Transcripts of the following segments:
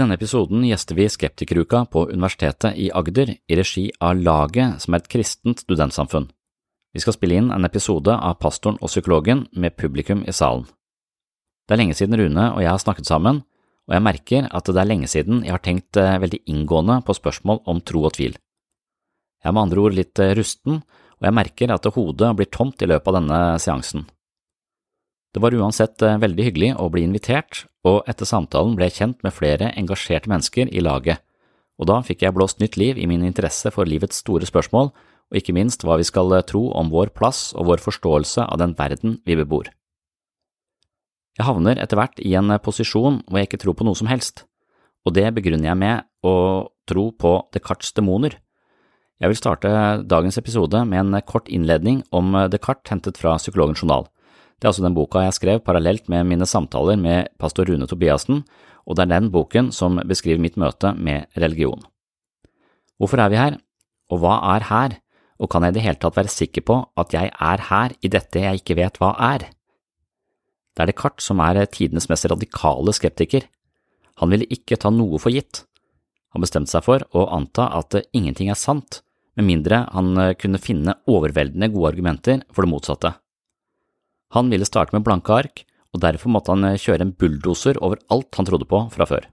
Denne episoden gjester vi Skeptikeruka på Universitetet i Agder i regi av Laget, som er et kristent studentsamfunn. Vi skal spille inn en episode av Pastoren og psykologen med publikum i salen. Det er lenge siden Rune og jeg har snakket sammen, og jeg merker at det er lenge siden jeg har tenkt eh, veldig inngående på spørsmål om tro og tvil. Jeg er med andre ord litt eh, rusten, og jeg merker at hodet blir tomt i løpet av denne seansen. Det var uansett eh, veldig hyggelig å bli invitert, og etter samtalen ble jeg kjent med flere engasjerte mennesker i laget, og da fikk jeg blåst nytt liv i min interesse for livets store spørsmål, og ikke minst hva vi skal eh, tro om vår plass og vår forståelse av den verden vi bebor. Jeg havner etter hvert i en eh, posisjon hvor jeg ikke tror på noe som helst, og det begrunner jeg med å tro på Descartes' demoner. Jeg vil starte dagens episode med en kort innledning om Descartes hentet fra Psykologens journal. Det er altså den boka jeg skrev parallelt med mine samtaler med pastor Rune Tobiassen, og det er den boken som beskriver mitt møte med religion. Hvorfor er vi her, og hva er her, og kan jeg i det hele tatt være sikker på at jeg er her i dette jeg ikke vet hva er? Det er Descartes som er tidenes mest radikale skeptiker. Han ville ikke ta noe for gitt. Han bestemte seg for å anta at ingenting er sant, med mindre han kunne finne overveldende gode argumenter for det motsatte. Han ville starte med blanke ark, og derfor måtte han eh, kjøre en bulldoser over alt han trodde på fra før.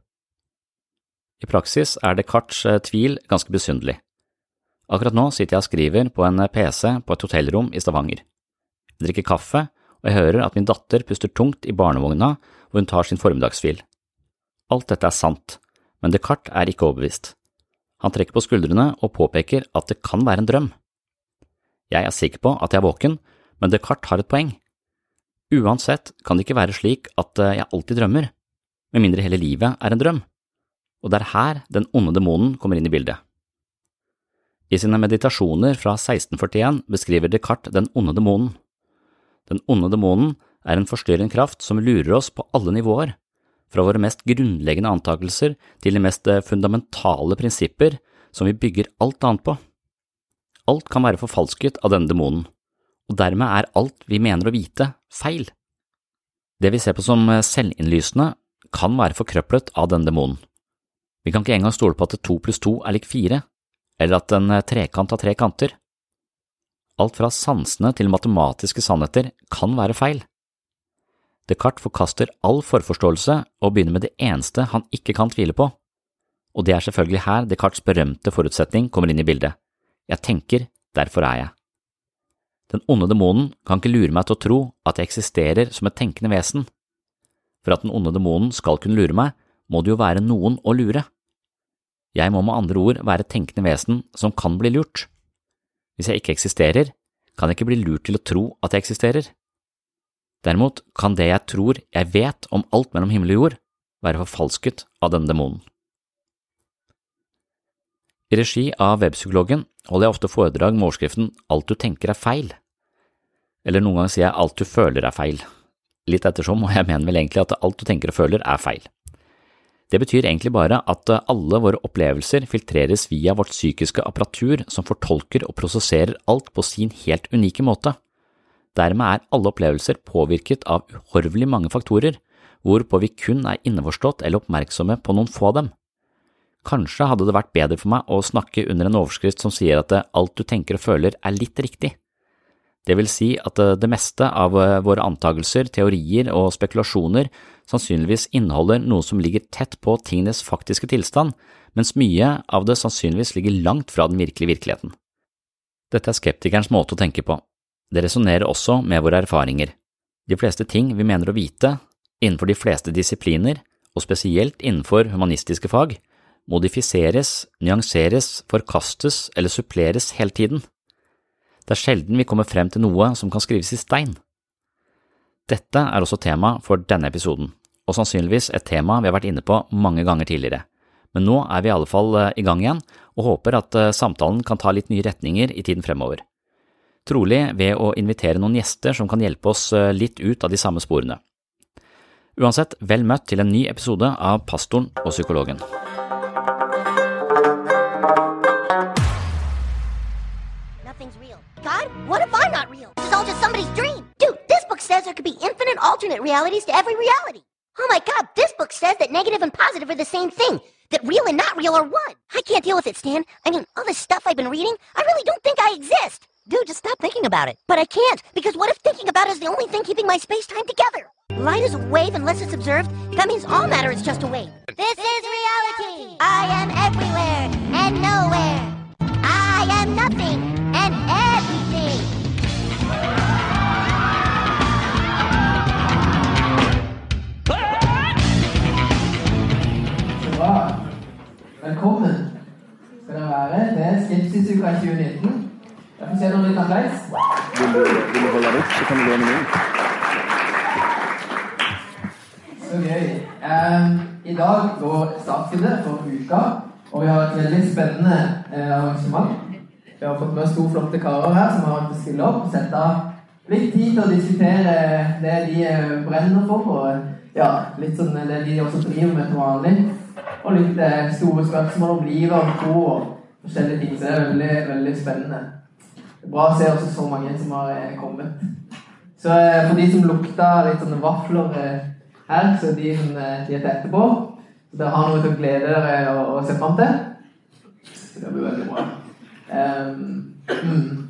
I praksis er Descartes' eh, tvil ganske besynderlig. Akkurat nå sitter jeg og skriver på en eh, PC på et hotellrom i Stavanger. Jeg drikker kaffe, og jeg hører at min datter puster tungt i barnevogna hvor hun tar sin formiddagsfil. Alt dette er sant, men Descartes er ikke overbevist. Han trekker på skuldrene og påpeker at det kan være en drøm. Jeg er sikker på at jeg er våken, men Descartes har et poeng. Uansett kan det ikke være slik at eh, jeg alltid drømmer, med mindre hele livet er en drøm, og det er her den onde demonen kommer inn i bildet. I sine meditasjoner fra 1641 beskriver Descartes den onde demonen. Den onde demonen er en forstyrrende kraft som lurer oss på alle nivåer, fra våre mest grunnleggende antakelser til de mest eh, fundamentale prinsipper som vi bygger alt annet på. Alt kan være forfalsket av denne demonen og dermed er alt vi mener å vite, feil. Det vi ser på som selvinnlysende, kan være forkrøplet av denne demonen. Vi kan ikke engang stole på at to pluss to er lik fire, eller at en trekant har tre kanter. Alt fra sansene til matematiske sannheter kan være feil. Descartes forkaster all forforståelse og begynner med det eneste han ikke kan tvile på, og det er selvfølgelig her Descartes' berømte forutsetning kommer inn i bildet. Jeg tenker, derfor er jeg. Den onde demonen kan ikke lure meg til å tro at jeg eksisterer som et tenkende vesen. For at den onde demonen skal kunne lure meg, må det jo være noen å lure. Jeg må med andre ord være et tenkende vesen som kan bli lurt. Hvis jeg ikke eksisterer, kan jeg ikke bli lurt til å tro at jeg eksisterer. Derimot kan det jeg tror jeg vet om alt mellom himmel og jord, være forfalsket av denne demonen. I regi av Webpsykologen holder jeg ofte foredrag med overskriften Alt du tenker er feil, eller noen ganger sier jeg Alt du føler er feil. Litt ettersom, og jeg mener vel egentlig at alt du tenker og føler er feil. Det betyr egentlig bare at alle våre opplevelser filtreres via vårt psykiske apparatur som fortolker og prosesserer alt på sin helt unike måte. Dermed er alle opplevelser påvirket av uhorvelig mange faktorer, hvorpå vi kun er innforstått eller oppmerksomme på noen få av dem. Kanskje hadde det vært bedre for meg å snakke under en overskrift som sier at alt du tenker og føler er litt riktig. Det vil si at det meste av eh, våre antagelser, teorier og spekulasjoner sannsynligvis inneholder noe som ligger tett på tingenes faktiske tilstand, mens mye av det sannsynligvis ligger langt fra den virkelige virkeligheten. Dette er skeptikerens måte å tenke på. Det resonnerer også med våre erfaringer. De fleste ting vi mener å vite, innenfor de fleste disipliner, og spesielt innenfor humanistiske fag, modifiseres, nyanseres, forkastes eller suppleres hele tiden. Det er sjelden vi kommer frem til noe som kan skrives i stein. Dette er også tema for denne episoden, og sannsynligvis et tema vi har vært inne på mange ganger tidligere. Men nå er vi i alle fall eh, i gang igjen, og håper at eh, samtalen kan ta litt nye retninger i tiden fremover. Trolig ved å invitere noen gjester som kan hjelpe oss eh, litt ut av de samme sporene. Uansett, vel møtt til en ny episode av Pastoren og psykologen. What if I'm not real? This is all just somebody's dream. Dude, this book says there could be infinite alternate realities to every reality. Oh my god, this book says that negative and positive are the same thing. That real and not real are one. I can't deal with it, Stan. I mean, all this stuff I've been reading, I really don't think I exist. Dude, just stop thinking about it. But I can't, because what if thinking about it is the only thing keeping my space-time together? Light is a wave unless it's observed. That means all matter is just a wave. This is reality. I am everywhere and nowhere. I am nothing skal Det er Skepsisuka 2019. Jeg får se noen litt applaus. Vil du, vil du holde deg så kan du låne min. Så gøy. Um, I dag går startskuddet for uka, og vi har et veldig spennende eh, arrangement. Vi har fått med oss to flotte karer her som har valgt å stille opp sette av litt tid til å diskutere det de eh, brenner for, og ja, litt sånn det de også driver med til vanlig. Og litt eh, store spørsmål om livet og tro og forskjellige ting. Så det er veldig, veldig spennende. Det er bra å se også så mange som har eh, kommet. Så eh, for de som lukta litt sånne vafler eh, her, så de som eh, de er etterpå. Så dere har noe til å glede dere og, og se fram til. Så det blir veldig bra. Um.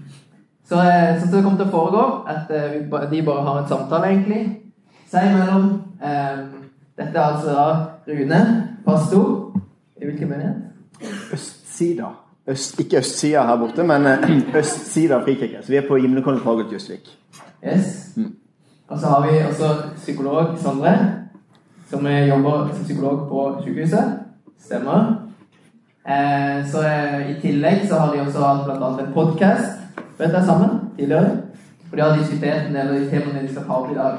Så sånn det kommer til å foregå, at vi de bare har en samtale, egentlig. Seg imellom. Um, dette er altså da Rune, pastor. I hvilken menighet? Østsida. Øst, ikke østsida her borte, men eh, østsida av Frikirken. Så vi er på Gimlekollen Fagert Jusvik. Yes. Og så har vi også psykolog Sondre, som jobber som psykolog på sykehuset. Stemmer. Eh, så eh, I tillegg så har de også hatt annet en podkast sammen tidligere. For de har diskutert en del av de temaene de skal ta opp i dag.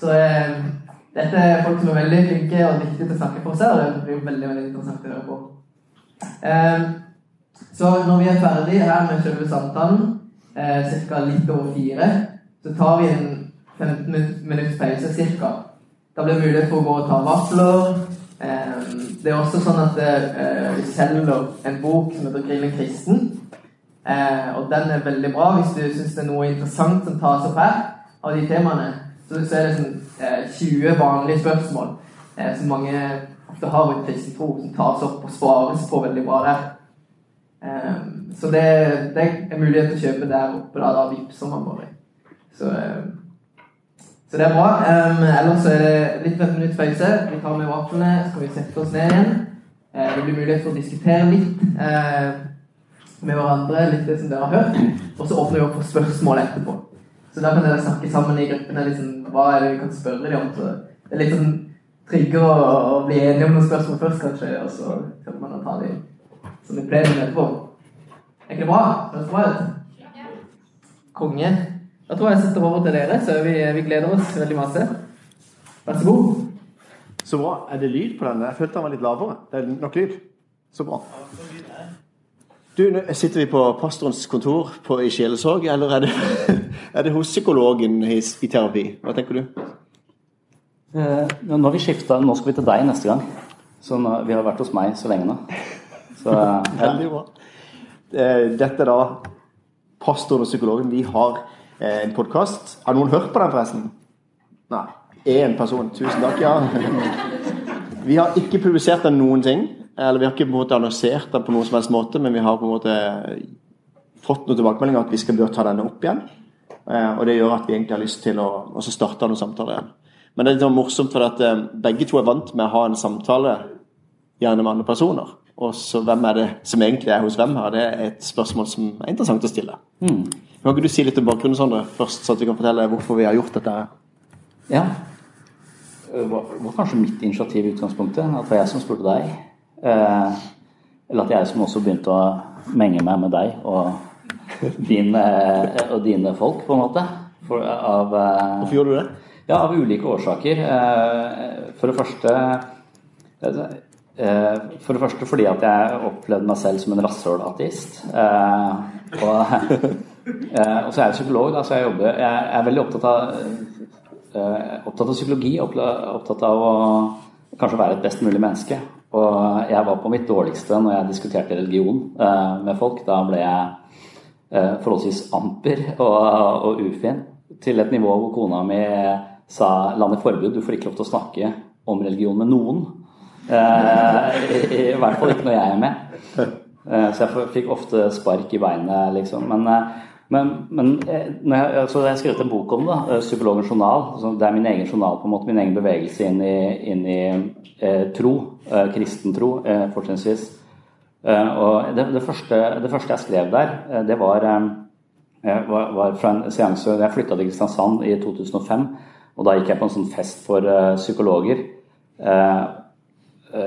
Så eh, dette er folk som er veldig flinke og dyktige til å snakke for seg, og det blir veldig veldig interessant å høre på. Eh, så når vi er ferdig her med selve samtalen, eh, ca. litt over fire, så tar vi en 15 min- minutts pause cirka. Da blir det mulighet for å gå og ta vafler. Eh, det er også sånn at eh, vi selger en bok som heter 'Grillen kristen'. Eh, og den er veldig bra hvis du syns det er noe interessant som tas opp her, av de temaene. Så, er det sånn eh, 20 vanlige spørsmål som mange ofte har en kristen tro, som tas opp og svares på veldig bra der. Um, så det, det er mulighet til å kjøpe der oppe. Da, da vippser man bare. Så, um, så det er bra. Um, ellers er det litt et minutt pause. Vi tar med vaflene, så kan vi sette oss ned igjen. Uh, det blir mulighet for å diskutere litt uh, med hverandre, litt det som dere har hørt. Og så åpner vi opp for spørsmål etterpå. Så da kan dere snakke sammen i gruppene. Liksom, hva er det vi kan spørre dem om? Så det er litt sånn trigger å, å bli enige om noen spørsmål først, kanskje, og så kan man ta dem som i plenum etterpå. Er ikke det bra? Høres det bra ut? Konge. Da tror jeg jeg setter over til dere, så vi, vi gleder oss veldig masse. Vær så god. Så bra. Er det lyd på denne? Jeg følte den var litt lavere. Det er nok lyd. Så bra. Du, nå Sitter vi på pastorens kontor på, i sjelesorg, eller er det, er det hos psykologen i, i terapi? Hva tenker du? Eh, nå har vi skifta, nå skal vi til deg neste gang. Så nå, vi har vært hos meg så lenge nå. Så ja. Veldig bra. Eh, Dette er da pastoren og psykologen. Vi har eh, en podkast. Har noen hørt på den, forresten? Nei. Én person. Tusen takk, ja. Vi har ikke publisert den noen ting. Eller vi har ikke på en måte annonsert den på noen som helst måte, men vi har på en måte fått noen tilbakemeldinger at vi skal bør ta denne opp igjen. Eh, Og det gjør at vi egentlig har lyst til å starte noen samtaler igjen. Men det er litt morsomt, for at eh, begge to er vant med å ha en samtale gjerne med andre personer. Og så hvem er det som egentlig er hos hvem her? Det er et spørsmål som er interessant å stille. Mm. Kan ikke du si litt om bakgrunnen, Sondre, først, så at vi kan fortelle hvorfor vi har gjort dette? Ja. Det var, var kanskje mitt initiativ i utgangspunktet. At det var jeg som spurte deg. Eh, eller at jeg som også begynte å menge meg med deg og din eh, og dine folk, på en måte. For, av, eh, Hvorfor gjorde du det? Ja, av ulike årsaker. Eh, For det første eh, For det første fordi at jeg opplevde meg selv som en rasshøl-ateist. Eh, Og, og så er jeg psykolog, da, så jeg jobber Jeg er veldig opptatt av opptatt av psykologi, opptatt av å kanskje være et best mulig menneske. Og jeg var på mitt dårligste når jeg diskuterte religion med folk. Da ble jeg forholdsvis amper og, og ufin. Til et nivå hvor kona mi sa landet forbud, du får ikke lov til å snakke om religion med noen. Eh, i, I hvert fall ikke når jeg er med. Eh, så jeg fikk ofte spark i beinet, liksom. Men, eh, men, men eh, jeg, altså jeg har skrevet en bok om det, eh, 'Psykologens journal'. Det er min egen journal, på en måte, min egen bevegelse inn i, inn i eh, tro. Kristen tro, fortrinnsvis. Og det, det, første, det første jeg skrev der, det var, var, var fra en seanse Jeg flytta til Kristiansand i 2005. Og da gikk jeg på en sånn fest for uh, psykologer. Uh,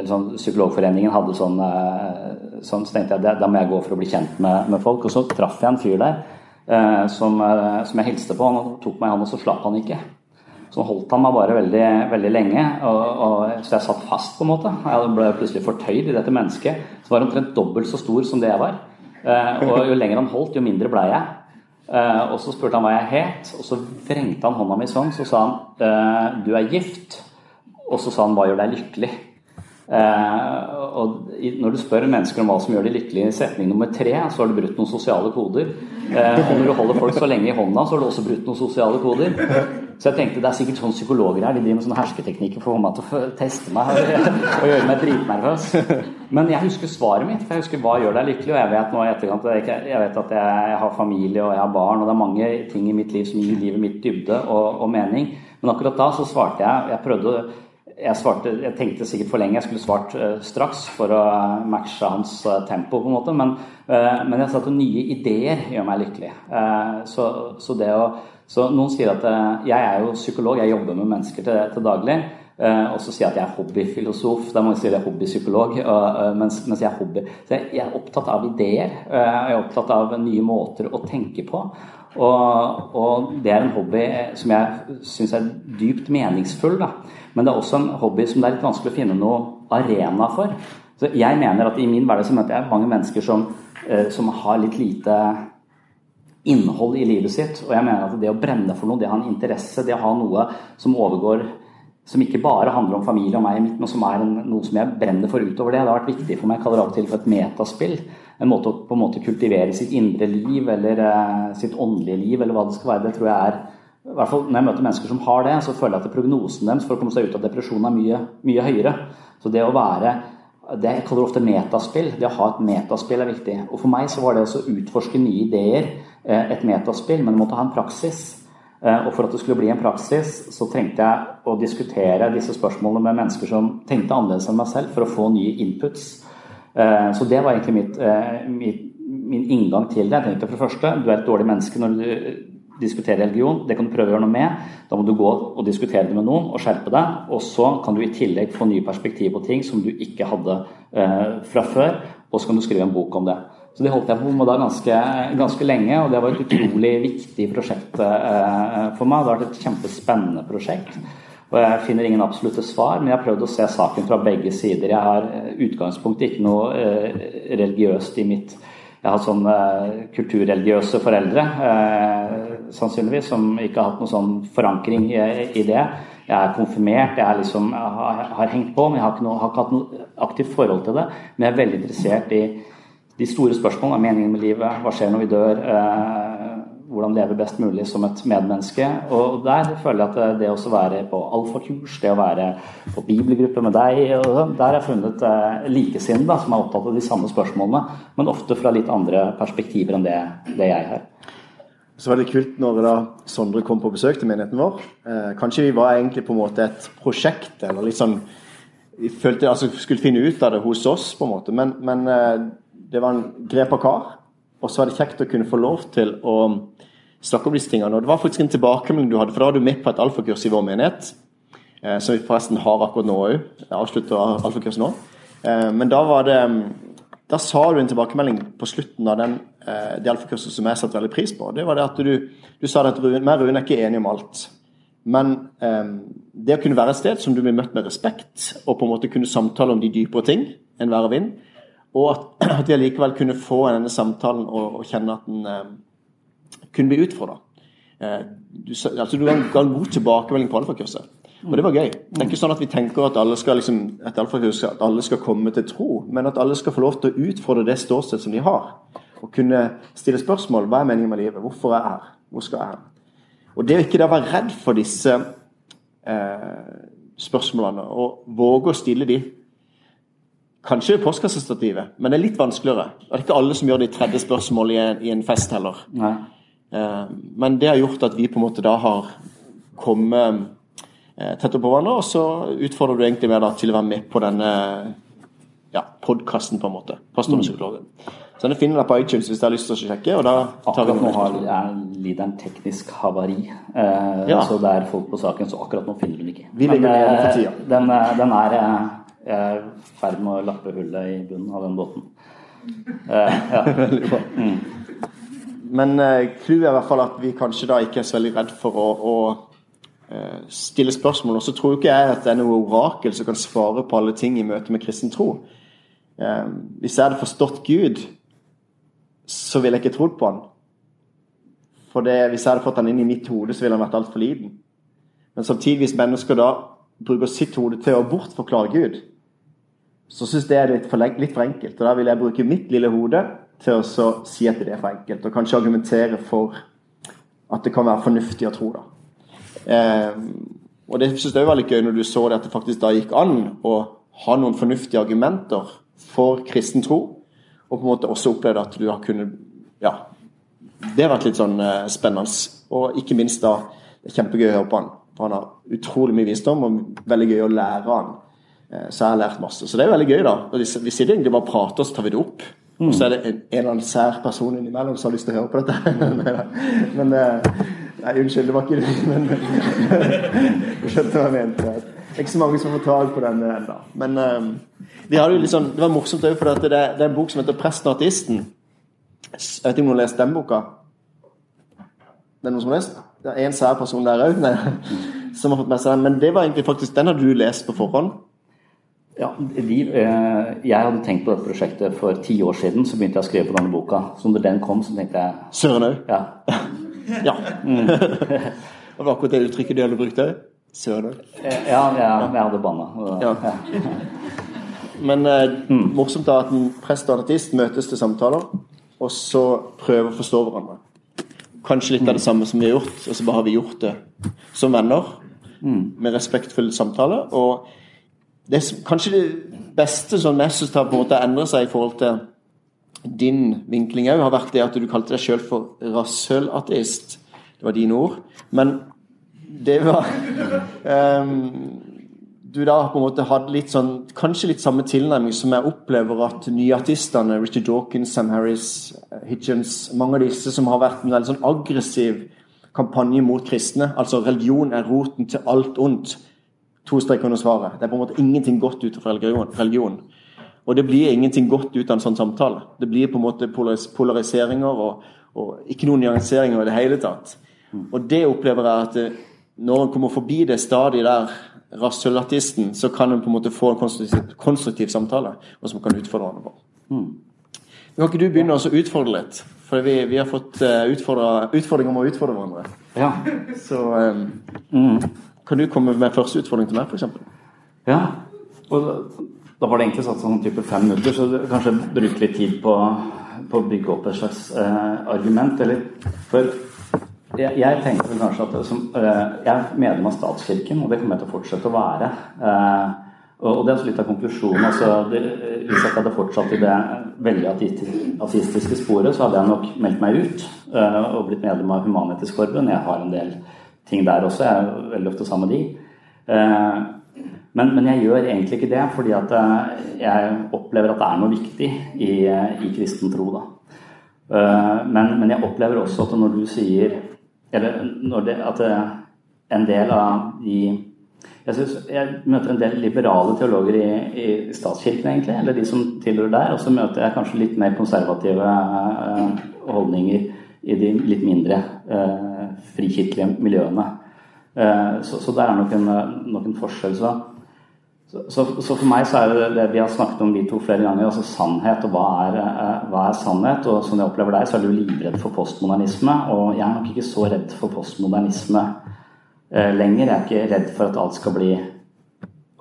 sånn, Psykologforeningen hadde sånn, uh, sånn Så tenkte jeg da- da må jeg gå for å bli kjent med, med folk. Og så traff jeg en fyr der som, som jeg hilste på. Han tok meg i hånden, og så slapp han ikke. Så holdt han meg bare veldig, veldig lenge, og, og, så jeg satt fast, på en måte. Jeg ble plutselig fortøyd i dette mennesket. Så var han omtrent dobbelt så stor som det jeg var. Og jo lenger han holdt, jo mindre blei jeg. Eh, og så spurte han hva jeg het, og så vrengte han hånda mi sånn. Så sa han eh, 'du er gift', og så sa han 'hva gjør deg lykkelig'? Eh, og når du spør mennesker om hva som gjør de lykkelige i setning nummer tre, så har du brutt noen sosiale koder. Og når du holder folk så lenge i hånda, så har du også brutt noen sosiale koder. Så jeg tenkte det er sikkert sånne psykologer her, de driver med sånne hersketeknikker for å få meg til å teste meg og gjøre meg dritnervøs. Men jeg husker svaret mitt, for jeg husker hva gjør deg lykkelig, og jeg vet nå i etterkant jeg, vet at jeg, har familie og jeg har barn, og det er mange ting i mitt liv som gir livet mitt dybde og, og mening. Men akkurat da så svarte jeg Jeg prøvde jeg, svarte, jeg tenkte sikkert for lenge jeg skulle svart uh, straks for å matche hans uh, tempo, på en måte. Men, uh, men jeg sa at nye ideer gjør meg lykkelig. Så, så, det å, så noen sier at eh, jeg er jo psykolog, jeg jobber med mennesker til, til daglig. Eh, og så sier jeg at jeg er hobbyfilosof. Da må jeg si at jeg er hobbypsykolog. eh, mens, mens jeg er hobby. Så jeg, jeg er opptatt av ideer. jeg er opptatt av nye måter å tenke på. Og, og det er en hobby som jeg syns er dypt meningsfull. Da. Men det er også en hobby som det er litt vanskelig å finne noe arena for. Så jeg mener at i min hverdag så møter jeg mange mennesker som, som har litt lite innhold i livet sitt. Og jeg mener at det å brenne for noe, det å ha en interesse, det å ha noe som overgår som ikke bare handler om familie og meg men som er en, noe som jeg brenner for utover det. Det har vært viktig for meg. Jeg kaller det av og til for et metaspill. En måte å på en måte kultivere sitt indre liv eller eh, sitt åndelige liv, eller hva det skal være. Det tror jeg er i hvert fall Når jeg møter mennesker som har det, så føler jeg at prognosen deres for å komme seg ut av depresjonen er mye, mye høyere. Så det å være det jeg kaller ofte metaspill. Det å ha et metaspill er viktig. Og for meg så var det også å utforske nye ideer et metaspill, men det måtte ha en praksis. Eh, Og for at det skulle bli en praksis, så trengte jeg å diskutere disse spørsmålene med mennesker som tenkte annerledes enn meg selv, for å få nye inputs. Eh, Så det var egentlig mitt, eh, mitt, min inngang til det. Jeg tenkte for det første, du er et dårlig menneske når du diskuterer religion. Det kan du prøve å gjøre noe med. Da må du gå og diskutere det med noen og skjerpe deg. Og så kan du i tillegg få nye perspektiv på ting som du ikke hadde eh, fra før. Og så kan du skrive en bok om det. Så det holdt jeg på med da ganske, ganske lenge, og det var et utrolig viktig prosjekt eh, for meg. Det har vært et kjempespennende prosjekt. Og jeg finner ingen absolutte svar, men jeg har prøvd å se saken fra begge sider. Jeg har eh, utgangspunktet ikke noe eh, religiøst i mitt Jeg har sånne eh, kulturreligiøse foreldre, eh, sannsynligvis, som ikke har hatt noen sånn forankring i det. Jeg er konfirmert, jeg, er liksom, jeg har, har, hengt på, men jeg har ikke, noe, har ikke hatt noe aktivt forhold til det. Men jeg er veldig interessert i de store spørsmålene. Er meningen med livet? Hva skjer når vi dør? Eh, hvordan leve best mulig som et medmenneske. Og der føler jeg at det å være på alfakurs, det å være på bibelgruppe med deg, sånn, der har jeg funnet eh, likesinnede som er opptatt av de samme spørsmålene, men ofte fra litt andre perspektiver enn det, jeg har. Så var det kult når da Sondre kom på besøk til menigheten vår. Eh, kanskje vi var egentlig på en måte et prosjekt, eller sånn Vi følte altså skulle finne ut av det hos oss, på en måte, men, men eh, det var en grepa kar. Og så var det kjekt å kunne få lov til å snakke om disse tingene. Og det var faktisk en tilbakemelding du hadde, for da var du med på et alfakurs i vår menighet. Eh, som vi forresten har akkurat nå òg. Jeg avslutter alfakurset nå. Eh, men da var det da sa du en tilbakemelding på slutten av den, eh, det alfakurset som jeg satte veldig pris på. Det var det at du, du sa at Rune, meg og Rune er ikke enige om alt. Men eh, det å kunne være et sted som du blir møtt med respekt, og på en måte kunne samtale om de dypere ting enn vær og vind, og at, at vi allikevel kunne få denne samtalen og, og kjenne at den eh, kunne bli utfordra. Eh, du, altså, du ga en, god tilbakemelding på alfakurset. Og det var gøy. Det er ikke sånn at vi tenker at alle skal liksom, at at alle skal komme til tro, men at alle skal få lov til å utfordre det ståstedet som de har. Og kunne stille spørsmål. Hva er meningen med livet? Hvorfor er jeg her? Hvor skal jeg hen? Og det å ikke da være redd for disse eh, spørsmålene, og våge å stille de Kanskje postkassestativet, men det er litt vanskeligere. Det er ikke alle som gjør det i tredje spørsmål i en, i en fest heller. Nei. Eh, Men det har gjort at vi på en måte da har kommet tett oppå på hverandre, og så utfordrer du egentlig meg da til å være med på denne ja, podkasten, på en måte. Pastoren og psykologen. Så den finner deg på iTunes hvis du har lyst til å sjekke. og da tar vi Akkurat nå har, er lideren teknisk havari, eh, Ja. så det er folk på saken, så akkurat nå finner du den ikke. Vi legger Men, den eh. Den, eh, den er eh, jeg er i ferd med å lappe hullet i bunnen av den båten. Eh, ja. Veldig bra. Men eh, clouet er i hvert fall at vi kanskje da ikke er så veldig redd for å, å eh, stille spørsmål. Og så tror ikke jeg at det er noe orakel som kan svare på alle ting i møte med kristen tro. Eh, hvis jeg hadde forstått Gud, så ville jeg ikke trodd på han. For det, hvis jeg hadde fått han inn i mitt hode, så ville han vært altfor liten. Men samtidig, hvis mennesker da bruker sitt hode til å bortforklare Gud, så syns det er litt for, litt for enkelt. Og da vil jeg bruke mitt lille hode til å si at det er for enkelt, og kanskje argumentere for at det kan være fornuftig å tro. da. Eh, og det syns jeg var litt gøy når du så det at det faktisk da gikk an å ha noen fornuftige argumenter for kristen tro, og på en måte også opplevde at du har kunnet Ja. Det har vært litt sånn eh, spennende. Og ikke minst da det er kjempegøy å høre på han. For han har utrolig mye visdom, og veldig gøy å lære han. Eh, Så jeg har lært masse. Så det er veldig gøy, da. Vi sitter egentlig bare og prater, og så tar vi det opp. Og så er det en, eller annen sær person innimellom som har lyst til å høre på dette. men eh, Nei, unnskyld, det var ikke det. Men du skjønte hva jeg mente. Ikke så mange som får tak på den ennå. Men eh, hadde jo litt sånn, det var morsomt òg, for det, det er en bok som heter 'Presten og ateisten'. Jeg vet ikke om noen har lest den boka? Det er noen som har lest? Det er en sær person der òg, som har fått med seg den. Men det var egentlig faktisk den har du lest på forhånd. Ja, vi, eh, jeg hadde tenkt på dette prosjektet for ti år siden, så begynte jeg å skrive på denne boka. Så når den kom, så tenkte jeg Søren òg. ja, Ja. Mm. det var akkurat det uttrykket du hadde brukt òg. Søren òg. eh, ja, ja jeg hadde banna. Ja. Men eh, morsomt da at en prest og en artist møtes til samtaler, og så prøver å forstå hverandre. Kanskje litt av det samme som vi har gjort, og så bare har vi gjort det som venner. Med respektfull samtale. Og det er kanskje det beste som jeg har på en måte endret seg i forhold til din vinkling òg, har vært det at du kalte deg sjøl for rasshølateist. Det var dine ord. Men det var um, Du da på en måte hadde litt sånn Kanskje litt samme tilnærming som jeg opplever at nyartistene, Richard Dawkins, Sam Harris, Hitchens Mange av disse som har vært en veldig sånn aggressiv kampanje mot kristne. Altså religion er roten til alt ondt. To streker under svaret. Det er på en måte ingenting godt ut fra religion. religion. Og det blir ingenting godt ut av en sånn samtale. Det blir på en måte polariseringer og, og ikke noen nyanseringer i det hele tatt. Og det opplever jeg at når en kommer forbi det stadiet der, rasshølartisten, så kan en på en måte få en konstruktiv, konstruktiv samtale, og som kan utfordre hverandre på. Kan ikke du begynne å utfordre litt? For vi, vi har fått eh, utfordringer om å utfordre hverandre. Ja. Så eh, kan du komme med første utfordring til meg, f.eks.? ja. Og da, da var det egentlig satt sånn type fem minutter, så kanskje bruke litt tid på, på å bygge opp et slags eh, argument. Eller for jeg, jeg tenker vel kanskje at som, eh, jeg er medlem av statskirken, og det kommer jeg til å fortsette å være. Eh, og, det er litt av konklusjonen. Altså, det, hvis jeg hadde fortsatt i det veldig ateisti- ateistiske sporet, så hadde jeg nok meldt meg ut eh, og blitt medlem av Human-Etisk Forbund. Jeg har en del ting der også. Jeg er veldig ofte sammen med de. Eh, men, men jeg gjør egentlig ikke det, fordi at eh, jeg opplever at det er noe viktig i, eh, i kristen tro. Da. Eh, Men, men jeg opplever også at når du sier Eller når det, at eh, en del av de Jeg, synes, jeg møter en del liberale teologer i, i, statskirken, egentlig, eller de som tilhører der. Og så møter jeg kanskje litt mer konservative holdninger i de litt mindre uh, frikirkelige miljøene. Uh, så, så, der er nok en, nok en forskjell. Så. Så, så, for meg så er det det vi har snakket om de to flere ganger, altså sannhet og hva er, hva er sannhet. Og som jeg opplever deg, så er du livredd for postmodernisme. Og jeg er nok ikke så redd for postmodernisme Eh, lenger. Jeg er ikke redd for at alt skal bli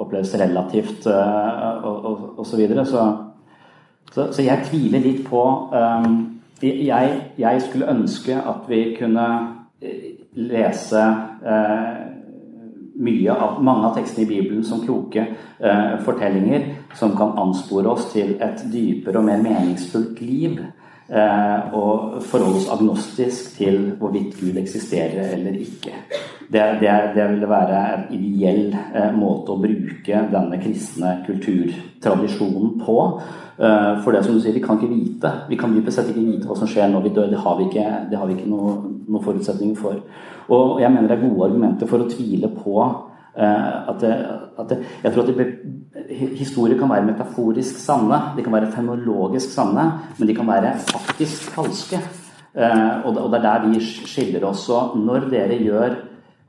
oppleves relativt og, og, så videre. Så, så, så, jeg tviler litt på um, jeg, jeg, skulle ønske at vi kunne lese mye av, mange av tekstene i Bibelen som kloke uh, fortellinger som kan anspore oss til et dypere og mer meningsfullt liv. Eh, og forholde oss agnostisk til hvorvidt Gud eksisterer eller ikke. Det, det, det ville være en ideell eh, måte å bruke denne kristne kulturtradisjonen på. Eh, for det som du sier, vi kan ikke vite. Vi kan dypest sett ikke vite hva som skjer når vi dør. Det har vi ikke, det har vi ikke noen forutsetninger for. Og jeg mener det er gode argumenter for å tvile på at, det, at det, Jeg tror at det historier kan være metaforisk sanne, de kan være fenologisk sanne, men de kan være faktisk falske. Eh, og det er der vi skiller oss. Og når dere gjør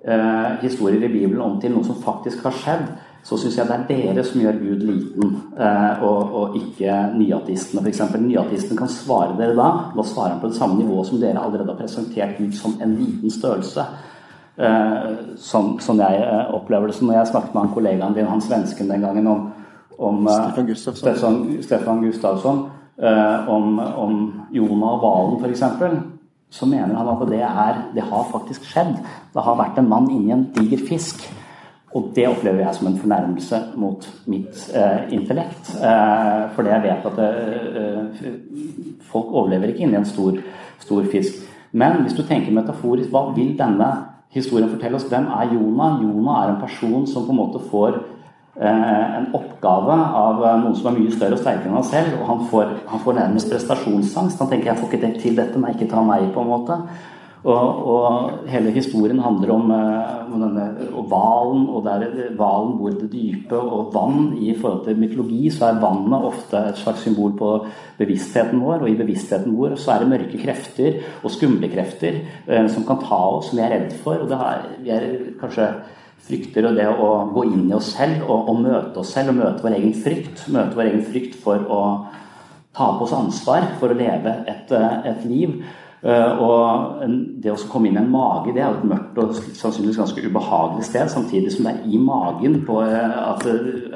eh, historier i Bibelen om til noe som faktisk har skjedd, så syns jeg det er dere som gjør Gud liten, eh, og, og ikke nyatistene f.eks. Nyatisten kan svare dere da. Da svarer han på det samme nivået som dere allerede har presentert Gud som en liten størrelse. Eh, som, som, jeg opplever det. som når jeg snakket med han kollegaen din, han svensken den gangen, om om eh, Stefan Gustavsson, Stefan, Stefan Gustafsson eh, om, om Jona og hvalen f.eks., så mener han at det, er, det har faktisk skjedd. Det har vært en mann inni en diger fisk. Og det opplever jeg som en fornærmelse mot mitt eh, intellekt. Eh, fordi jeg vet at det, eh, folk overlever ikke inni en stor, stor, fisk. Men hvis du tenker metaforisk, hva vil denne historien fortelle oss? Hvem er Jonah? Jonah er en person som på en måte får Eh, en oppgave av eh, noen som er mye større og sterkere enn han selv. Og han får, han får nærmest prestasjonsangst. Han tenker 'jeg får ikke til dette, nei, ikke ta meg', på en måte. Og, og hele historien handler om, eh, om denne hvalen, og der hvalen bor i det dype, og vann. I forhold til mytologi så er vannet ofte et slags symbol på bevisstheten vår, og i bevisstheten vår så er det mørke krefter og skumle krefter som kan ta oss, som vi er redd for. Og det er, vi er kanskje frykter og det å gå inn i oss selv og, og, møte oss selv og møte vår egen frykt. Møte vår egen frykt for å ta på oss ansvar for å leve et, et liv. Eh, og det å komme inn i en mage, det er jo et mørkt og sannsynligvis ganske ubehagelig sted. Samtidig som det er i magen på eh, at,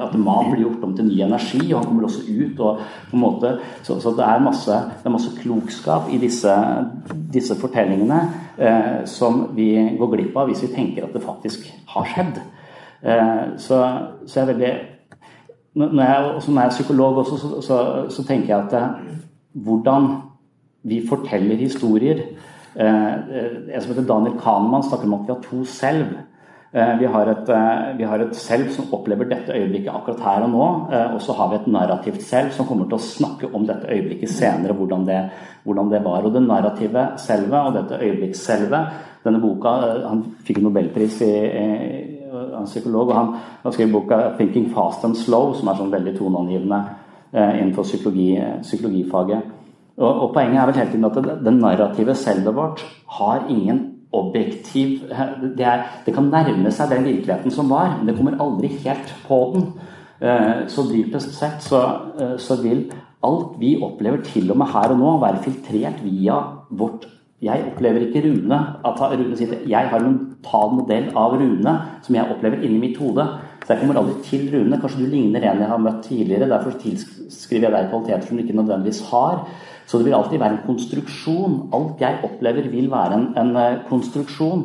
at mat blir gjort om til ny energi, og han kommer også ut. og på en måte, Så, så det, er masse, det er masse klokskap i disse, disse fortellingene eh, som vi går glipp av hvis vi tenker at det faktisk har skjedd. Eh, så, så jeg er veldig når jeg, Som er psykolog også, så, så, så tenker jeg at eh, hvordan vi forteller historier. Eh, eh, en som heter Daniel Kahneman snakker om at vi har to selv. Eh, vi har, et, vi har, et, selv som opplever dette øyeblikket akkurat her og nå. Og så har vi et narrativt selv som kommer til å snakke om dette øyeblikket senere. Hvordan det, hvordan det var. Og det narrative selve og dette øyeblikksselvet Denne boka Han fikk en nobelpris i, han er psykolog, og han han skrev boka 'Thinking Fast and Slow', som er sånn veldig toneangivende innenfor psykologi, psykologifaget. Og, og, Poenget er vel hele tiden at det, det narrative selvet vårt har ingen objektiv det, er, det, kan nærme seg den virkeligheten som var, men det kommer aldri helt på den. Eh, så dypest sett så, eh, så vil alt vi opplever til og med her og nå, være filtrert via vårt Jeg opplever ikke Rune at Rune sier jeg har en mental modell av Rune som jeg opplever inni mitt hode. Så jeg kommer aldri til Rune. Kanskje du ligner en jeg har møtt tidligere. Derfor tilskriver jeg deg kvaliteter som du ikke nødvendigvis har. Så det vil alltid være en konstruksjon. Alt jeg opplever, vil være en, en eh, konstruksjon.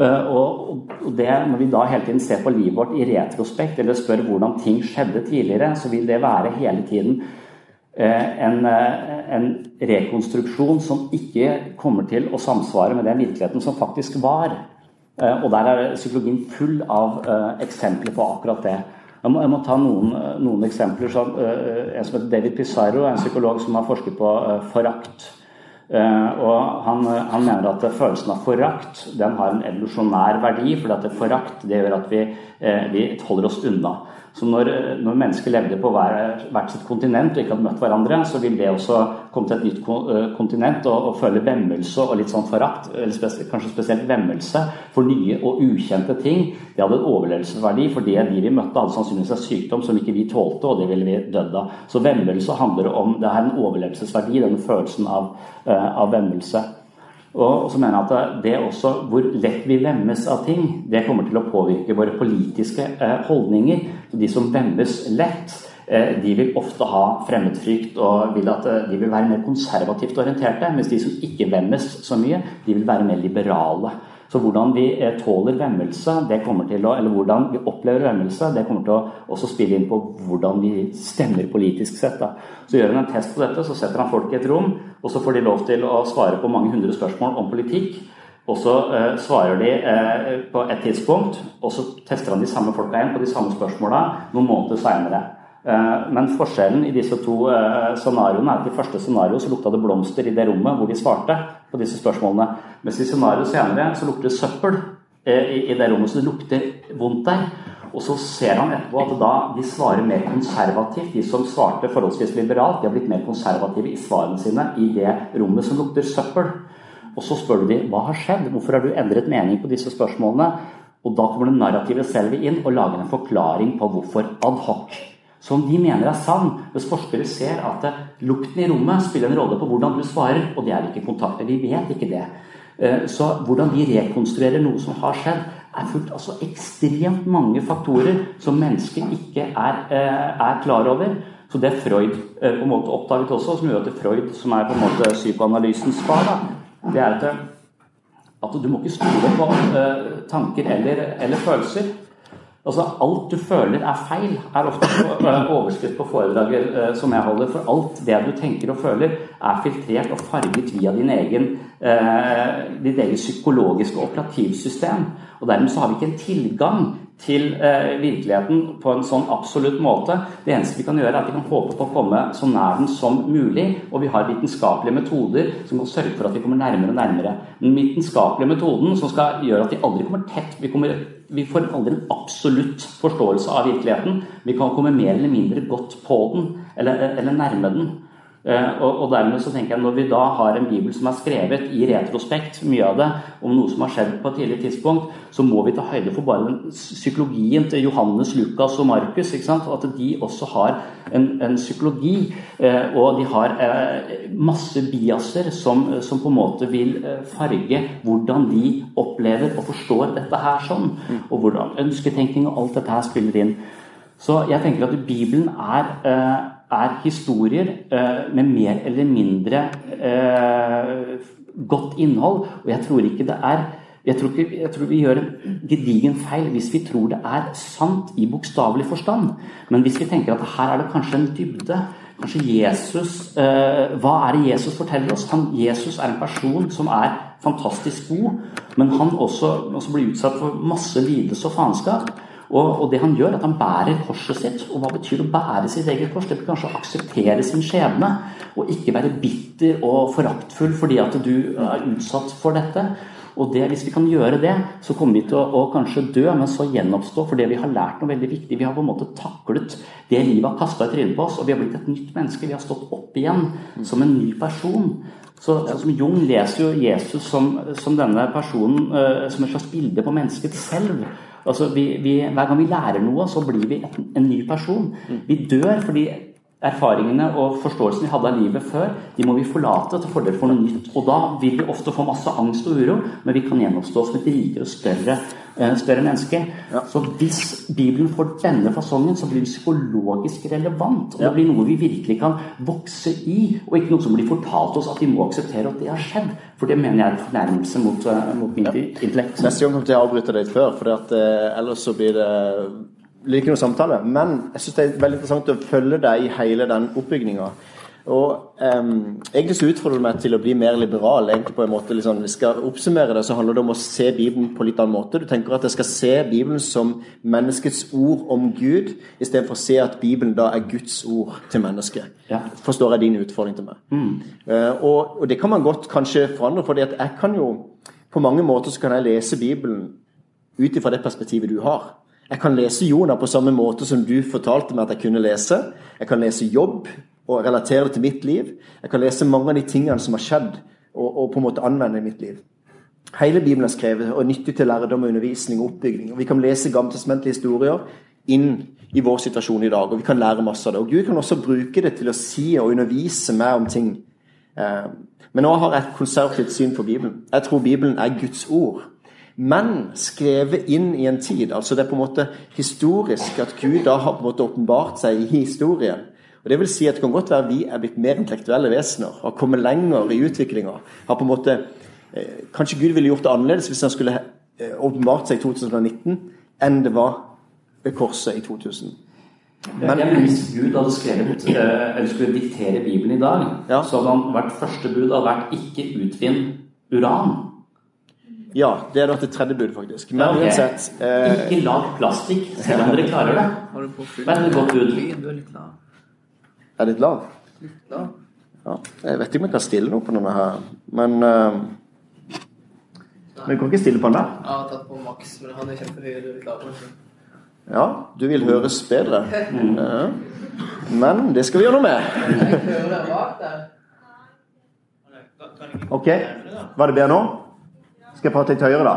Uh, og, det, Når vi da hele tiden ser på livet vårt i retrospekt, eller spør hvordan ting skjedde tidligere, så vil det være hele tiden uh, en, en, rekonstruksjon som ikke kommer til å samsvare med den virkeligheten som faktisk var. Og der er psykologien full av eksempler på akkurat det. Jeg må, jeg må ta noen, noen eksempler. Så, en som heter David Pizarro, en psykolog som har forsket på forakt. Eh, og han, han, mener at følelsen av forakt den har en evolusjonær verdi, fordi at forakt det gjør at vi, eh, vi holder oss unna. Så når, når, mennesker levde på hver, hvert sitt kontinent og ikke hadde møtt hverandre, så vil det også komme til et nytt eh, kontinent og, og føle vemmelse og litt sånn forakt, eller spes, kanskje spesielt vemmelse for nye og ukjente ting. Det hadde en overlevelsesverdi, for det de vi møtte, hadde sannsynligvis en sykdom som ikke vi tålte, og det ville vi dødd av. Så vemmelse handler om Det er en overlevelsesverdi, denne følelsen av, uh, av vemmelse. Og så mener jeg at det også, hvor lett vi vemmes av ting, det kommer til å påvirke våre politiske eh, holdninger. De som vemmes lett, eh, de vil ofte ha fremmedfrykt og vil at eh, de vil være mer konservativt orienterte. Mens de som ikke vemmes så mye, de vil være mer liberale. Så hvordan vi tåler vemmelse, det kommer til å, eller hvordan vi opplever vemmelse, det kommer til å også spille inn på hvordan vi stemmer politisk sett. Da. Så gjør han en test på dette, så setter han folk i et rom, og så får de lov til å svare på mange hundre spørsmål om politikk. Og så eh, svarer de eh, på et tidspunkt, og så tester han de samme folka igjen på de samme spørsmåla noen måneder seinere. Eh, men forskjellen i disse to eh, scenarioene er at i første scenario så lukta det blomster i det rommet hvor de svarte på disse spørsmålene. Mens i scenarioet senere så lukter det søppel eh, i det rommet, så det lukter vondt der. Og så ser han etterpå at da de svarer mer konservativt. De som svarte forholdsvis liberalt, de har blitt mer konservative i svarene sine i det rommet som lukter søppel. Og så spør du de hva har skjedd, hvorfor har du endret mening på disse spørsmålene? Og da kommer det narrativet selv inn og lager en forklaring på hvorfor adhoc som de mener er sann, hvis forskere ser at lukten i rommet spiller en rolle på hvordan du svarer, og det er ikke kontakter. Vi vet ikke det. Eh, så hvordan de rekonstruerer noe som har skjedd, er fullt altså ekstremt mange faktorer som mennesker ikke er, eh, er klar over. Så det Freud eh, på en måte oppdaget også, som gjør at Freud, som er på en måte psykoanalysens far, da, det er at, at du må ikke stole på tanker eller, eller følelser. Altså Alt du føler er feil, er ofte overskrift på foredraget eh, som jeg holder. For alt det du tenker og føler, er filtrert og farget via din egen, eh, ditt eget psykologiske operativsystem. Og dermed så har vi ikke en tilgang til eh, virkeligheten på en sånn absolutt måte. Det eneste vi kan gjøre, er at vi kan håpe på å komme så nær den som mulig. Og vi har vitenskapelige metoder som kan sørge for at vi kommer nærmere og nærmere. Den vitenskapelige metoden som skal gjøre at vi aldri kommer tett Vi, kommer, vi får aldri en absolutt forståelse av virkeligheten. Vi kan komme mer eller mindre godt på den, eller, eller nærme den. Eh, og, dermed så tenker jeg Når vi da har en bibel som er skrevet i retrospekt, mye av det, om noe som har skjedd på et tidlig tidspunkt, så må vi ta høyde for bare den psykologien til Johannes, Lukas og Markus. At de også har en, en psykologi. Eh, og de har eh, masse biaser som, som, på en måte vil farge hvordan de opplever og forstår dette her sånn. Og hvordan ønsketenkning og alt dette her spiller inn. Så jeg tenker at Bibelen er er historier eh, med mer eller mindre eh, godt innhold. Og jeg tror ikke det er jeg tror, ikke, jeg tror, vi gjør en gedigen feil hvis vi tror det er sant i bokstavelig forstand. Men hvis vi tenker at her er det kanskje en dybde Kanskje Jesus eh, Hva er det Jesus forteller oss? Han, Jesus er en person som er fantastisk god, men han også, også blir utsatt for masse lidelse og faenskap. Og, og, det han gjør, er at han bærer korset sitt. Og hva betyr å bære sitt eget kors? Det betyr kanskje å akseptere sin skjebne. Og ikke være bitter og foraktfull fordi at du er utsatt for dette. Og det, Hvis vi kan gjøre det, så kommer vi til å, å, kanskje dø, men så gjenoppstå For det vi har lært noe veldig viktig. Vi har på en måte taklet det livet har kasta i trynet på oss, og vi har blitt et nytt menneske. Vi har stått opp igjen som en ny person. Så, som Jung leser jo Jesus som, som denne personen uh, som et slags bilde på mennesket selv. Altså, vi, vi, hver gang vi lærer noe, så blir vi en, en ny person. Vi dør fordi erfaringene og forståelsen vi hadde av livet før, de må vi forlate til fordel for noe nytt. Og da vil vi ofte få masse angst og uro, men vi kan gjenoppstå som et rikere og større, uh, større menneske. Ja. Så hvis Bibelen får denne fasongen, så blir den psykologisk relevant. Og det blir noe vi virkelig kan vokse i, og ikke noe som blir fortalt oss at vi må akseptere at det har skjedd. For det mener jeg er en fornærmelse mot, uh, mot min ja. intellekt. Neste gang kommer jeg til å avbryte deg før, for eh, ellers så blir det liker noe samtale. Men jeg syns det er veldig interessant å følge deg i hele den oppbygninga. Og um, Egentlig så utfordrer du meg til å bli mer liberal. egentlig på en måte liksom, Vi skal oppsummere det, så handler det om å se Bibelen på litt annen måte. Du tenker at jeg skal se Bibelen som menneskets ord om Gud, istedenfor å se at Bibelen da er Guds ord til mennesket. Ja. Forstår jeg din utfordring til meg. Uh, og, og det kan man godt kanskje forandre, for jeg kan jo På mange måter så kan jeg lese Bibelen ut ifra det perspektivet du har. Jeg kan lese Jonah på samme måte som du fortalte meg at jeg kunne lese. Jeg kan lese jobb og relatere det til mitt liv. Jeg kan lese mange av de tingene som har skjedd, og, og på en måte anvende i mitt liv. Hele Bibelen er skrevet og nyttig til lærdom, undervisning og oppbygging. Og Vi kan lese gammeltestamentlige historier inn i vår situasjon i dag, og vi kan lære masse av det. Og Gud kan også bruke det til å si og undervise meg om ting. Eh, men nå har jeg et konservativt syn på Bibelen. Jeg tror Bibelen er Guds ord. Men skrevet inn i en tid. altså Det er på en måte historisk at Gud da har på en måte åpenbart seg i historien. Og Det vil si at det kan godt være vi er blitt mer intellektuelle vesener, har kommet lenger i utviklinga. Har på en måte eh, Kanskje Gud ville gjort det annerledes hvis han skulle eh, åpenbart seg i 2019 enn det var ved korset i 2000. Men, ja, Hvis Gud hadde skrevet eh, eller skulle diktere Bibelen i dag, Ja. så hadde han vært første bud hadde vært ikke utvinn uran. Ja, det er da til tredje bud, faktisk. Men okay. uansett eh, Ikke lag plastikk, selv om dere klarer det. Har du på full Det er et godt bud. Du er litt lav. Er det litt lav? lav. Ja, jeg vet ikke om jeg kan stille noe på denne her, men eh, Men du kan ikke stille på den der. Jeg har tatt på maks, men han er kjempehøy. Du er litt lav. kanskje. Ja, du vil høres bedre. Ja. Men det skal vi gjøre noe med. ok, hva er. Ok, Var det bedre nå? Skal jeg prate litt høyere, da?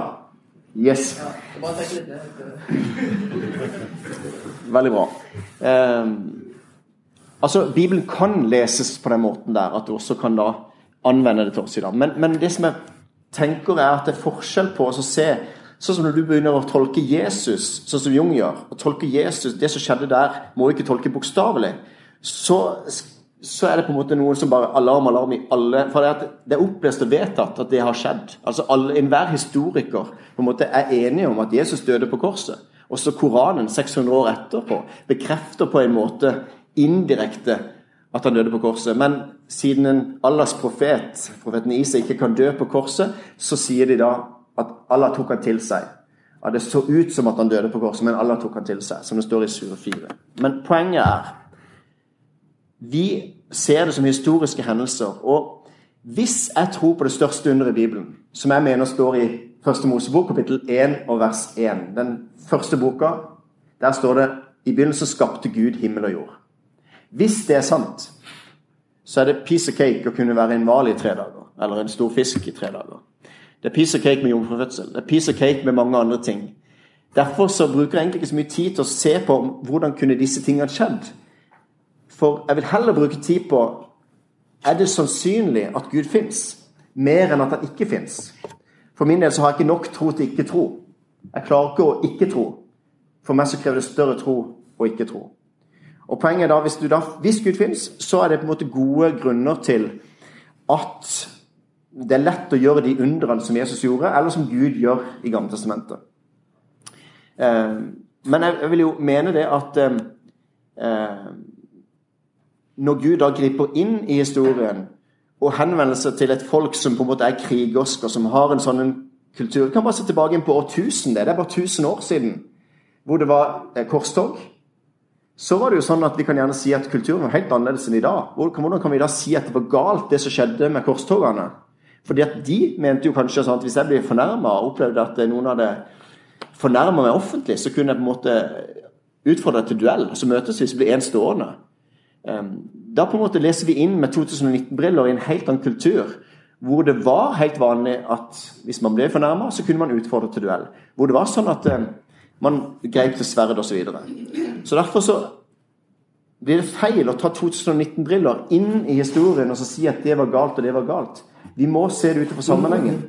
Yes. Veldig bra. Eh, altså, Bibelen kan leses på den måten der, at du også kan da anvende det til oss i dag. Men, men det som jeg tenker er at det er forskjell på å se Sånn som når du begynner å tolke Jesus, sånn som Jung gjør, å tolke Jesus, det som skjedde der, må ikke tolke bokstavelig. Så, så er det på en måte noen som bare alarm, alarm i alle For det, at det er opplest og vedtatt at det har skjedd. Altså Enhver historiker på en måte er enige om at Jesus døde på korset. Også Koranen 600 år etterpå bekrefter på en måte indirekte at han døde på korset. Men siden en Allahs profet, profeten Isa, ikke kan dø på korset, så sier de da at Allah tok han til seg. Ja, Det så ut som at han døde på korset, men Allah tok han til seg, som det står i Sure 4. Men poenget er Vi ser det som historiske hendelser. Og hvis jeg tror på det største underet i Bibelen, som jeg mener står i Første Mosebok, kapittel 1 og vers 1 Den første boka, der står det i begynnelsen skapte Gud himmel og jord. Hvis det er sant, så er det piece of cake å kunne være en hval i tre dager. Eller en stor fisk i tre dager. Det er piece of cake med jomfrufødsel. Det er piece of cake med mange andre ting. Derfor så bruker jeg egentlig ikke så mye tid til å se på hvordan kunne disse tingene skjedd. For jeg vil heller bruke tid på er det sannsynlig at Gud fins, mer enn at han ikke fins. For min del så har jeg ikke nok tro til ikke tro. Jeg klarer ikke å ikke tro. For meg så krever det større tro å ikke tro. Og poenget er da, hvis, da, hvis Gud fins, så er det på en måte gode grunner til at det er lett å gjøre de undrene som Jesus gjorde, eller som Gud gjør i Gammeltestamentet. testamentet men jeg, jeg vil jo mene det at eh, eh, når Gud da griper inn i historien og henvender seg til et folk som på en måte er krigersk, og som har en sånn kultur Vi kan bare se tilbake inn på årtusen, det er bare 1000 år siden, hvor det var eh, korstog. Så var det jo sånn at Vi kan gjerne si at kulturen var helt annerledes enn i dag. Hvordan kan vi da si at det var galt, det som skjedde med korstogene? Fordi at De mente jo kanskje sånn at hvis jeg ble fornærma og opplevde at noen hadde fornærma meg offentlig, så kunne jeg på en måte utfordre til duell. Så møtes vi, så blir én stående. Um, Da på en måte leser vi inn med 2019-briller i en helt annen kultur. Hvor det var helt vanlig at hvis man ble fornærma, så kunne man utfordre til duell. Hvor det var sånn at um, man grep til sverd osv. Så, videre. så derfor så blir det feil å ta 2019-briller inn i historien og så si at det var galt og det var galt. Vi må se det ut fra sammenhengen.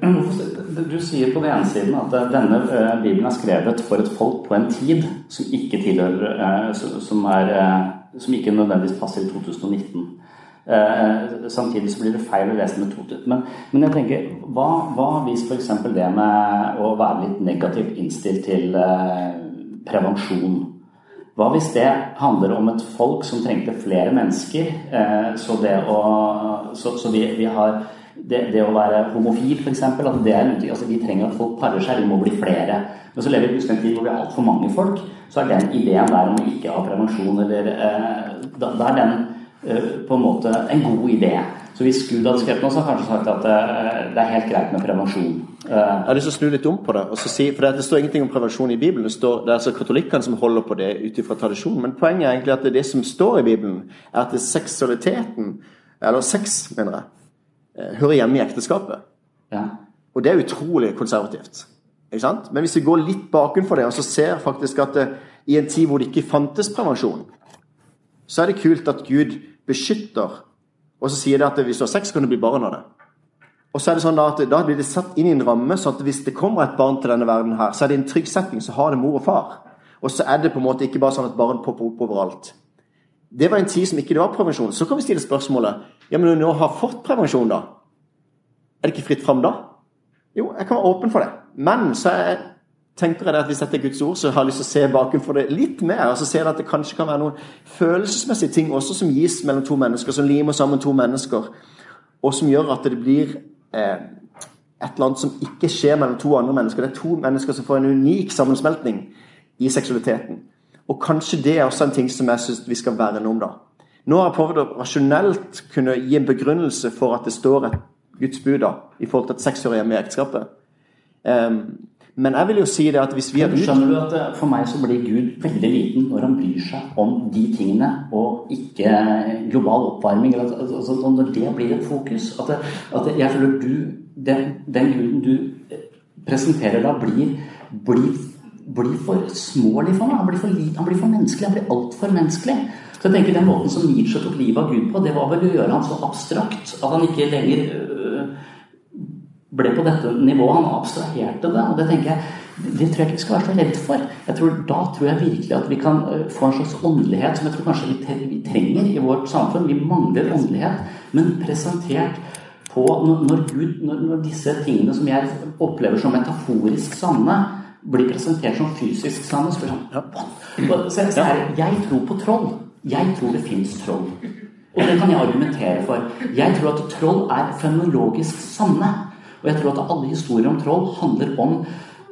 Du sier på den ene siden at eh, denne eh, Bibelen er skrevet for et folk på en tid som ikke tilhører eh, som- er, som ikke nødvendigvis passer i 2019. Eh, Samtidig så blir det feil å lese med 2000. Men, men jeg tenker, hva, hva hvis f.eks. det med å være litt negativt innstilt til eh, prevensjon Hva hvis det handler om et folk som trengte flere mennesker? Eh, så å Så, så vi, vi, har det, det, å være homofil, f.eks. Det altså, Vi trenger at folk parer seg. Vi må bli flere. Men så lever vi i en tid hvor vi har altfor mange folk. Så er den ideen der om å ikke ha prevensjon eller eh, Da, da er den eh, på en måte en god idé. Så hvis Gud hadde skrevet noe, så hadde kanskje sagt at eh, det er helt greit med prevensjon. Jeg har lyst til å snu litt om på det. Si, for Det står ingenting om prevensjon i Bibelen. Det, står, det er altså katolikkene som holder på det ut ifra tradisjon. Men poenget er egentlig at det, det som står i Bibelen, er at det er seksualiteten, eller sex, mener jeg, eh, hører hjemme i ekteskapet. Ja. Og det er utrolig konservativt. Ikke sant? Men hvis vi går litt bakenfor det, og så ser faktisk at det, i en tid hvor det ikke fantes prevensjon, så er det kult at Gud beskytter og så sier det at hvis du har sex, kan du bli barn av det. Og så er det sånn Da at da blir det satt inn i en ramme, sånn at hvis det kommer et barn til denne verden, her, så er det en trygg setting, så har det mor og far. Og så er det på en måte ikke bare sånn at barn popper opp overalt. Det var en tid som ikke det var prevensjon. Så kan vi stille spørsmålet ja, men når du nå har fått prevensjon, da? Er det ikke fritt fram da? Jo, jeg kan være åpen for det. Men så er tenker jeg at hvis dette er Guds ord, så har jeg lyst til å se bakenfor det litt mer. og så ser jeg at det kanskje kan være noen følelsesmessige ting også som gis mellom to mennesker, som limer sammen to mennesker, og som gjør at det blir eh, et eller annet som ikke skjer mellom to andre mennesker. Det er to mennesker som får en unik sammensmeltning i seksualiteten. Og kanskje det er også en ting som jeg syns vi skal verne om, da. Nå har jeg prøvd å rasjonelt kunne gi en begrunnelse for at det står et Guds bud da, i forhold til at seks år er hjemme i ekteskapet. Um, men jeg vil jo si det at hvis vi har Skjønner du at eh, For meg så blir Gud veldig liten når han bryr seg om de tingene, og ikke global oppvarming. Altså, når det blir et fokus At, at jeg føler du den, den, guden du eh, presenterer da, blir, blir, blir for smålig for meg. Han blir for, han blir for menneskelig. Han blir altfor menneskelig. Så jeg tenker Den måten som Nietzsche tok livet av Gud på, det var vel å gjøre han så abstrakt at han ikke lenger ble på dette nivået. Han abstraherte det. og Det tenker jeg, det tror jeg ikke vi skal være så redd for. Tror, da tror jeg virkelig at vi kan øh, få en slags åndelighet som jeg tror kanskje vi, trenger i vårt samfunn. Vi mangler åndelighet, men presentert på når, Gud, når, når disse tingene som jeg opplever som metaforisk sanne, blir presentert som fysisk sanne, så sånn så, så er, Jeg tror på troll. Jeg tror det fins troll. Og det kan jeg argumentere for. Jeg tror at troll er fenomenologisk sanne. Og jeg tror at alle historier om troll handler om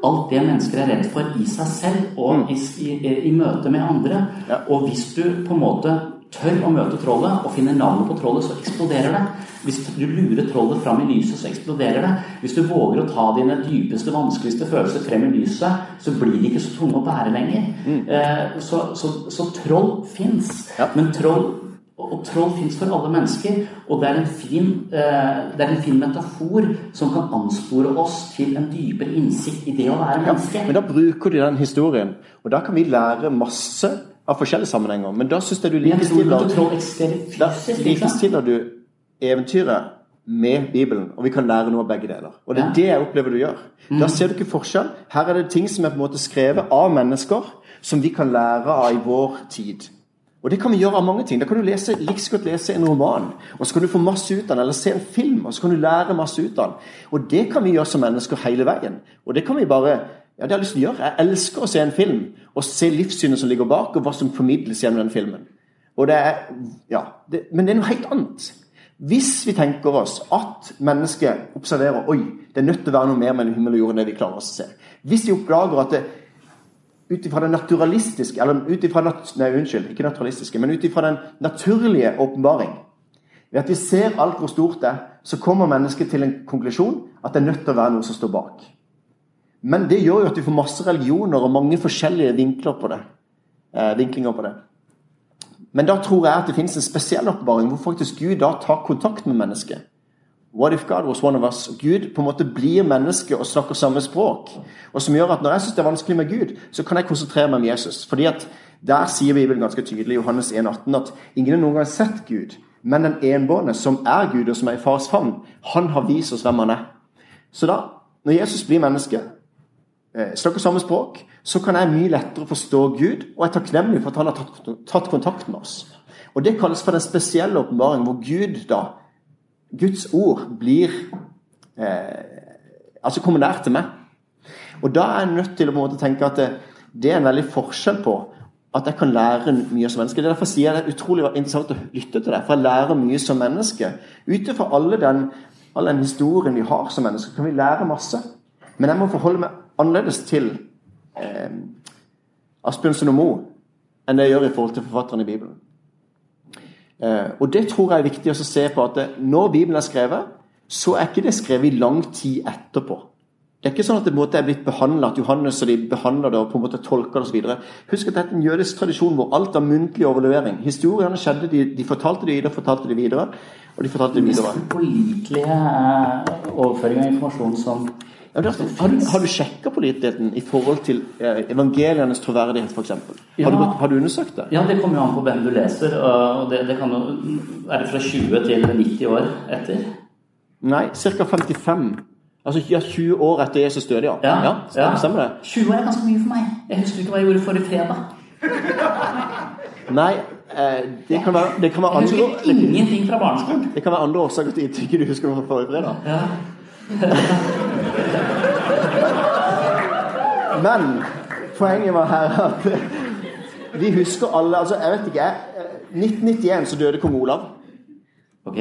alt det mennesker er redd for i seg selv og mm. i, i, i møte med andre. Og hvis du på en måte tør å møte trollet og finner navnet på trollet, så eksploderer det. Hvis du lurer trollet fram i lyset, så eksploderer det. Hvis du våger å ta dine dypeste, vanskeligste følelser frem i lyset, så blir de ikke så tunge å bære lenger. Mm. Eh, så, så, så, troll fins. Ja. Men troll og troll fins for alle mennesker, og det er, en fin, eh, det er en fin metafor som kan anspore oss til en dypere innsikt i det å være menneske. Ja, men da bruker de den historien, og da kan vi lære masse av forskjellige sammenhenger. Men da syns jeg du likestiller du eventyret med Bibelen, og vi kan lære noe av begge deler. Og det er det jeg opplever du gjør. Mm. Da ser du ikke forskjell. Her er det ting som er på en måte skrevet av mennesker, som vi kan lære av i vår tid. Og det kan vi gjøre av mange ting. Da kan du lese, like godt lese en roman, og så kan du få masse ut av den, eller se en film, og så kan du lære masse ut av den. Og det kan vi gjøre som mennesker hele veien. Og det kan vi bare ja, det har jeg lyst til å gjøre. Jeg elsker å se en film og se livssynet som ligger bak, og hva som formidles gjennom den filmen. Det er, ja, det, Men det er noe helt annet. Hvis vi tenker oss at mennesket observerer oi, det er nødt til å være noe mer mellom himmel og jord enn det vi klarer oss å se Hvis vi oppdager at det, ut ifra den naturalistiske Eller ut ifra Nei, unnskyld, ikke naturalistiske, men ut ifra den naturlige åpenbaring. Ved at vi ser alt hvor stort det er, så kommer mennesket til en konklusjon at det er nødt til å være noe som står bak. Men det gjør jo at vi får masse religioner og mange forskjellige vinkler på det. Eh, vinklinger på det. Men da tror jeg at det finnes en spesiell oppbevaring hvor faktisk Gud da tar kontakt med mennesket. What if God was one of us? Gud på en måte blir menneske og snakker samme språk. Og som gjør at når jeg syns det er vanskelig med Gud, så kan jeg konsentrere meg om Jesus. Fordi at Der sier Bibelen ganske tydelig Johannes 1,18 at ingen har noen gang sett Gud. Men den enbårne, som er Gud, og som er i fars favn, han har vist oss hvem han er. Så da, når Jesus blir menneske, snakker samme språk, så kan jeg mye lettere forstå Gud, og jeg er takknemlig for at han har tatt, kontakt med oss. Og Det kalles for den spesielle åpenbaring hvor Gud da Guds ord blir eh, Altså kommer nær til meg. Og da er jeg nødt til å måte tenke at det, det, er en veldig forskjell på at jeg kan lære mye som menneske. Det er Derfor sier jeg det er utrolig interessant å lytte til deg, for jeg lærer mye som menneske. Ut ifra all den historien vi har som mennesker, kan vi lære masse. Men jeg må forholde meg annerledes til eh, Asbjørnsen og Moe enn det jeg gjør i forhold til forfatteren i Bibelen. Eh, og det tror jeg er viktig å se på at det, når Bibelen er skrevet, så er ikke det skrevet i lang tid etterpå. Det er ikke sånn at det måte er blitt behandlet, at Johannes og de behandler det og på en måte tolker det osv. Husk at dette er en jødisk tradisjon hvor alt er muntlig overlevering. Historiene skjedde, de, de fortalte det videre, fortalte det videre, og de fortalte det videre. Mest pålitelige eh, overføring av informasjon som Ja, men altså, har, du, har sjekka påliteligheten i forhold til eh, evangelienes troverdighet, f.eks.? Ja. Har, du, har du undersøkt det? Ja, det kommer jo an på hvem du leser. Og det, det kan jo det fra 20 til 90 år etter? Nei, ca. 55. Altså ja, 20 år etter Jesus døde, ja. Ja, stemmer, ja. stemmer det? 20 år er ganske mye for meg. Jeg husker ikke hva jeg gjorde forrige fredag. Nei, eh, det kan være, det kan være Jeg husker ingenting fra barneskolen. Det kan være andre årsaker til at ikke du husker noe fra forrige fredag. Ja. Men poenget var her at vi husker alle altså Jeg vet ikke, jeg, 1991 så døde kong Olav. Ok.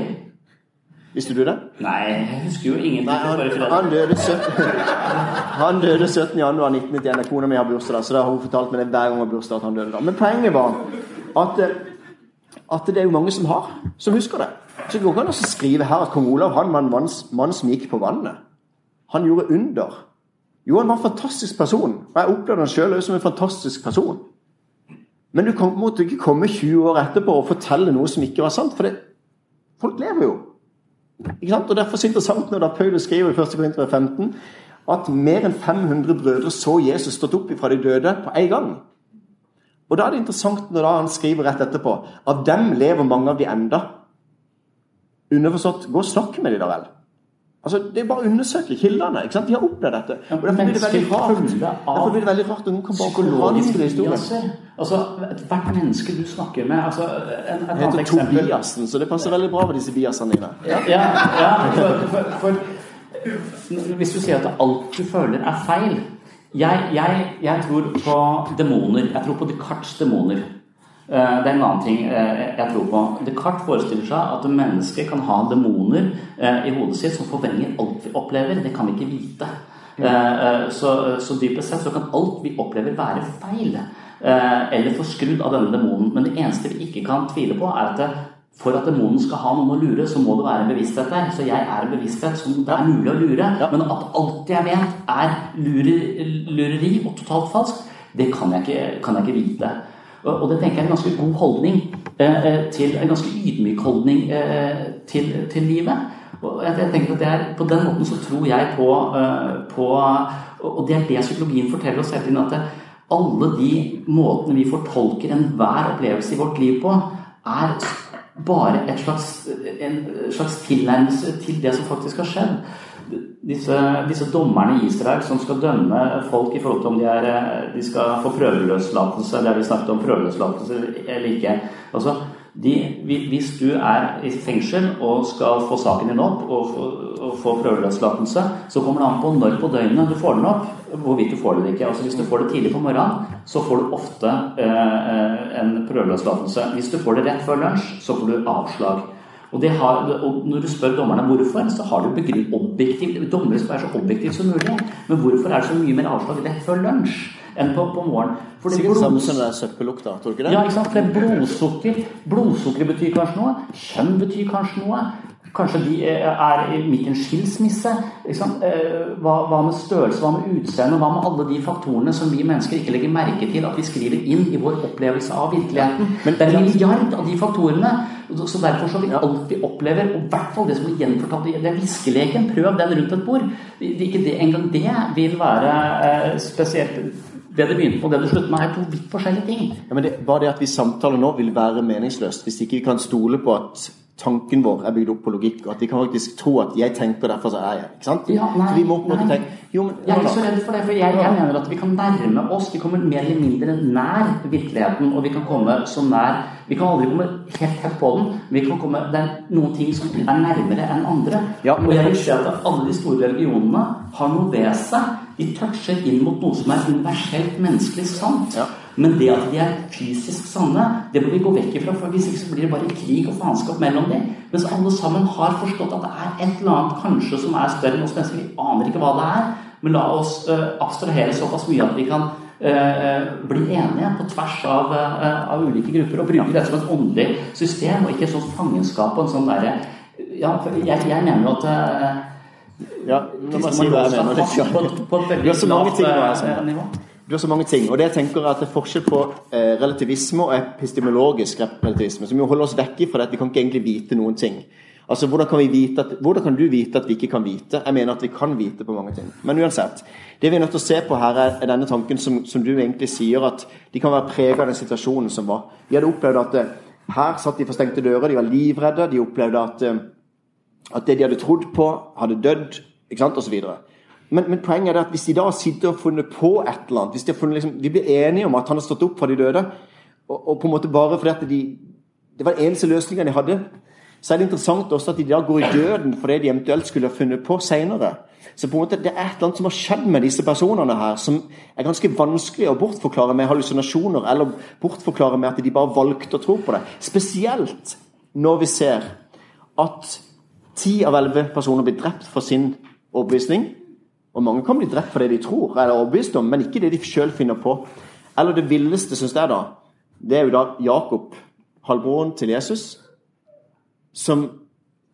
Visste du det? Nei, jeg husker jo ingenting Nei, han, han døde 17, Han døde 17. januar 1991. Kona mi har bursdag så da har hun fortalt meg det hver gang hun har bursdag at han døde da. Men poenget var at, at det er jo mange som har, som husker det. Så det går ikke an å skrive her at kong Olav han var en mann, mann som gikk på vannet. Han gjorde under. Jo, han var en fantastisk person, og jeg opplevde han sjøl som en fantastisk person. Men du kan på en måte ikke komme 20 år etterpå og fortelle noe som ikke var sant, for det, folk lever jo. Ikke sant? Og Derfor er det interessant når da Paulus skriver i 1. Korinter 15 at mer enn 500 brødre så Jesus stått opp fra de døde på en gang. Og Da er det interessant når han skriver rett etterpå av dem lever mange av de enda. Underforstått gå og snakke med de da vel. Altså, Det er bare å undersøke kildene. ikke sant? De har opplevd dette. Og Derfor blir det veldig rart Derfor blir det veldig rart noen kan bare Psykologiske historien. Altså, hvert menneske du snakker med altså, en, Et Det heter Tobiassen, Tobiasen, så det passer veldig bra med disse biasene dine. Ja, ja, ja for, for, for Hvis du sier at alt du føler er feil Jeg, jeg, jeg tror på demoner. Jeg tror på Descartes' demoner. Eh, Det er en annen ting eh, jeg tror på. Descartes forestiller seg at mennesker kan ha demoner eh, i hodet sitt som forvrenger alt vi opplever. Det kan vi ikke vite. Så, så dypest sett så kan alt vi opplever være feil. Eller forskrudd av denne demonen. Men det eneste vi ikke kan tvile på, er at for at demonen skal ha noen å lure, så må det være en bevissthet der. Så jeg er en bevissthet som det er mulig å lure. Men at alt jeg vet er lureri og totalt falskt, det kan jeg ikke, kan jeg ikke vite. Og, det tenker jeg er en ganske god holdning eh, eh, til En ganske ydmyk holdning eh, til, til livet. Og jeg, tenker at det er, På den måten så tror jeg på, på Og det er det psykologien forteller oss hele tiden. At alle de måtene vi fortolker enhver opplevelse i vårt liv på, er bare slags, en slags tilnærmelse til det som faktisk har skjedd. Disse, disse dommerne i Israel som skal dømme folk i forhold til om de, er, de skal få prøveløslatelse, eller vi snakket om prøveløslatelse eller ikke. Altså, de, hvis du er i fengsel og skal få saken din opp og få, og få prøveløslatelse, så kommer det an på når på døgnet du får den opp, hvorvidt du får eller ikke. Altså Hvis du får det tidlig på morgenen, så får du ofte eh, en prøveløslatelse. Hvis du får det rett før lunsj, så får du avslag. Og, det har, og Når du spør dommerne hvorfor, så har du begrunn objektivt Dommere skal være så objektive som mulig. Men hvorfor er det så mye mer avslag rett før lunsj enn på, på morgenen? Fordi Sikkert samme blods- som den søppellukta, tror du ikke det? ja, ikke sant? For det er blodsukker. blodsukker betyr kanskje noe. Kjønn betyr kanskje noe. Kanskje de eh, er midt i en skilsmisse. Liksom. Eh, Hva, hva med størrelse, hva med utseende, hva med alle de faktorene som vi mennesker ikke legger merke til at vi skriver inn i vår opplevelse av virkeligheten? Men- det er en milliard av de faktorene. Så derfor så vil alt vi opplever, og i hvert fall det som blir gjenfortalt Det er viskeleken. Prøv den rundt et bord. Ikke det, engang det vil være eh, spesielt Det det begynte på og det det slutter med, er to vidt forskjellige ting. Ja, men det, bare det at vi samtaler nå vil være meningsløst hvis ikke vi kan stole på at tanken vår er bygd opp på logikk, og at vi kan faktisk tro at 'jeg tenker, derfor så er jeg'. Ikke sant? Ja, nei, så vi må på en måte tenke Jo, men Jeg er ikke så redd for det, for jeg, jeg mener at vi kan nærme oss. Vi kommer mer eller mindre nær virkeligheten, og vi kan komme så nær Vi kan aldri komme helt tett på den, men vi kan komme, det er noen ting som er nærmere enn andre. Ja, og jeg vil si at alle de store religionene har noe ved seg. De toucher inn mot noe som er universelt menneskelig sant. Ja. Men det at de er fysisk sanne, det må vi gå vekk ifra. For hvis ikke så blir det bare krig og faenskap mellom dem. Mens alle sammen har forstått at det er et eller annet kanskje som er større enn oss mennesker. Vi aner ikke hva det er. Men la oss uh, abstrahere såpass mye at vi kan uh, bli enige på tvers av, uh, av, ulike grupper. Og bruke det som et åndelig system, og ikke et sånt fangenskap og en sånn derre Ja, jeg, jeg mener jo at ja, må jeg si hva jeg mener. Du har så mange ting veldig lavt nivå. Du har så mange ting, og det jeg tenker at det er forskjell på eh, relativisme og epistemologisk relativisme, som jo holder oss vekk fra det at vi kan ikke egentlig vite noen ting. Altså, hvordan kan, at, hvordan kan, du vite at vi ikke kan vite? Jeg mener at vi kan vite på mange ting. Men uansett, det vi er nødt til å se på her, er denne tanken som, som du egentlig sier, at de kan være preget av den situasjonen som var. De hadde opplevd at eh, her satt de for stengte dører, de var livredde, de opplevde at, eh, at det de hadde trodd på, hadde dødd, ikke sant, osv. Men, men, poenget er at hvis de da sitter og funnet på et eller annet hvis De, liksom, de blir enige om at han har stått opp fra de døde, og, og på en måte bare fordi at de, det var den eneste løsningen de hadde, så er det interessant også at de da går i døden for det de eventuelt skulle ha funnet på senere. Så på en måte det er et eller annet som har skjedd med disse personene her, som er ganske vanskelig å bortforklare med hallusinasjoner, eller bortforklare med at de bare valgte å tro på det. Spesielt når vi ser at ti av elleve personer blir drept for sin overbevisning. Og mange kan bli drept for det de tror eller overbevist om, men ikke det de sjøl finner på. Eller det villeste, syns jeg, da, det er jo da Jakob, halvbroren til Jesus, som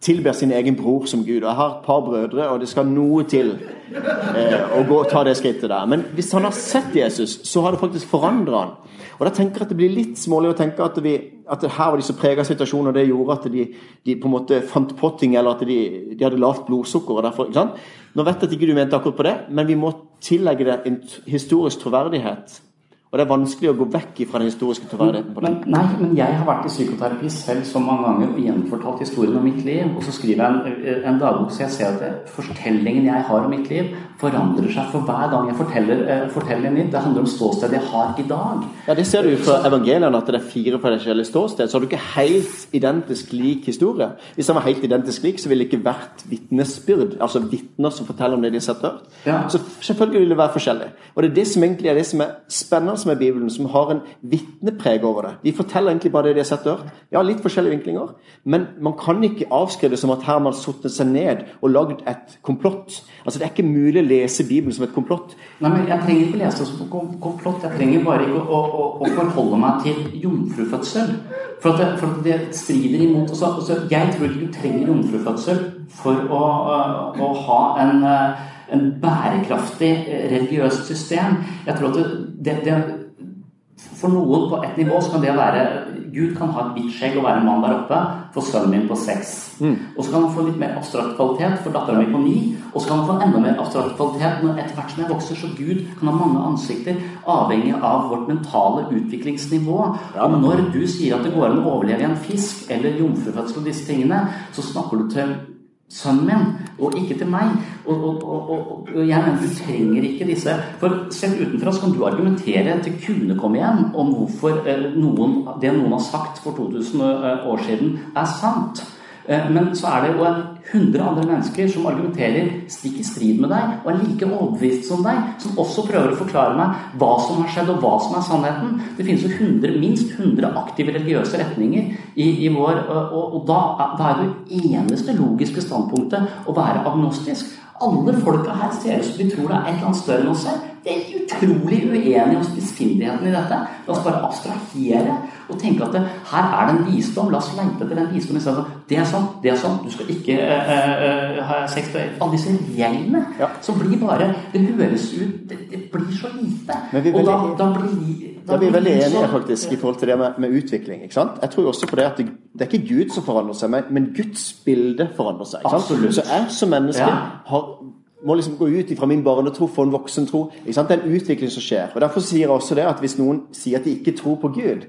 tilber sin egen bror som Gud. Og Jeg har et par brødre, og det skal noe til eh, å gå og ta det skrittet der. Men hvis han har sett Jesus, så har det faktisk forandra han. Og da tenker jeg at Det blir litt smålig å tenke at, vi, at her var de så prega situasjonen, og det gjorde at de, de, på en måte fant på ting, eller at de, de hadde lavt blodsukker. og derfor, ikke sant? Nå vet jeg at ikke du mente akkurat på det, men vi må tillegge det en historisk troverdighet. Og det er vanskelig å gå vekk fra den historiske troverdigheten på det. Men, nei, men jeg har vært i psykoterapi selv så mange ganger og gjenfortalt historien om mitt liv. Og så skriver jeg en, en dagbok så jeg ser at det, fortellingen jeg har om mitt liv, forandrer seg for hver gang jeg forteller, eh, forteller nytt. Det handler om ståstedet jeg har i dag. Ja, Det ser du fra evangeliene, at det er fire forskjellige ståsted. Så har du ikke helt identisk lik historie. Hvis den var helt identisk lik, så ville det ikke vært vitnesbyrd. Altså vitner som forteller om det de har sett og hørt. Ja. Så selvfølgelig vil det være forskjellig. Og det er det som egentlig er det som er spennende som er Bibelen, som har en vitnepreg over det. De forteller egentlig bare det de har sett og hørt. Ja, litt forskjellige vinklinger, men man kan ikke avskrive det som at her har man satt seg ned og lagd et komplott. Altså, Det er ikke mulig å lese Bibelen som et komplott. Nei, men Jeg trenger ikke lese det som komplott. Jeg trenger bare ikke å, å, å forholde meg til jomfrufødsel. For at, det, for at det strider imot også, også, Jeg tror ikke du trenger jomfrufødsel for å, å, ha en en bærekraftig eh, religiøst system. Jeg tror at det, det, For noen på et nivå så kan det være Gud kan ha et hvitt skjegg og være en mann der oppe for sønnen min på seks. Mm. Og så kan han få litt mer abstrakt kvalitet for dattera mi på ni. Og så kan han få enda mer abstrakt kvalitet når etter hvert som jeg vokser. Så Gud kan ha mange ansikter, avhengig av vårt mentale utviklingsnivå. Ja. Og når du sier at det går an å overleve i en fisk eller jomfrufødsel og disse tingene, så snakker du til sønnen min, og ikke til meg. Og, og, og, og jeg mener du trenger ikke disse. For selv utenfra så kan du argumentere til kunne komme hjem om hvorfor eh, noen, det noen har sagt for 2000 eh, år siden, er sant. Eh, men så er det jo 100 andre mennesker som argumenterer stikk i strid med deg og er like overbevist som deg, som også prøver å forklare meg hva som har skjedd, og hva som er sannheten. Det finnes jo 100, minst 100 aktive religiøse retninger i, i vår Og, og da, da, er det eneste logiske standpunktet å være agnostisk. Alle folka her ser ut som de tror det er et eller annet større enn oss selv. Utrolig uenige om spissfindigheten i dette. La oss bare abstrahere og tenke at det, her er det en visdom. La oss leite etter den visdommen istedenfor det er sånn, det er sånn, du skal ikke uh, uh, ha sex med Alle disse reglene ja. som blir bare Det høres ut Det, det blir så lite. og da, da blir da er vi veldig enige faktisk i forhold til det med, med, utvikling. ikke sant? Jeg tror også på det at det, det er ikke Gud som forandrer seg, men Guds bilde forandrer seg. ikke sant? Så jeg som menneske ja. har, må liksom gå ut fra min barnetro for en voksen tro. ikke sant? Det er en utvikling som skjer. og Derfor sier jeg også det at hvis noen sier at de ikke tror på Gud,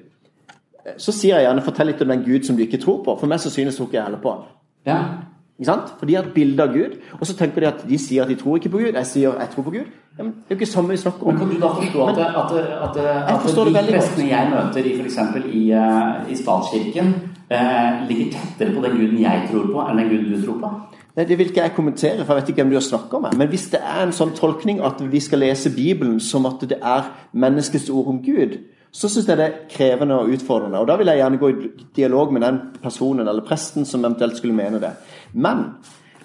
så sier jeg gjerne 'fortell litt om den Gud som du ikke tror på'. For meg så synes tror ikke jeg heller på han. Ja. Ikke sant? For de har et bilde av Gud, og så tenker de at de sier at de tror ikke på Gud. Jeg sier jeg tror på Gud. Ja, men det er jo ikke samme vi snakker om. Men Kan du da forstå at, at, at, at de prestene jeg møter i f.eks. I, uh, i statskirken, ligger tettere på den guden jeg tror på, enn den guden du tror på? Nei, Det vil ikke jeg kommentere, for jeg vet ikke hvem du har snakka med. Men hvis det er en sånn tolkning at vi skal lese Bibelen som at det er menneskets ord om Gud, så syns jeg det er krevende og utfordrende. Og da vil jeg gjerne gå i dialog med den personen eller presten som eventuelt skulle mene det. Men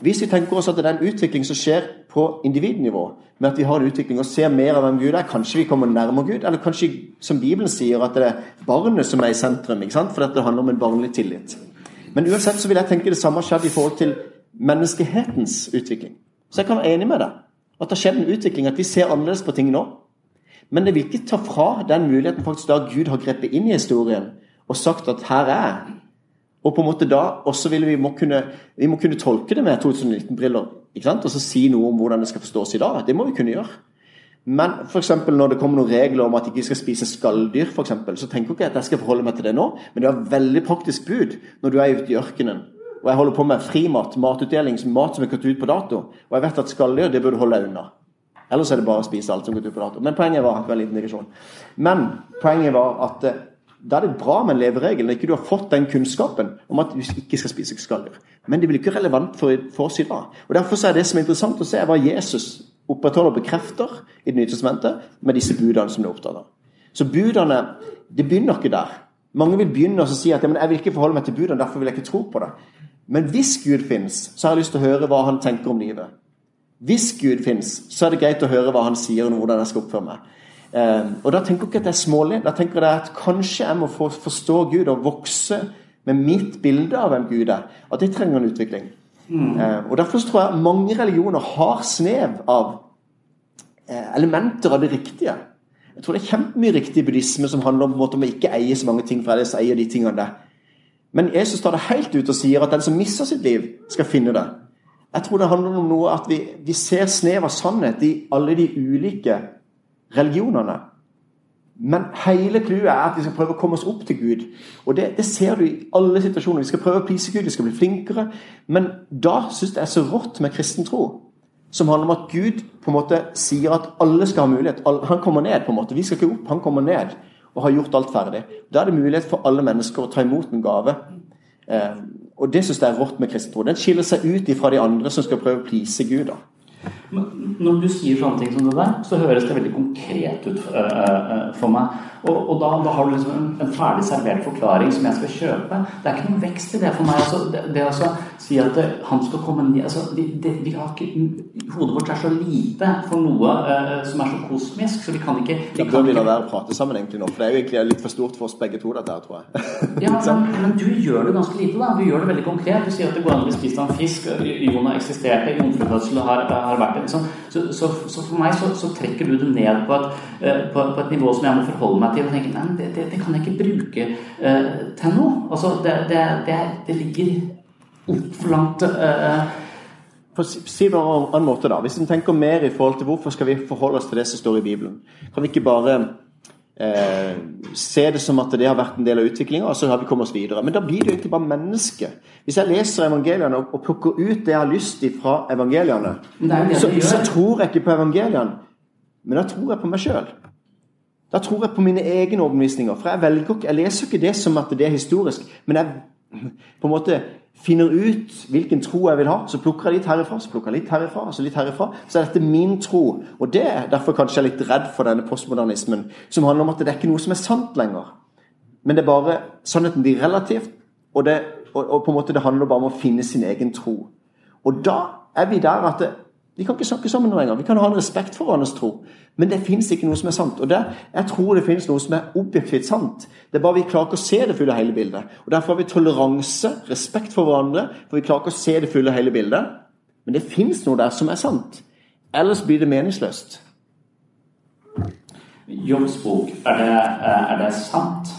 hvis vi tenker oss at det er en utvikling som skjer på individnivå, med at vi har en utvikling og ser mer av hvem Gud er, kanskje vi kommer nærmere Gud, eller kanskje, som Bibelen sier, at det er barnet som er i sentrum, for dette handler om en barnlig tillit. Men uansett så vil jeg tenke det samme har skjedd i forhold til menneskehetens utvikling. Så jeg kan være enig med deg. At det har skjedd en utvikling, at vi ser annerledes på ting nå. Men det vil ikke ta fra den muligheten faktisk da Gud har grepet inn i historien og sagt at 'her er jeg'. Og på en måte da også vil vi må kunne, vi må kunne tolke det med 2019-briller. ikke sant? Og så si noe om hvordan det skal forstås i dag. Det må vi kunne gjøre. Men for når det kommer noen regler om at ikke skal spise skalldyr, for eksempel, så tenker jeg ikke at jeg skal forholde meg til det nå. Men det er et veldig praktisk bud når du er ute i ørkenen og jeg holder på med frimat, matutdeling, mat som er gått ut på dato. Og jeg vet at skalldyr det burde holde deg unna. Ellers er det bare å spise alt som går ut på dato. Men poenget var en liten digresjon. Men poenget var at eh, da er det bra med en leveregel når ikke du har fått den kunnskapen om at du ikke skal spise skalldyr. Men det blir ikke relevant for, for oss i dag. Og Derfor er det som er interessant å se, hva Jesus opprettholder og bekrefter i Det nye testamentet med disse budene som du er opptatt av. Så budene det begynner ikke der. Mange vil begynne å si at jeg vil ikke forholde meg til budene, derfor vil jeg ikke tro på det. Men hvis Gud fins, så har jeg lyst til å høre hva han tenker om livet. Hvis Gud fins, så er det greit å høre hva han sier om hvordan jeg skal oppføre meg. Eh, og Da tenker jeg ikke at det er smålig. Da tenker jeg at kanskje jeg må forstå Gud og vokse med mitt bilde av hvem Gud er. At det trenger en utvikling. Mm. Eh, og Derfor tror jeg mange religioner har snev av eh, elementer av det riktige. Jeg tror det er kjempemye riktig buddhisme som handler om, om å ikke eie så mange ting, for ellers eier de tingene der. Men Jesus tar det helt ut og sier at den som mister sitt liv, skal finne det. Jeg tror det handler om noe at vi, vi ser snev av sannhet i alle de ulike religionene. Men hele clouet er at vi skal prøve å komme oss opp til Gud. Og det, det, ser du i alle situasjoner. Vi skal prøve å please Gud, vi skal bli flinkere. Men da syns jeg det er så rått med kristen tro. Som handler om at Gud på en måte sier at alle skal ha mulighet. Han kommer ned. på en måte. Vi skal ikke opp, han kommer ned og har gjort alt ferdig. Da er det mulighet for alle mennesker å ta imot en gave. Eh, og det syns jeg er rått med kristen tro. Den skiller seg ut fra de andre som skal prøve å please Gud. da. Når du sier sånne ting som det der, så høres det veldig konkret ut for, uh, meg. Og, og da, da, har du liksom en, en, ferdig servert forklaring som jeg skal kjøpe. Det er ikke noen vekst i det for meg. Altså, det, det å si at det, han skal komme ned altså, vi, det, vi har ikke, Hodet vårt er så lite for noe uh, som er så kosmisk, så vi kan ikke vi bør vi la være å prate sammen egentlig nå, for det er jo egentlig litt for stort for oss begge to, dette her, tror jeg. ja, men, men, du gjør det ganske lite, da. Du gjør det veldig konkret. Du sier at det går an å bli spist av en fisk. Jon har eksistert, jomfrufødsel har, har vært det. Liksom. Så, så, så, for meg så, så, trekker du det ned på et, uh, på, på et nivå som jeg må forholde meg til og tenke nei, det, det, det kan jeg ikke bruke uh, til noe. Altså, det, det, ligger altfor langt uh, si det på en annen måte da, Hvis en tenker mer i forhold til hvorfor skal vi forholde oss til det som står i Bibelen, kan vi ikke bare eh, se det som at det har vært en del av utviklinga, og så har vi kommet oss videre. Men da blir det jo egentlig bare menneske. Hvis jeg leser evangeliene og, og plukker ut det jeg har lyst til fra evangeliene, så, så, tror jeg ikke på evangeliene, men da tror jeg på meg sjøl. Da tror jeg på mine egne overbevisninger. For jeg velger ikke, jeg leser ikke det som at det er historisk, men jeg på en måte finner ut hvilken tro jeg vil ha. Så plukker jeg litt herifra, så plukker jeg litt herifra, så litt herifra. Så er dette min tro. Og det er derfor kanskje jeg er litt redd for denne postmodernismen, som handler om at det er ikke noe som er sant lenger. Men det er bare sannheten blir relativt, og, det, og, og på en måte det handler bare om å finne sin egen tro. Og da er vi der at det, vi kan ikke snakke sammen nå engang. Vi kan ha en respekt for hverandres tro. Men det fins ikke noe som er sant. Og det, Jeg tror det finnes noe som er objektivt sant. Det er bare vi klarer ikke å se det fulle hele bildet. Og Derfor har vi toleranse, respekt for hverandre, for vi klarer ikke å se det fulle hele bildet. Men det fins noe der som er sant. Ellers blir det meningsløst. Jobbs bok, er det, er det sant?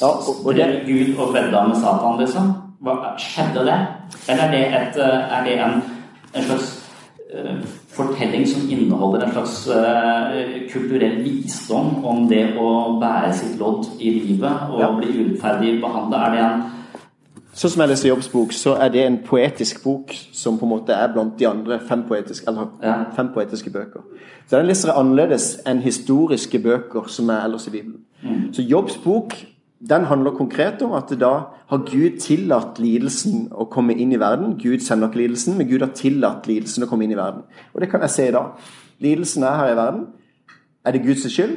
Ja, og, og det... Gud og vedda med Satan, liksom? Hva, skjedde det? Eller er det, et, er det en, en slags fortelling som inneholder en slags uh, kulturell visdom om det å bære sitt lodd i livet og ja. bli urettferdig behandla? Er det en Sånn som jeg leser Jobbs bok, så er det en poetisk bok som på en måte er blant de andre fem, poetiske, eller, ja. fem poetiske bøker. Så den leser jeg annerledes enn historiske bøker som er ellers i Bibelen. Mm. Så Jobbs bok den handler konkret om at da har Gud tillatt lidelsen å komme inn i verden. Gud sender ikke lidelsen, men Gud har tillatt lidelsen å komme inn i verden. Og det kan jeg se i dag. Lidelsen er her i verden. Er det Guds skyld?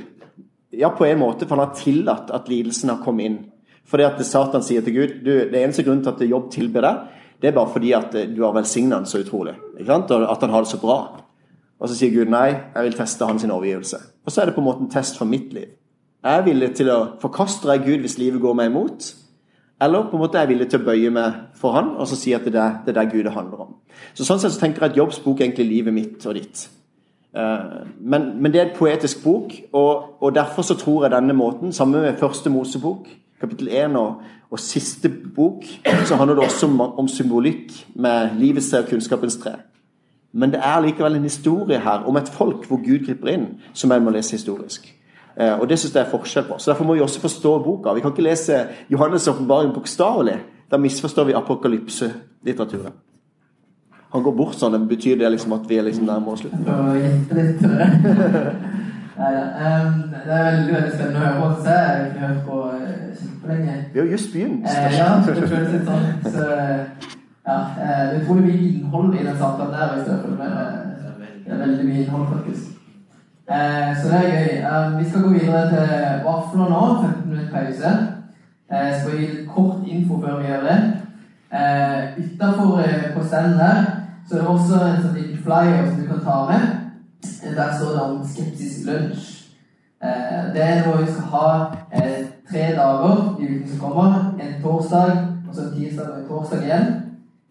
Ja, på en måte, for han har tillatt at lidelsen har kommet inn. Fordi at Satan sier til Gud du, det eneste grunnen til at Jobb tilber deg, det er bare fordi at du har velsignet han så utrolig. Ikke sant? Og at han har det så bra. Og så sier Gud nei, jeg vil teste hans overgivelse. Og så er det på en måte en test for mitt liv. Jeg er villig til å forkaste deg Gud hvis livet går meg imot. Eller på en måte er jeg villig til å bøye meg for han og så si at det er det der Gud det handler om. Så Sånn sett så tenker jeg at Jobbs bok er egentlig livet mitt og ditt. Eh, men, men, det er et poetisk bok, og, og, derfor så tror jeg denne måten, sammen med første Mosebok, kapittel 1 og, og siste bok, så handler det også om, om symbolikk med livets tre og kunnskapens tre. Men det er likevel en historie her om et folk hvor Gud griper inn, som jeg må lese historisk. Eh, og Det synes jeg er forskjell på. Så Derfor må vi også forstå boka. Vi kan ikke lese Johannes' åpenbaring bokstavelig. Da misforstår vi apokalypselitteraturen. Han går bort sånn. Det betyr det liksom at vi er liksom nærmere å slutten? Nei, um, det er veldig veldig spennende å høre på. Så jeg har ikke hørt på uh, kjempelenge. Vi har just begynt. Eh, ja, det føles litt sånn. Så, ja, uh, det er utrolig mye innhold i den samtalen der. Hvis jeg følger. Det er veldig mye innhold, faktisk. Eh, så det er gøy. Eh, vi skal gå videre til vafler nå. 15 minutter pause. Eh, jeg får gi litt kort info før vi gjør det. Eh, Utafor eh, på standen der så er det også en sånn liten flyer som du kan ta med. Eh, der står det om skeptisk lunsj. det er noe vi skal ha tre dager i uken som kommer. En torsdag, og så en tirsdag og en torsdag igjen.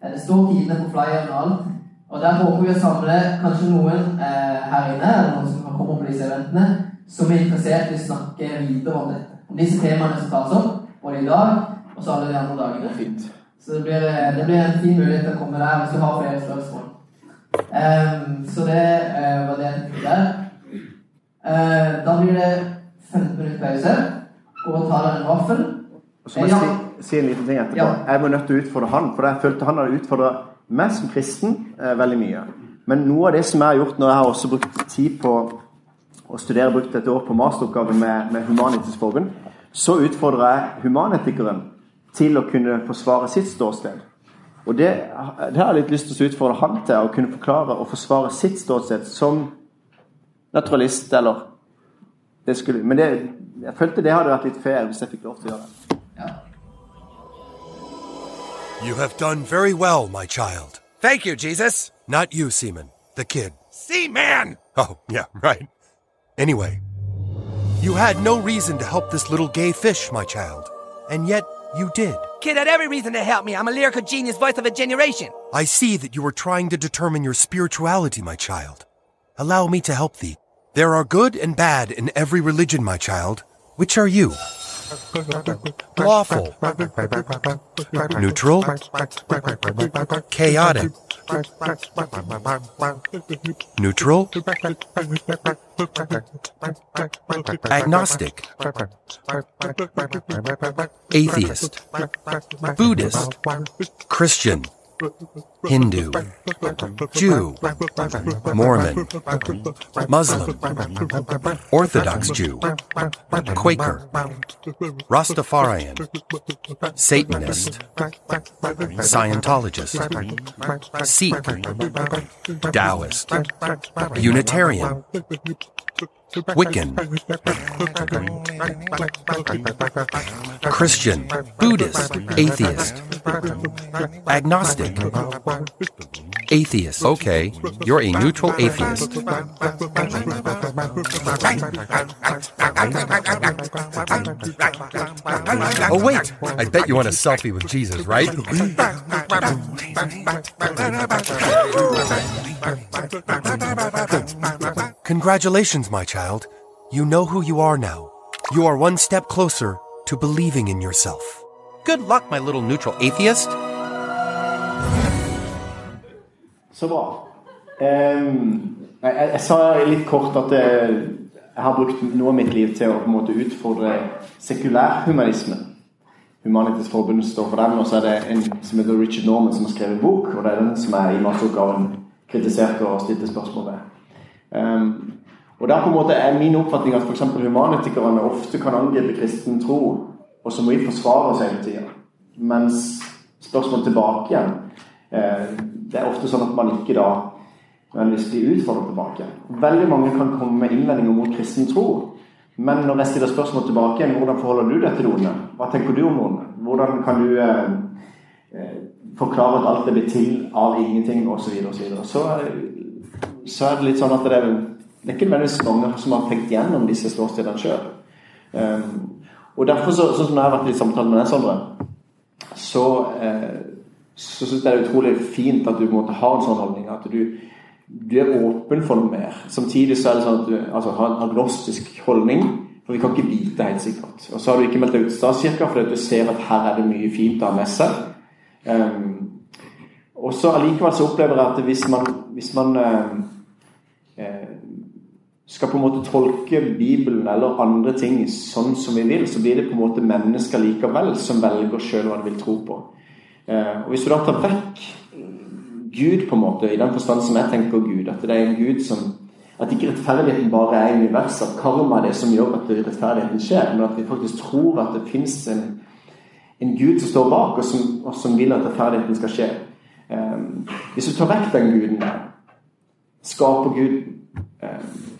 det står tidene på flyeren og alt. Og Der håper vi å samle kanskje noen her inne, eller noen som kan komme på disse eventene, som er interessert i å snakke videre om dette. Om disse temaene som tas opp, både i dag og så alle de andre dagene. Fint. Så det blir, det blir, en fin mulighet til å komme der hvis du har flere spørsmål. Um, så det uh, var det der. Uh, da blir det 15 minutter pause. Gå og ta deg en vaffel. Så må jeg si, si, en liten ting etterpå. Ja. Jeg var nødt til å utfordre han, for jeg følte han hadde utfordra meg som kristen eh, veldig mye. Men noe av det som jeg har gjort når jeg har også brukt tid på å studere, brukt et år på masteroppgave med, med Humanitisk så utfordrer jeg humanetikeren til å kunne forsvare sitt ståsted. Og det, det har jeg litt lyst til å utfordre han til, å kunne forklare og forsvare sitt ståsted som naturalist, eller det skulle, Men det, jeg følte det hadde vært litt fair hvis jeg fikk lov til å gjøre det. You have done very well, my child. Thank you, Jesus. Not you, Seaman. The kid. Seaman! Oh, yeah, right. Anyway, you had no reason to help this little gay fish, my child. And yet, you did. Kid had every reason to help me. I'm a lyrical genius voice of a generation. I see that you were trying to determine your spirituality, my child. Allow me to help thee. There are good and bad in every religion, my child. Which are you? Lawful. Neutral. Chaotic. Neutral. Agnostic. Atheist. Buddhist. Christian. Hindu, Jew, Mormon, Muslim, Orthodox Jew, Quaker, Rastafarian, Satanist, Scientologist, Sikh, Taoist, Unitarian, Wiccan, Christian, Buddhist, Atheist, Agnostic, Atheist. Okay, you're a neutral atheist. Oh, wait! I bet you want a selfie with Jesus, right? Congratulations, my child. You know who you are now. You are one step closer to believing in yourself. Good luck, my little neutral atheist. Så bra. Um, jeg, jeg, sa litt kort at jeg, jeg, har brukt noe av mitt liv til å på en måte utfordre sekulærhumanismen. Humanitisk Forbund står for den, og så er det en som heter Richard Norman som har skrevet bok, og det er den som er i masteroppgaven kritiserte og stilte spørsmål ved. Um, og der på en måte er min oppfatning at f.eks. humanitikerne ofte kan angripe kristen tro, og så må vi forsvare oss hele tida. Mens spørsmål tilbake igjen eh, Det er ofte sånn at man ikke da nødvendigvis blir utfordret tilbake. Veldig mange kan komme med innvendinger mot kristen tro Men når jeg stiller spørsmål tilbake igjen, hvordan forholder du deg til ordene? Hva tenker du om ordene? Hvordan kan du eh, eh, forklare at alt er blitt til av ingenting, osv., osv. Så, videre, og så, så, så er det litt sånn at det er, det er ikke nødvendigvis mange som har tenkt gjennom disse ståstedene sjøl. Um, og derfor, så, sånn som jeg har vært i samtale med deg, Sondre, så, eh, så syns jeg det er utrolig fint at du måtte ha en sånn holdning. At du, du er åpen for noe mer. Samtidig så er det sånn at du altså, har en agnostisk holdning. For vi kan ikke vite helt sikkert. Og så har du ikke meldt deg ut statskirka fordi du ser at her er det mye fint å ha med seg. Um, og så allikevel så opplever jeg at hvis man, hvis man uh, uh, skal på en måte tolke Bibelen eller andre ting sånn som vi vil, så blir det på en måte mennesker likevel som velger sjøl hva de vil tro på. Uh, og Hvis du da tar vekk Gud, på en måte, i den forstand som jeg tenker Gud, at det er en Gud som at ikke rettferdigheten bare er universet, at karma er det som gjør at rettferdigheten skjer, men at vi faktisk tror at det fins en, en, Gud som står bak, og som, og som vil at rettferdigheten skal skje. Um, hvis du tar vekk den guden der, skaper Gud um,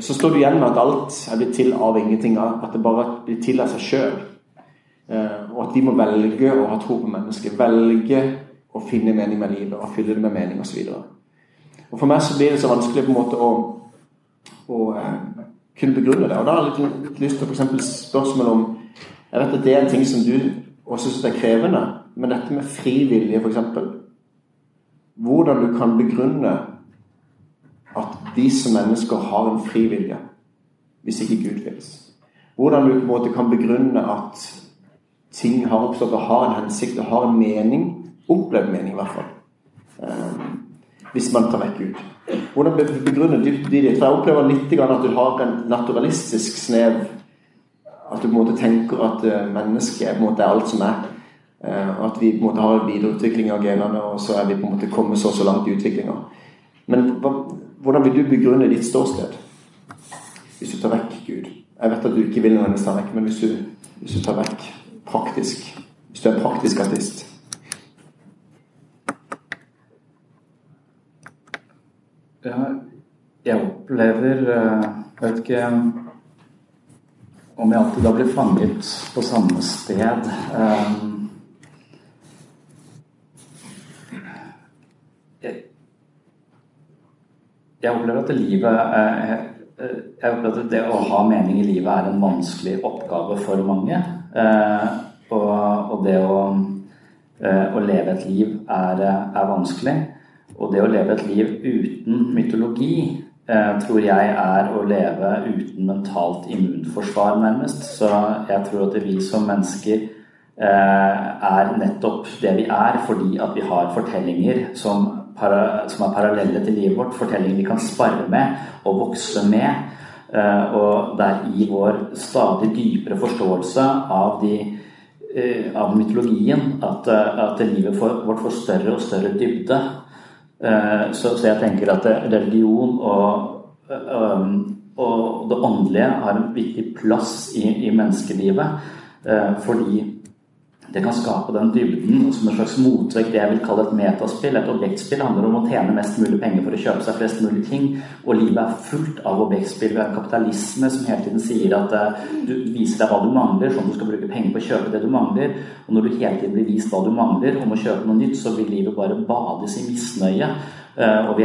så står du igjen med at alt er blitt til av ingenting. At det bare blir til av seg sjøl. Uh, og at vi må velge å ha tro på mennesket. Velge å finne mening med livet og fylle det med mening osv. Og For meg så blir det så vanskelig på en måte å, å uh, kunne begrunne det. Og Da har jeg litt, lyst til f.eks. spørsmål om Jeg vet at det er en ting som du også syns er krevende, men dette med fri vilje, f.eks. Hvordan du kan begrunne vi som mennesker har en fri vilje, hvis ikke Gud finnes. Hvordan du på en måte kan begrunne at ting har oppstått og har en hensikt og har en mening, opplevd mening i hvert fall, um, hvis man tar vekk Gud. Hvordan begrunner du det? For jeg opplever litt at du har en naturalistisk snev. At du på en måte tenker at eh, mennesket en måte er alt som er. Uh, at vi på en måte har en videreutvikling av genene, og så er vi på en måte kommet så så langt i utviklinga. Men hvordan vil du begrunne ditt ståsted hvis du tar vekk Gud? Jeg vet at du ikke vil nødvendigvis ta vekk, men hvis du, hvis du tar vekk praktisk Hvis du er praktisk artist Ja, jeg opplever eh, Jeg vet ikke om jeg alltid da blir fanget på samme sted. Um, jeg opplever at livet jeg opplever at det å ha mening i livet er en vanskelig oppgave for mange. Eh, og, og det å, eh, å, leve et liv er, er, vanskelig. Og det å leve et liv uten mytologi eh, tror jeg er å leve uten mentalt immunforsvar, nærmest. Så jeg tror at vi som mennesker er nettopp det vi er fordi at vi har fortellinger som som er parallelle til livet vårt, fortellinger vi kan spare med og vokse med. Eh, og det er i vår stadig dypere forståelse av, de, eh, av mytologien at, eh, at livet vårt får større og større dybde. Så, så jeg tenker at religion og, og det åndelige har en viktig plass i, i menneskelivet. Fordi det kan skape den dybden som en slags motvekt det jeg vil kalle et metaspill. Et objektspill handler om å tjene mest mulig penger for å kjøpe seg flest mulig ting. Og livet er fullt av objektspill. Vi har kapitalisme som hele tiden sier at uh, du viser deg hva du mangler, sånn at du skal bruke penger på å kjøpe det du mangler. Og når du hele tiden blir vist hva du mangler, om å kjøpe noe nytt, så vil livet bare bades i misnøye. Uh, og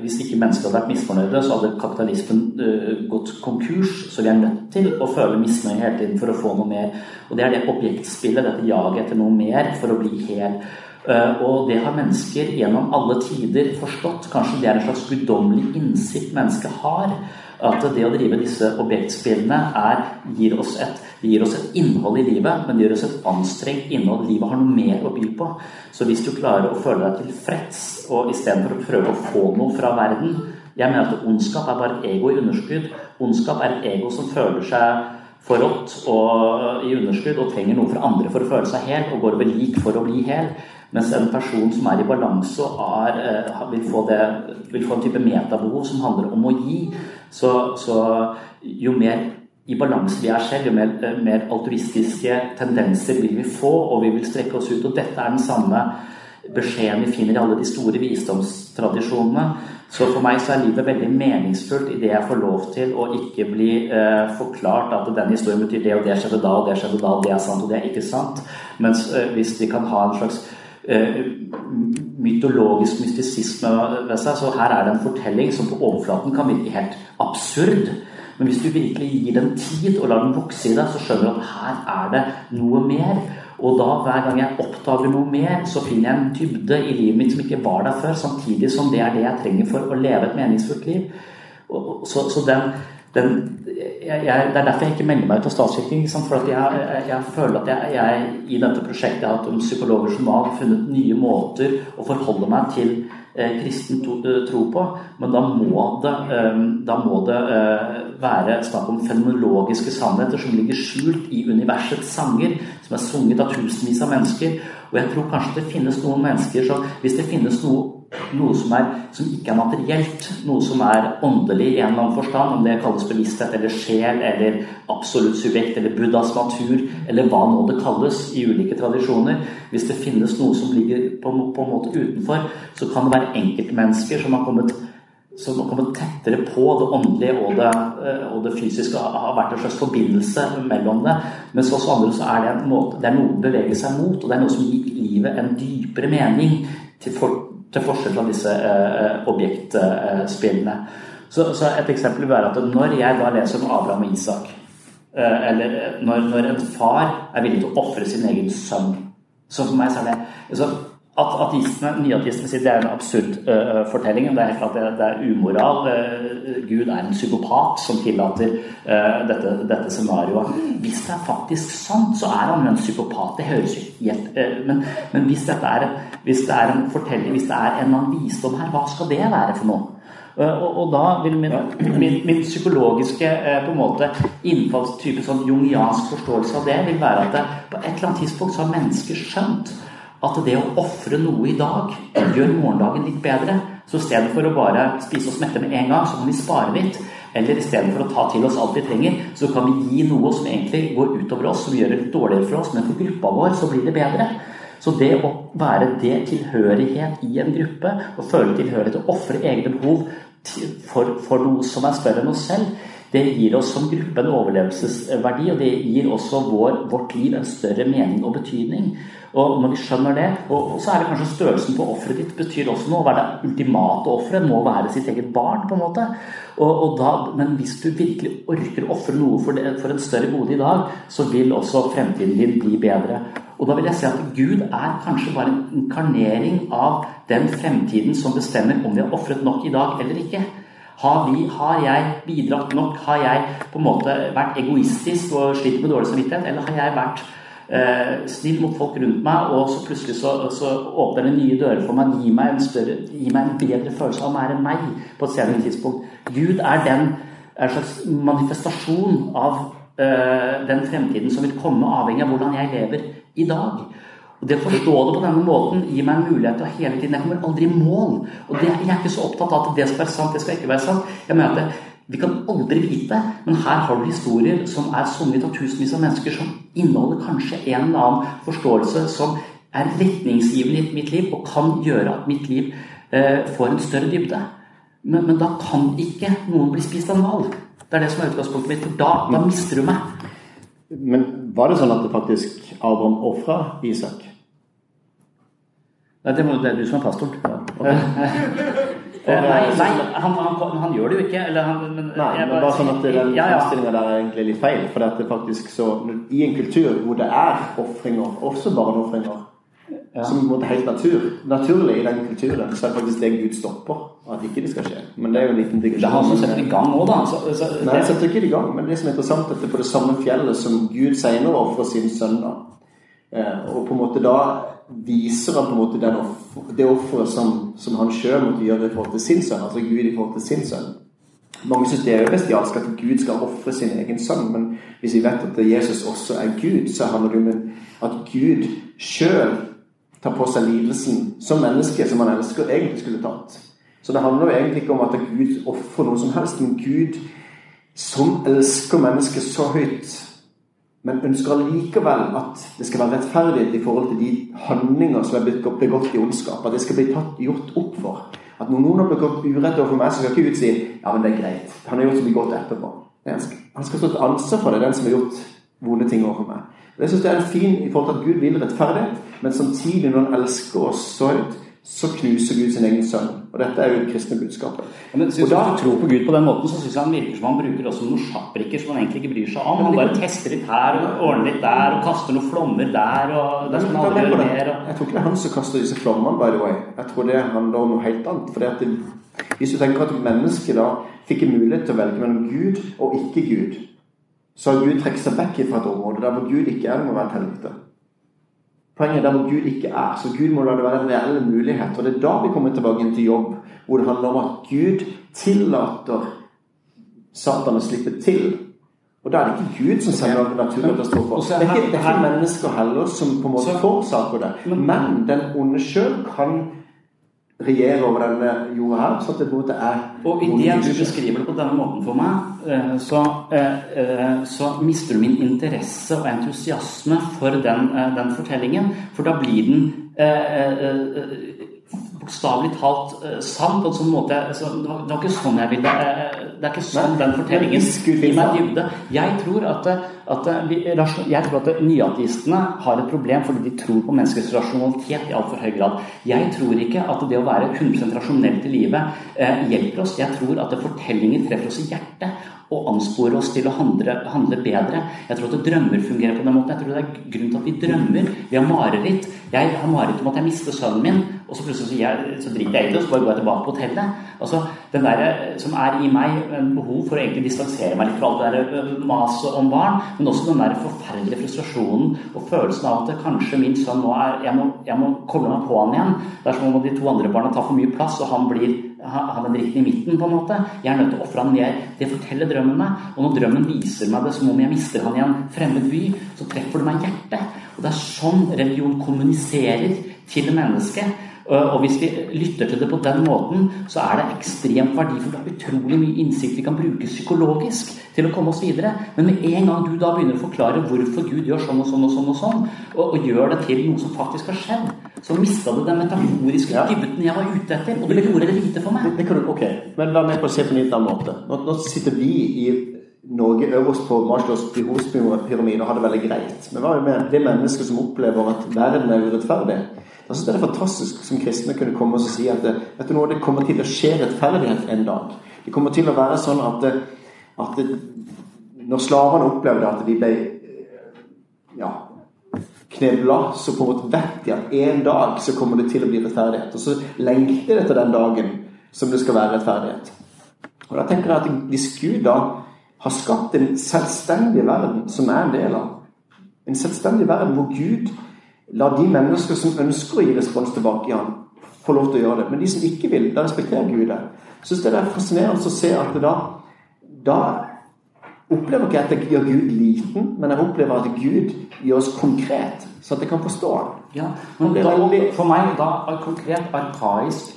Hvis ikke mennesker hadde vært misfornøyde, så hadde kapitalismen uh, gått konkurs. Så vi er nødt til å føle misnøye hele tiden for å få noe mer. Og Det er det objektspillet, dette jaget etter noe mer for å bli hel. Uh, og det har mennesker gjennom alle tider forstått. Kanskje det er en slags guddommelig innsikt mennesket har. At det å drive disse objektspillene er, gir oss et det gir oss et innhold i livet, men det gir oss et anstrengt innhold. Livet har noe mer å by på. Så hvis du klarer å føle deg tilfreds, og istedenfor å prøve å få noe fra verden Jeg mener at ondskap er bare et ego i underskudd. Ondskap er et ego som føler seg forrådt og i underskudd og trenger noe fra andre for å føle seg hel, og går over lik for å bli hel. Mens en person som er i balanse og er, eh, vil, få det, vil, få en type metabehov som handler om å gi, så, så jo mer i balanse vi er selv, jo mer, eh, mer, altruistiske tendenser vil vi få, og vi vil strekke oss ut. Og dette er den samme beskjeden vi finner i alle de store visdomstradisjonene. Så for meg så er livet veldig meningsfullt idet jeg får lov til å ikke bli eh, forklart at den historien betyr det og det skjedde da og det skjedde da, og det er sant og det er ikke sant. Mens eh, hvis vi kan ha en slags eh, mytologisk mystisisme ved seg, så her er det en fortelling som på overflaten kan virke helt absurd. Men hvis du virkelig gir den tid og lar den vokse i deg, så skjønner du at her er det noe mer. Og da, hver gang jeg oppdager noe mer, så finner jeg en dybde i livet mitt som ikke var der før, samtidig som det er det jeg trenger for å leve et meningsfullt liv. Og, så, så den, den jeg, jeg, Det er derfor jeg ikke melder meg ut av statskirken. For jeg, jeg, føler at jeg, i dette prosjektet jeg har hatt om psykologer som har funnet nye måter å forholde meg til kristen eh, tro på. Men da må det, eh, da må det eh, være snakk om fenomenologiske sannheter som ligger skjult i universets sanger, som er sunget av tusenvis av mennesker. Og jeg tror kanskje det finnes noen mennesker som Hvis det finnes noe, noe som, er, som, ikke er materielt, noe som er åndelig i en eller annen forstand, om det kalles bevissthet eller sjel eller absolutt subjekt eller Buddhas natur, eller hva nå det kalles i ulike tradisjoner. Hvis det finnes noe som ligger på, på en måte utenfor, så kan det være enkeltmennesker som har kommet som har kommet tettere på det åndelige og det, eh, og det fysiske, har vært en slags forbindelse mellom det. Mens hos andre så er det, en måte, det er noe å bevege seg mot, og det er noe som gir livet en dypere mening, til, for, til forskjell fra disse eh, objektspillene. Så, så, et eksempel vil være at når jeg da leser om Abraham og Isak, eh, eller når, når, en far er villig til å ofre sin egen sønn så for meg så er det altså, at ateistene, nyateistene sier det er en absurd uh, fortelling. Det er helt klart det, det er umoral. Uh, Gud er en psykopat som tillater uh, dette, dette scenarioet. Hvis det er faktisk sant, så er han en psykopat. Det høres jo helt men, men hvis, er, hvis, det er en fortelling, hvis det er en annen visdom her, hva skal det være for noe? Og, og, da vil min, min, min psykologiske på en måte innfallstype, sånn jungiansk forståelse av det, vil være at det, på et eller annet tidspunkt så har mennesker skjønt at det å ofre noe i dag gjør morgendagen litt bedre. Så i stedet for å bare spise oss mette med en gang, så kan vi spare litt. Eller i stedet for å ta til oss alt vi trenger, så kan vi gi noe som egentlig går utover oss, som gjør det litt dårligere for oss, men for gruppa vår så blir det bedre. Så det å være det tilhørighet i en gruppe, og føle tilhørighet og ofre egne behov for, for noe som er større enn oss selv, det gir oss som gruppe en overlevelsesverdi, og det gir også vår, vårt liv en større mening og betydning. Og når vi skjønner det, og så er det kanskje størrelsen på offeret ditt betyr også noe. Hva er det ultimate offeret? Må være sitt eget barn, på en måte. Og, og da, men hvis du virkelig orker å ofre noe for, det, for en større gode i dag, så vil også fremtiden din bli bedre. Og da vil jeg si at Gud er kanskje bare en inkarnering av den fremtiden som bestemmer om vi har ofret nok i dag eller ikke. Har, vi, har jeg bidratt nok? Har jeg på en måte vært egoistisk og slitt med dårlig samvittighet? Eller har jeg vært eh, snill mot folk rundt meg, og så plutselig så, så åpner det nye dører for meg. Gir meg en, større, gi meg en bedre følelse av å være meg på et senere tidspunkt. Gud er den er en slags manifestasjon av eh, den fremtiden som vil komme, avhengig av hvordan jeg lever i dag. Og Det å forstå det på denne måten gir meg mulighet til å hele tiden Jeg kommer aldri i mål. Og det, Jeg er ikke så opptatt av at det skal være sant, det skal ikke være sant. Jeg mener at vi kan aldri vite, men her har du historier som er sunget av tusenvis av mennesker, som inneholder kanskje en eller annen forståelse som er retningsgivende i mitt liv, og kan gjøre at mitt liv eh, får en større dybde. Men, men, da kan ikke noen bli spist av en hval. Det er det som er utgangspunktet mitt. For da, da mister du meg. Men var det sånn at det faktisk Abraham ofra Isak? Nei, det, må, det er du som er pastoren. Ja. Eh, nei, nei han, han, han, gjør det jo ikke. Han, men, nei, men bare sånn at den ja, ja. der er egentlig litt feil. For det er faktisk så I en kultur hvor det er ofringer, også barneofringer, ja. som på en helt natur, naturlig i den kulturen, så er det faktisk det Gud stopper. At ikke det skal skje. Men det er jo en liten digresjon. Det er han som setter i gang òg, da. Så, så, nei, det setter ikke i gang. Men det som er interessant, at det er på det samme fjellet som Gud senere ofrer sin sønn. da. Eh, og på en måte da viser han på en måte offer, det offeret som, som, han sjøl måtte gjøre i forhold til sin sønn, altså Gud i forhold til sin sønn. Mange syns det er bestialsk at Gud skal ofre sin egen sønn, men hvis vi vet at Jesus også er Gud, så handler det om at Gud sjøl tar på seg lidelsen som menneske, som han elsker, egentlig skulle tatt. Så det handler jo egentlig ikke om at Gud ofrer noe som helst, men Gud som elsker mennesket så høyt men ønsker allikevel at det skal være rettferdighet i forhold til de handlinger som er begått i ondskap. At det skal bli tatt, gjort opp for. At når noen har begått urett overfor meg, så skal ikke Gud si ja, men det er greit. Han har gjort så mye godt etterpå. Han skal, stå til ansvar for det, den som har gjort vonde ting overfor meg. Og Det synes jeg er fint i forhold til at Gud vil rettferdighet, men samtidig, når han elsker oss så høyt, så knuser Gud sin egen sønn. Og dette er jo det kristne budskapet. Ja, men synes Og da- Hvis du tror på Gud på den måten, så syns jeg han virker som han bruker også noen sjakkbrikker som han egentlig ikke bryr seg om. Han bare tester litt her og ordner litt der og kaster noen flommer der og det skal aldri gjøre mer. Og... Jeg tror ikke det er han som kaster disse flommene, by the way. Jeg tror det handler om noe helt annet. Fordi at det, hvis du tenker at mennesket da fikk en mulighet til å velge mellom Gud og ikke Gud, så har Gud trukket seg vekk fra et område der hvor Gud ikke er, noe må være et helvete. Poenget er der hvor Gud ikke er. Så Gud må la det være en reell mulighet. Og det er da vi kommer tilbake inn til jobb, hvor det handler om at Gud tillater Satan å slippe til. Og da er det ikke Gud som sender naturkatastrofer. Er Det er ikke, det er ikke mennesker heller som på en måte forårsaker det. Men- Men den onde sjøl kan regjere over denne jorda her, så det både er Og idet du beskriver det på denne måten for meg, eh, så, eh, eh, så mister du min interesse og entusiasme for den, den fortellingen. For da blir den bokstavelig talt uh, sant. på en sånn måte altså, det, var, det var ikke sånn jeg ville uh, Det er ikke sånn Nei, den fortellingen gir meg dybde. Jeg tror at, at, vi, jeg tror at nyateistene har et problem fordi de tror på menneskets rasjonalitet i altfor høy grad. Jeg tror ikke at det å være 100 rasjonelt i livet eh, hjelper oss. Jeg tror at fortellinger treffer oss i hjertet og anspore oss til å handle, handle bedre. Jeg tror at drømmer fungerer på den måten. Jeg tror det er grunnen til at vi drømmer. Vi har mareritt. Jeg har mareritt om at jeg mister sønnen min, og så plutselig så, jeg, så driter jeg i det, og så bare går jeg tilbake på hotellet. Altså, Den der som er i meg, en behov for å egentlig distansere meg litt fra alt det der øh, maset om barn, men også den der forferdelige frustrasjonen og følelsen av at kanskje min sønn nå er Jeg må, jeg må koble meg på han igjen. Det er som om de to andre barna tar for mye plass, og han blir han han er dritten i midten, på en måte. Jeg er nødt til å ofre han mer. Det forteller drømmen meg. Og når drømmen viser meg det som om jeg mister han i en fremmed by, så treffer det meg i hjertet. Og det er sånn religion kommuniserer til mennesket. Øh, Og hvis vi lytter til det på den måten, så er det ekstremt verdifullt. Det er utrolig mye innsikt vi kan bruke psykologisk til å komme oss videre. Men med en gang du da begynner å forklare hvorfor Gud gjør sånn og sånn og sånn, og sånn, og, og gjør det til noe som faktisk har skjedd, så mista det den metaforiske Ja. dybden jeg var ute etter. Og det gjorde det lite for meg. Det, det du, ok, men la meg få se på en litt annen måte. Nå, nå sitter vi i Norge øverst på Maslows behovspyramide og har det veldig greit. Men hva med det mennesket som opplever at verden er urettferdig? Jeg det er fantastisk som kristne kunne komme og si at det, vet du noe, det kommer til å skje rettferdighet en dag. Det kommer til å være sånn at, det, at det, når slavene opplevde at de ble ja, knebla, så på en måte vet de at en dag så kommer det til å bli rettferdighet. Og så lengter de etter den dagen som det skal være rettferdighet. Og da tenker jeg at hvis Gud da har skapt en selvstendig verden som er en del av, en selvstendig verden hvor Gud lar de mennesker som ønsker å gi respons tilbake i han, få lov til å gjøre det. Men de som ikke vil, da respekterer Gud det. Jeg synes det er fascinerende å se at da, da opplever ikke jeg at jeg gjør Gud liten, men jeg opplever at Gud gjør oss konkret, så at jeg kan forstå han. Ja, men da, veldig- for meg da er konkret arkaisk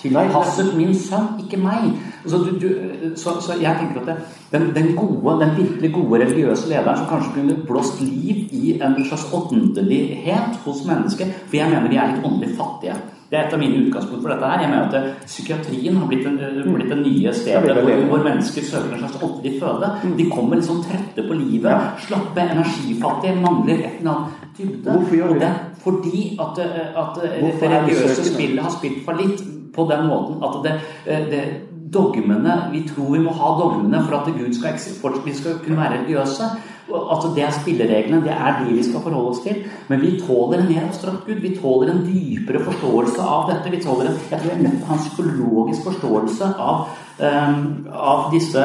tilpasset min sønn, ikke meg. Så, du, du, så, så jeg tenker at det, den, den gode, den virkelig gode religiøse lederen som kanskje kunne blåst liv i en slags åndelighet hos mennesket, for jeg mener de er litt åndelig fattige. Det er et av mine utgangspunkt for dette her. Jeg mener at psykiatrien har blitt, en, eh, blitt det nye stedet hvor, hvor mennesker søker en slags åndelig føde. De kommer sånn trette på livet, slappe, energifattige, mangler et eller annet dybde. Og de det? Fordi at, eh, at det religiøse spillet har spilt fallitt på den måten at det, eh, det dogmene Vi tror vi må ha dogmene for at Gud skal, vi skal kunne være religiøse. Altså det er spillereglene, det er det vi skal forholde oss til. Men vi tåler en mer abstrakt Gud. Vi tåler en dypere forståelse av dette. Vi tåler en, jeg tror jeg er nødt til å ha en psykologisk forståelse av, av disse,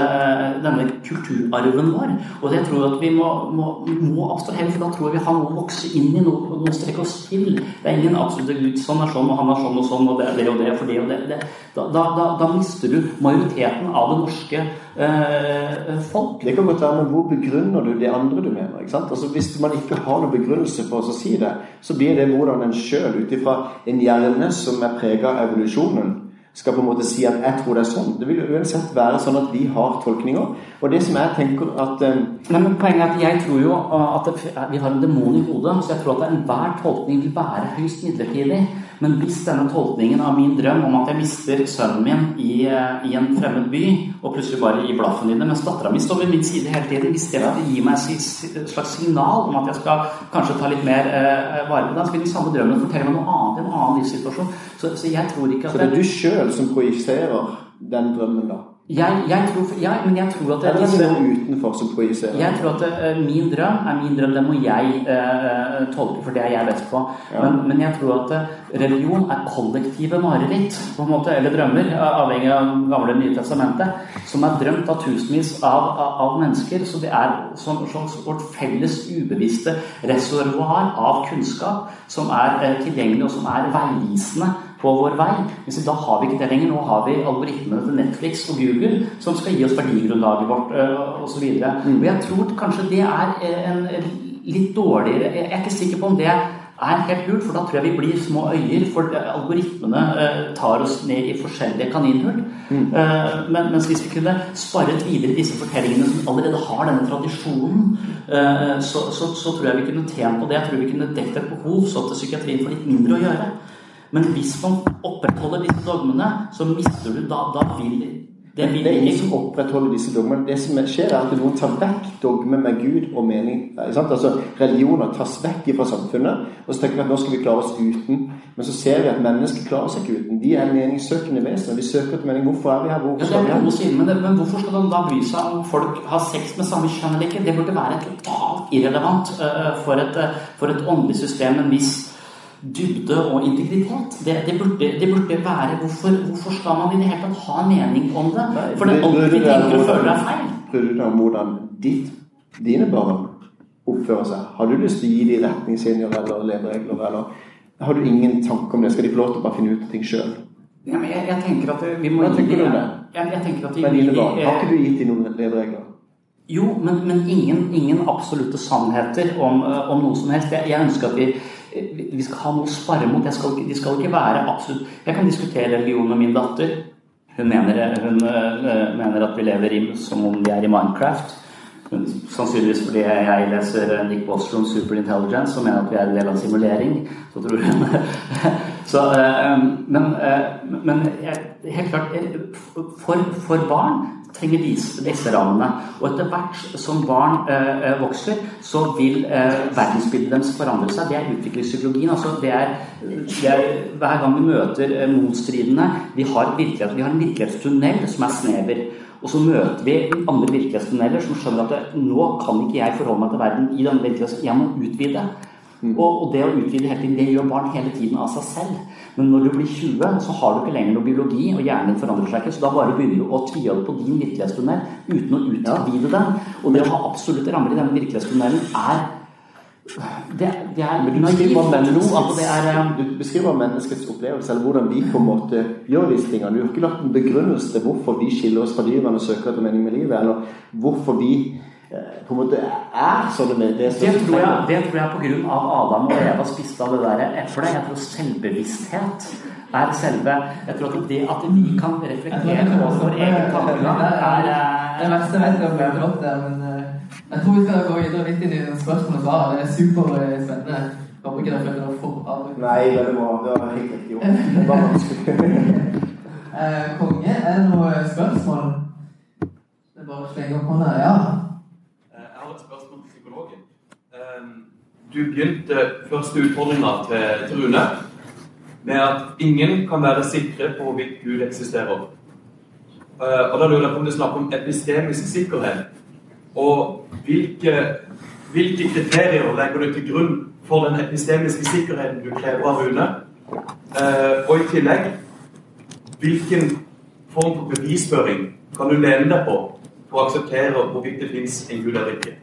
denne kulturarven vår. Og jeg tror at vi må, må, må abstrahere, for da tror jeg vi har noe å vokse inn i, noe å strekke oss til. Det er ingen absolutte Gud. Sånn er sånn, og han er sånn og sånn, og det er det og det for det og det. det. Da, da, da, da mister du majoriteten av det norske eh, folk. Det kan godt være, men hvor begrunner du det andre du mener? ikke sant? Altså Hvis man ikke har noen begrunnelse for å si det, så blir det hvordan en sjøl, ut ifra en hjerne som er prega av evolusjonen, skal på en måte si at 'jeg tror det er sånn'. Det vil jo uansett være sånn at vi har tolkninger. Og det som jeg tenker at eh, Nei, men Poenget er at jeg tror jo uh, at vi har en demon i hodet, så jeg tror at enhver tolkning vil være høyst midlertidig. Men hvis denne tolkningen av min drøm om at jeg mister sønnen min i, eh, i en fremmed by, og plutselig bare gir blaffen i det, mens dattera mi står ved min side hele tiden, hvis det gir meg et slags signal om at jeg skal kanskje ta litt mer eh, vare på den, så vil den samme drømmen fortelle meg noe annet, en annen livssituasjon. Så, så jeg tror ikke at Så det er du sjøl som projiserer den drømmen, da? Jeg, jeg tror, ja, men jeg tror at Eller er det noe utenfor som projiserer? Jeg tror at uh, min drøm er min drøm. Den må jeg uh, tolke, for det er jeg best på. Ja. Men, men jeg tror at uh, religion er kollektive mareritt, på en måte, eller drømmer, avhengig av gamle Nye testamentet, som er drømt av tusenvis av, av, av mennesker. Så det er som, som vårt felles ubevisste reservoar av kunnskap som er tilgjengelig, og som er veivisende på vår vei. Men da har vi ikke det lenger. Nå har vi algoritmene til Netflix og Google som skal gi oss verdigrunnlaget vårt øh, osv. Mm. Jeg tror kanskje det er eh, en litt dårligere Jeg er ikke sikker på om det er helt lurt, for da tror jeg vi blir små øyer. For eh, algoritmene eh, tar oss ned i forskjellige kaninhull. Mm. Men, mens hvis vi kunne sparret videre disse fortellingene som allerede har denne tradisjonen, så, så, så tror jeg vi kunne tjent på det. Jeg tror vi kunne dekket et behov så at psykiatrien får litt mindre å gjøre. Men hvis man opprettholder disse dogmene, så mister du da, da vil det vil Det er ingen som opprettholder disse dogmene. Det som skjer, er at noen tar vekk dogme med Gud og mening. Sant? Altså, Religioner tas vekk fra samfunnet, og så tenker vi at nå skal vi klare oss uten. Men så ser vi at mennesker klarer seg ikke uten. De er meningssøkende vesener. Vi søker etter mening. Hvorfor er vi her? Hvorfor skal vi her? å si, men, det, men hvorfor skal de da bry seg om folk har sex med samme kjønn eller ikke? Det burde være totalt irrelevant uh, for, et, uh, for et åndelig system med en viss dybde og integritet. Det, det, burde, det burde være hvorfor, hvorfor skal man i det hele tatt ha en mening om det? For det, er alt vi tenker og føler er feil. Bryr du deg om hvordan ditt, dine barn oppfører seg? Har du lyst til å gi dem retningslinjer eller leveregler? Eller har du ingen tanke om det? Skal de få lov til å bare finne ut ting sjøl? Ja, men jeg, jeg tenker at vi må Hva tenker du om det? Jeg, jeg tenker at vi, men dine barn? Har ikke du gitt dem noen leveregler? Jo, men, men ingen, ingen absolutte sannheter om, eh, om noe som helst. Jeg, jeg ønsker at vi, vi- skal ha noe å spare mot. Skal, de skal ikke være absolutt Jeg kan diskutere religion med min datter. Hun mener, hun, eh, mener at vi lever i, som om vi er i Minecraft. Hun- Sannsynligvis fordi jeg leser eh, Nick Bostrom Superintelligence og mener at vi er en del av simulering. Så tror hun så, eh, Men, eh, men jeg- helt klart for, for barn trenger disse, disse rammene. Og etter hvert som barn eh, eh, vokser, så vil eh, verdensbildet deres forandre seg. Det er utviklingspsykologien. Altså det er, det er, hver gang vi møter eh, motstridende vi har, vi har en virkelighetstunnel som er snever. Og så møter vi andre virkelighetstunneler som skjønner at det, nå kan ikke jeg forholde meg til verden i denne virkeligheten. Jeg må utvide. Og, og det å utvide hele tiden, det gjør barn hele tiden av seg selv. Men når du blir 20, så har du ikke lenger noe biologi, og hjernen din forandrer seg ikke. Så da bare begynner du å tviholde på din virkelighetstunnel uten å utvide den. Og det å ha absolutte rammer i denne virkelighetstunnelen er det, det er Men du beskriver å tro menneskets, det er eh, du beskriver menneskets opplevelse, eller hvordan vi på en måte gjør disse tingene. Du har ikke lagt en begrunnelse til hvorfor vi skiller oss fra dyrene og søker etter mening med livet, eller hvorfor vi på en måte er sånne med det Det tror jeg, det tror jeg på grunn av Adam og Eva spiste av det der eplet. Jeg tror selvbevissthet er selve Jeg tror at det at vi kan reflektere over vår egen tankegang, er Det eh, verste vet jeg om det men eh, jeg tror vi skal gå videre litt inn i spørsmål og svar. Det er superspennende. Håper ikke det for avbrutt. Nei, veldig bra. Det var helt riktig gjort. Det. Eh, konge, er det noen spørsmål? Det er bare å slenge opp hånda. Ja. Eh, Jeg har et spørsmål til psykologen. Eh, Du begynte første utfordringa til, Rune med at ingen kan være sikre på hvorvidt Gud eksisterer. Eh, Og da lurer jeg på om du snakker om epistemisk sikkerhet. Og hvilke, hvilke kriterier legger du til grunn for den epistemiske sikkerheten du krever av Rune? Eh, Og i tillegg, hvilken form for bevisføring kan du lene deg på for å akseptere hvorvidt det fins en gud eller ikke?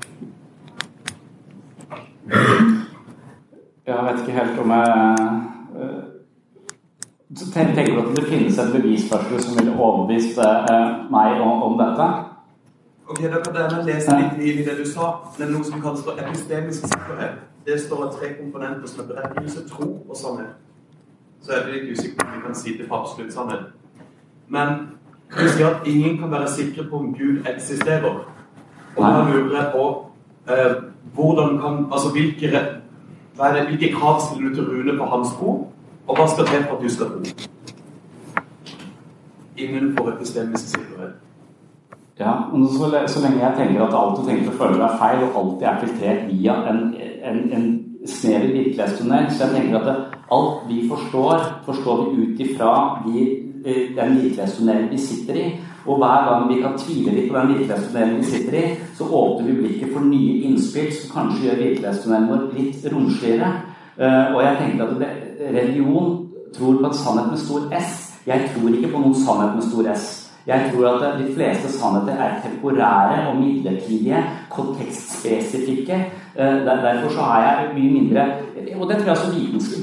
Jeg vet ikke helt om jeg eh, så Tenker du at det finnes et bevisførsel som ville overbevist eh, meg om, dette? Ok, Da kan dere lese litt i, det du sa. Det er noe som kalles for epistemisk sikkerhet. Det står av tre komponenter som er berettigelse, tro og sannhet. Så er det litt usikkert om vi kan si det for absolutt sannhet. Men du sier at ingen kan være sikre på om Gud eksisterer. Og da lurer jeg på eh, hvordan Altså hvilke, det, hvilke krav stiller du til Rune på hans tro? Og hva skal til for at du skal tro? får epistemisk sikkerhet. Ja, men så, så, lenge jeg tenker at alt du tenker og føler er feil, og alltid er filtrert via en, en, en snever virkelighetstunnel, så jeg tenker at det, alt vi forstår, forstår vi ut ifra de, den virkelighetstunnelen vi sitter i. Og hver gang vi kan tvile litt på den virkelighetstunnelen vi sitter i, så åpner vi blikket for nye innspill som kanskje gjør virkelighetstunnelen vår litt romsligere. Uh, og jeg tenker at religion tror på en sannhet med stor S. Jeg tror ikke på noen sannhet med stor S. Jeg tror at de fleste sannheter er temporære og midlertidige, kontekstspesifikke. Eh, derfor så er jeg mye mindre Og det tror jeg også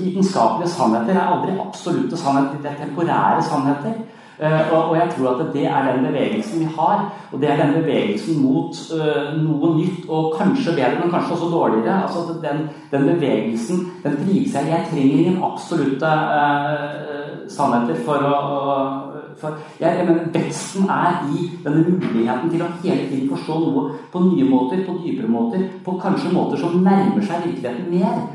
vitenskapelige sannheter er aldri absolutte sannheter. Det er temporære sannheter. Eh, og, jeg tror at det er den bevegelsen vi har. Og det er den bevegelsen mot uh, noe nytt og kanskje bedre, men kanskje også dårligere. Altså den, den bevegelsen den driver seg Jeg trenger ingen absolutte uh, sannheter for å, for jeg, jeg mener, Veksten er i denne muligheten til å hele tiden forstå noe på nye måter, på dypere måter, på kanskje måter som nærmer seg virkeligheten mer.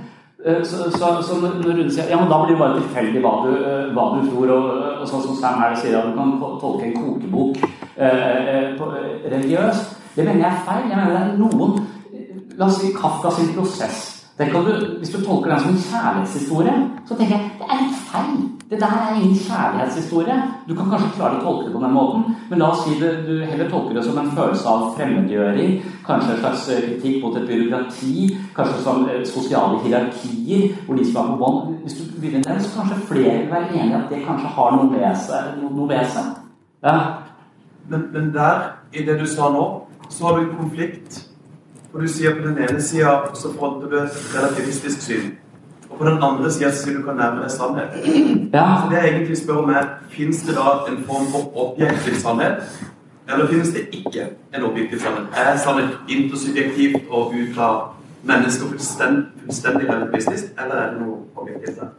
Eh, så, så, så Rune sier ja, men da blir det bare tilfeldig hva, eh, hva, du tror, og, og sånn som Sam her sier at du kan tolke en kokebok eh, på, religiøst, det mener jeg er feil. Jeg mener det er noen La oss si Kafka sin prosess. Du, hvis du tolker den som en kjærlighetshistorie, så tenker jeg det er litt feil. Det der er ingen kjærlighetshistorie. Du kan kanskje klare å tolke det på den måten, men la oss si det, du heller tolker det som en følelse av fremmedgjøring, kanskje en slags eh, kritikk mot et byråkrati, kanskje som eh, sosiale hierarkier, hvor de som er på bånd Hvis du begynner den, så kanskje flere vil være enig i at det kanskje har noe ved seg. Noe ved seg. Ja. Men, men der, i det du sa nå, så har du en konflikt. For du sier på den ene sida så forholder du et relativistisk syn. Og på den andre sida sier du kan nærme deg sannhet. Ja. Så det jeg egentlig spør om er, Fins det da en form for objektiv sannhet? Eller finnes det ikke en objektiv sannhet? Er sannhet intersubjektivt og fra mennesker fullstendig, fullstendig relativistisk, eller er det noe objektivt der?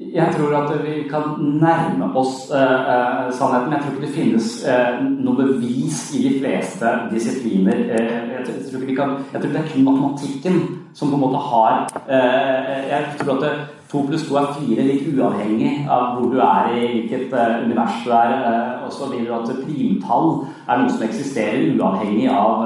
Jeg tror at vi kan nærme oss eh, sannheten. Jeg tror ikke det finnes eh, noe bevis i de fleste disipliner. Eh, jeg, tror, ikke kan, jeg, tror det er kun matematikken som på en måte har Jeg tror at det, to pluss to er fire, litt uavhengig av hvor du er i hvilket univers du er. og så vil du at primtall er noe som eksisterer uavhengig av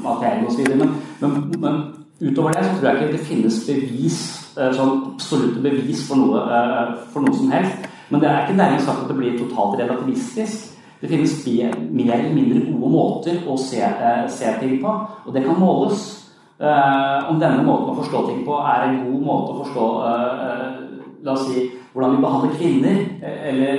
materien osv. Men, men, men utover det så tror jeg ikke det finnes bevis Eh, sånn absolutte bevis for noe, eh, for noe som helst. Men det er ikke nærmest sagt at det blir totalt relativistisk. Det finnes mer eller mindre gode måter å se, eh, se ting på, og det kan måles. Om denne måten å forstå ting på er en god måte å forstå La oss si hvordan vi behandler kvinner, eller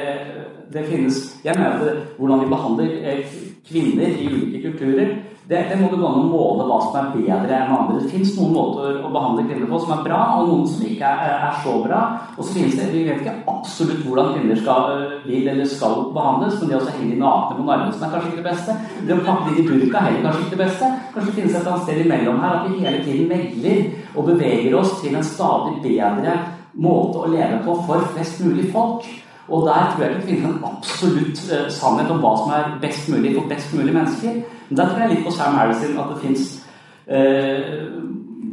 det finnes Jeg mener at hvordan vi behandler kvinner i ulike kulturer det, det, må du gå an å måle hva som er bedre enn andre. Det fins noen måter å behandle kvinner på som er bra, og noen som ikke er, er så bra. Og så finnes det, Vi vet ikke absolutt hvordan kvinner skal, øh, vil eller skal behandles, men det å henge nakne på Narvesen er kanskje ikke det beste. Det å pakke inn i burka er heller kanskje ikke det beste. Kanskje det finnes et annet sted imellom her at vi hele tiden megler og beveger oss til en stadig bedre måte å leve på for flest mulig folk. Og der tror jeg vi finner en absolutt uh, sannhet om hva som er best mulig for best mulig mennesker. Der tror jeg litt på Sam Harrison at det fins eh,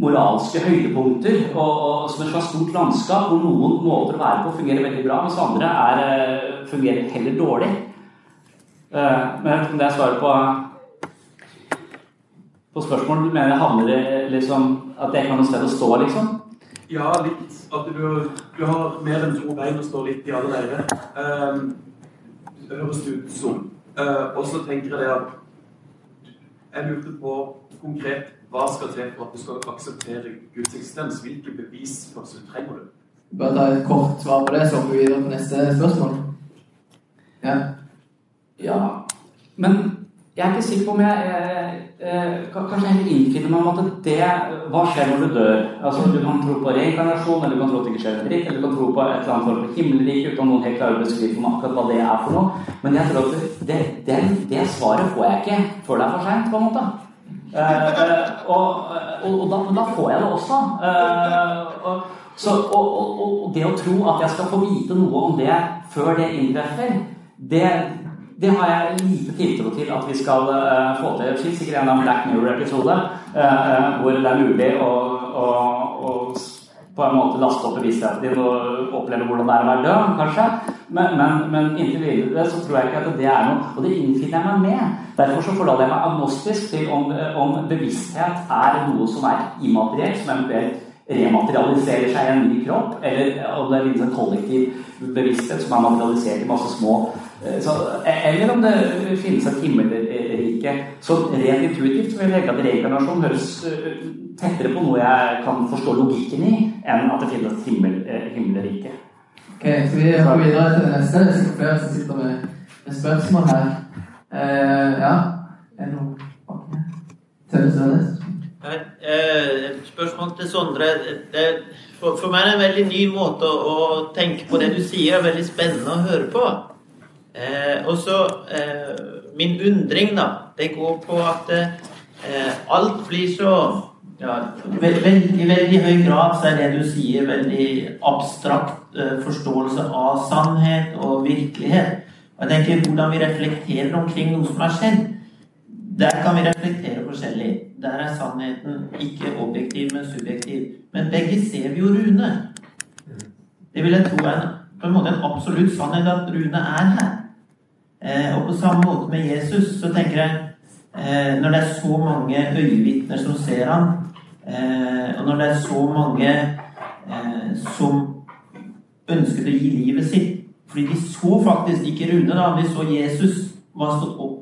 moralske høydepunkter og, og, som et slags stort landskap hvor noen måter å være på fungerer veldig bra, mens andre er, uh, fungerer heller dårlig. men jeg vet ikke om det er svaret på på spørsmål. Du mener havner det liksom at det ikke har noe sted å stå, liksom? Ja, litt. At du, du, har mer enn to bein og står litt i alle leirer. Um, det høres ut som. Uh, og så tenker jeg det at Jeg lurte på konkret hva skal til for at du skal akseptere Guds eksistens? Hvilke bevis først trenger du? Bare ta et kort svar på det, så går vi videre på neste spørsmål. Ja. ja. Men jeg er ikke sikker på om jeg, eh, jeg Kanskje heller innfinner meg om at det Hva skjer når du dør? Altså, du kan tro på reinkarnasjon, eller du kan tro at det ikke skjer en dritt, eller du kan tro på et eller annet form for himmelrike uten noen helt klarer å beskrive om akkurat hva det er for noe. Men jeg tror at det, det, det svaret får jeg ikke før det er for seint, på en måte. Eh, og, og, og da, da, får jeg det også. Eh, og, så, og, det å tro at jeg skal få vite noe om det før det inntreffer, det det har jeg lite tiltro til at vi skal uh, få til. Fins sikkert en av Black Mirror-episode uh, hvor det er mulig å, å, å, på en måte laste opp bevisstheten din og oppleve hvordan det er å være død, kanskje. Men, men, men inntil videre så tror jeg ikke at det er noe Og det innfinner jeg meg med. Derfor så forlater jeg meg agnostisk til om, om bevissthet er noe som er immaterielt, som eventuelt rematerialiserer seg i en ny kropp, eller om det er en kollektiv bevissthet som er materialisert i masse små så, Eller om det finnes et himmelrike. Så rent intuitivt vil jeg legge at reinkarnasjon høres eh, tettere på noe jeg kan forstå logikken i, enn at det finnes et himmel, eh, himmelrike. Ok, Skal vi gå videre til det neste? Det er flere som sitter med, med spørsmål her. Uh, ja, er det noe bak her? Et spørsmål til Sondre. Det, for, for, meg er det en veldig ny måte å, å, tenke på det du sier. er Veldig spennende å høre på. Eh, og så eh, Min undring, da, det går på at eh, alt blir så ja, veldig, I veldig høy grad så er det du sier, veldig abstrakt eh, forståelse av sannhet og virkelighet. Og jeg tenker Hvordan vi reflekterer omkring noe som har skjedd, der kan vi reflektere forskjellig. Der er sannheten ikke objektiv, men subjektiv. Men begge ser vi jo Rune. Det vil jeg tro er på en måte en absolutt sannhet at Rune er her. Eh, og på samme måte med Jesus så tenker jeg eh, Når det er så mange øyevitner som ser ham, eh, og når det er så mange eh, som ønsket å gi livet sitt Fordi de så faktisk ikke Rune, da, de så Jesus var stått opp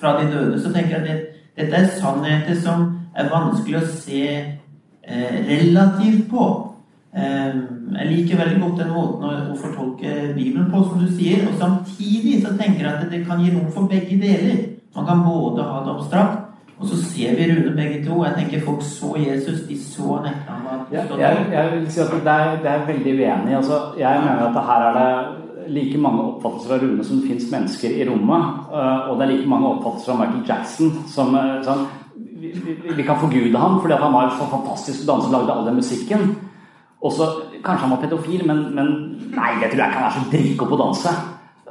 fra de døde, så tenker jeg at dette er sannheter som er vanskelig å se eh, relativt på. Eh, jeg liker veldig godt den måten å, fortolke Bibelen på, som du sier. Og samtidig så tenker jeg at det kan gi rom for begge deler. Man kan både ha det abstrakt, og så ser vi Rune begge to. Jeg tenker Folk så Jesus, de så etter han ja, jeg, jeg, vil si at det er, det er veldig uenig. Altså, jeg mener at her er det like mange oppfattelser av Rune som det fins mennesker i rommet. Eh, og det er like mange oppfattelser av Michael Jackson som sånn, vi, vi, vi, kan forgude ham fordi han var så fantastisk danser og lagde all den musikken. Og så Kanskje han var pedofil, men, men nei, det tror jeg ikke han er så dritgod på å danse.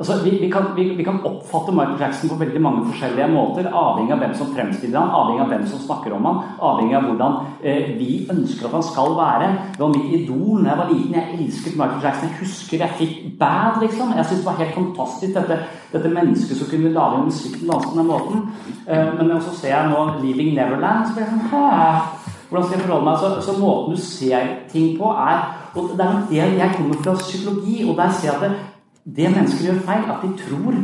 Altså, vi, vi, kan, vi, vi, kan, oppfatte Michael Jackson på veldig mange forskjellige måter, avhengig av hvem som fremstiller han, avhengig av hvem som snakker om han, avhengig av hvordan eh, vi ønsker at han skal være. Det var mitt idol da jeg var liten. Jeg elsket Michael Jackson. Jeg husker jeg fikk bad, liksom. Jeg syntes det var helt fantastisk, dette, dette mennesket som kunne lage musikk på den måten. Eh, men så ser jeg nå 'Leaving Neverland', så blir jeg sånn Hvordan skal jeg forholde meg? Så, så måten du ser ting på, er og det er nok det Jeg kommer fra psykologi, og der ser jeg at det, det mennesker gjør feil, at de tror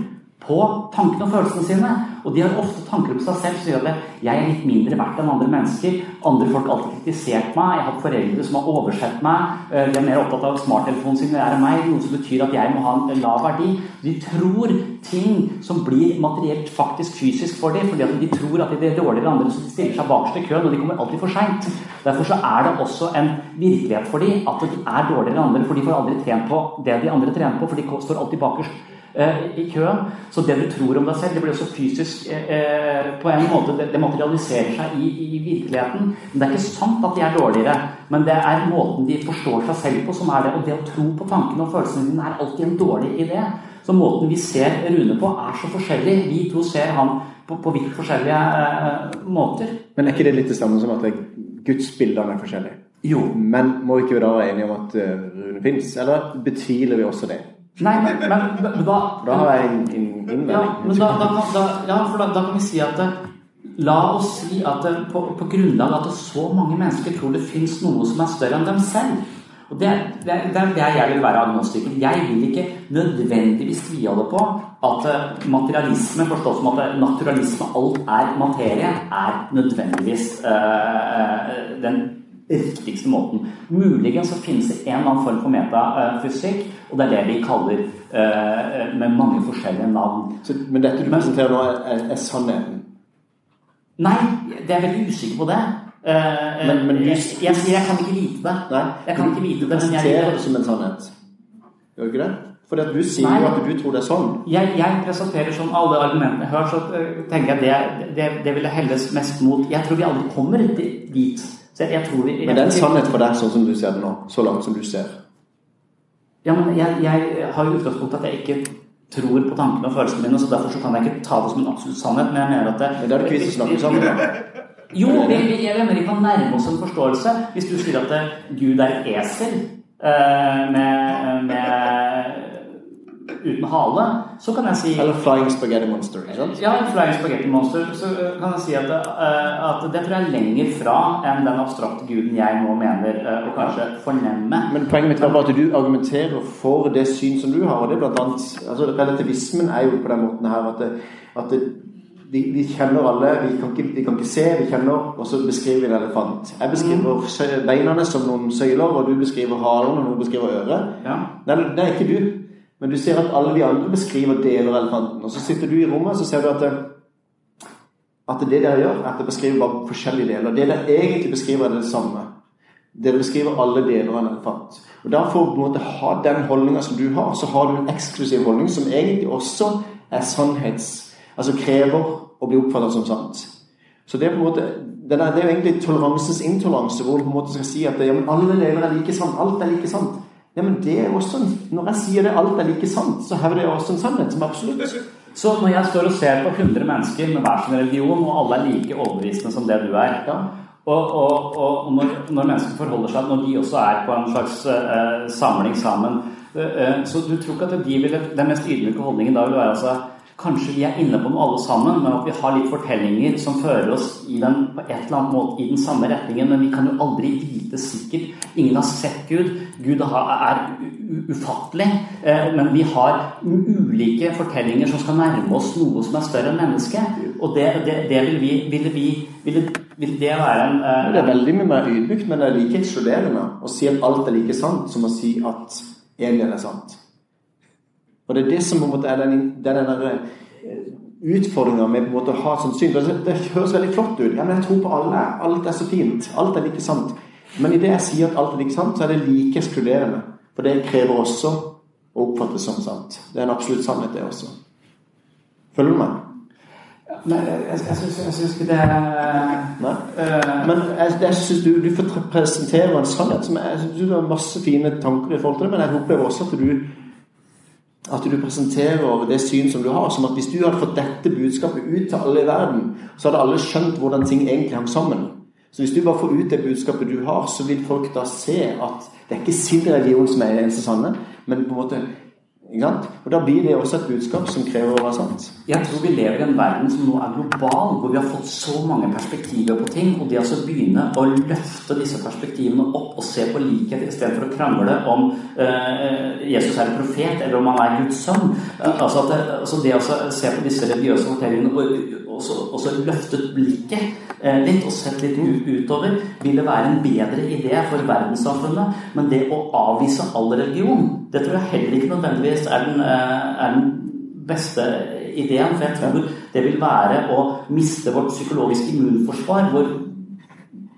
på tankene og følelsene sine. Og de har ofte tanker om seg selv som gjør at jeg er litt mindre verdt enn andre mennesker. Andre folk har alltid kritisert meg. Jeg har hatt foreldre som har oversett meg. Eh, de er mer opptatt av smarttelefonen sin enn meg, noe som betyr at jeg må ha en lav verdi. De tror ting som blir materielt faktisk fysisk for dem, fordi de tror at de er dårligere enn andre, de stiller seg bakerst i køen, og de kommer alltid for seint. Derfor så er det også en virkelighet for dem at de er dårligere enn andre, for de får aldri trent på det de andre trener på, for de står alltid bakerst i køen. Så det du tror om deg selv, det blir også fysisk eh, eh, på en måte Det, det materialiserer seg i, i, virkeligheten. Men det er ikke sant at de er dårligere, men det er måten de forstår seg selv på, som er det. Og det å tro på tankene og følelsene dine er alltid en dårlig idé. Så måten vi ser Rune på, er så forskjellig. Vi to ser han på, på vidt forskjellige eh, måter. Men er ikke det litt det samme som at gudsbildene er forskjellige? Jo. Men må ikke vi da være enige om at Rune fins, eller betviler vi også det? Nei, men, men, men da Da har jeg en innvending. Ja, da, da, da, ja, for da, kan vi si at La oss si at på, på grunnlag av at så mange mennesker tror det fins noe som er større enn dem selv. Og Det, det, det er der jeg vil være agnostiker. Jeg vil ikke nødvendigvis tviholde på at materialisme, forstått som at naturalisme, alt er materie, er nødvendigvis øh, den riktigste måten. Muligens så finnes det en eller annen form for metafysikk, og det er det vi kaller uh, med mange forskjellige navn. Så, men dette du presenterer nå, er, er, sannheten? Nei, det er veldig usikker på det. Uh, men, men du, jeg, jeg, jeg, kan ikke vite det. Nei, jeg kan ikke vite det, men jeg presenterer det som en sannhet. Gjør du ikke det? For du sier jo at du tror det er sånn. Jeg, jeg presenterer sånn alle argumentene jeg hører, så tenker jeg det, det, det ville helles mest mot Jeg tror vi aldri kommer dit. Vi, men det er en sannhet for deg, sånn som du ser det nå? Så langt som du ser? Ja, men jeg, jeg har jo utgangspunkt at jeg ikke tror på tankene og følelsene mine, så derfor så kan jeg ikke ta det som en absolutt sannhet. Men jeg mener at det, Men da er det ikke vits å snakke sammen Jo, vi, vi, jeg mener vi kan nærme oss en forståelse. Hvis du sier at eh, Gud er et esel eh, med, med uten hale, så kan jeg si Eller Flying Spaghetti Monster. ikke sant? Ja, Flying Spaghetti Monster. Så kan jeg si at, eh, at det tror jeg er lenger fra enn den abstrakte guden jeg nå mener eh, å kanskje fornemme. Men poenget mitt var bare at du argumenterer for det syn som du har. og det er blant annet, altså Relativismen er jo på den måten her at, det, at det, vi, vi kjenner alle vi kan, ikke, vi kan ikke se, vi kjenner, og så beskriver vi en elefant. Jeg beskriver mm. beina som noen søyler, og du beskriver halen, og noen beskriver øret. Ja. Nei, det er ikke du. Men du ser at alle de andre beskriver deler av elefanten. Og så sitter du i rommet og så ser du at, det, at det dere gjør, at dere beskriver bare forskjellige deler. Det dere egentlig beskriver, er det samme. Dere beskriver alle deler av en elefant. Og da For å ha den holdninga som du har, så har du en eksklusiv holdning som egentlig også er sannhets... Altså krever å bli oppfattet som sant. Så det er på en måte det det er jo egentlig toleransens intoleranse, hvor du på en måte skal si at ja, men alle deler er like sant. Alt er like sant. Ja, men det er også Når jeg sier det alt er like sant, så hevder jeg også en sannhet som er absolutt. Så når jeg står og ser på 100 mennesker med hver sin religion, og alle er like overbevisende som det du er Ja. Og, og, og når, når mennesker forholder seg Når de også er på en slags uh, samling sammen eh, Så du tror ikke at de ville Den mest ydmyke holdningen da vil være altså Kanskje vi er inne på noe alle sammen, men at vi har litt fortellinger som fører oss i den, på et eller annet måte i den samme retningen. Men vi kan jo aldri vite sikkert. Ingen har sett Gud. Gud er ufattelig. Eh, men vi har ulike fortellinger som skal nærme oss noe som er større enn mennesket. Og det, det, det vil vi Ville vi ville, vil det være en uh, Det er veldig mye mer ydmykt, men det er like ekskluderende å si at alt er like sant, som å si at en del er sant. Og det er det som på en måte er den, den utfordringa med på en måte å ha et sånt syn. Det, det høres veldig flott ut. Ja, men jeg tror på alle. Alt er så fint. Alt er like sant. Men idet jeg sier at alt er like sant, så er det like ekskluderende. For det krever også å oppfattes som sant. Det er en absolutt sannhet, det også. Følger du meg? Men jeg, jeg, syns, ikke det Nei? eh, Men jeg, jeg synes du, du får presentere en sannhet som jeg, jeg synes du har masse fine tanker i forhold til det, men jeg opplever også at du at du presenterer det syn som du har, som at hvis du hadde fått dette budskapet ut til alle i verden, så hadde alle skjønt hvordan ting egentlig hang sammen. Så hvis du bare får ut det budskapet du har, så vil folk da se at det er ikke sin religion som er den eneste sanne, men på en måte? Og da blir det også et budskap som krever å være sant. Jeg tror vi lever i en verden som nå er global, hvor vi har fått så mange perspektiver på ting. Og det å begynne å løfte disse perspektivene opp og se på likhet istedenfor å krangle om eh, Jesus er en profet eller om han er Guds sønn eh, altså det, altså det å se på disse religiøse fortellingene og, og, så, løftet blikket eh, litt og sett litt ut, utover, ville være en bedre idé for verdenssamfunnet. Men det å avvise all religion, det tror jeg heller ikke nødvendigvis er den, eh, er den beste ideen. For jeg tror det vil være å miste vårt psykologiske immunforsvar, vår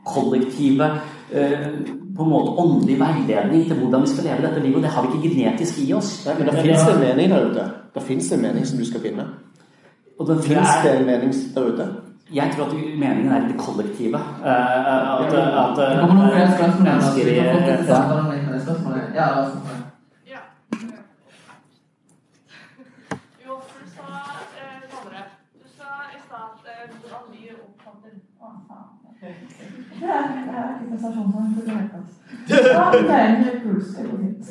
kollektive eh, på en måte åndelig veiledning til hvordan vi skal leve dette livet. Og det har vi ikke genetisk i oss. Nei, men det en mening der ute. Det en mening som du skal finne. Og det en mening der ute? Jeg tror at meningen er i det kollektive. Eh, at, at, kommer noen flere spørsmål. kan fortsette i- ja. Ja. Ja. Jo, for du sa eh, Sondre, du sa i stad at eh, hvordan vi oppfatter Å. Det er, en. Ja, Puls.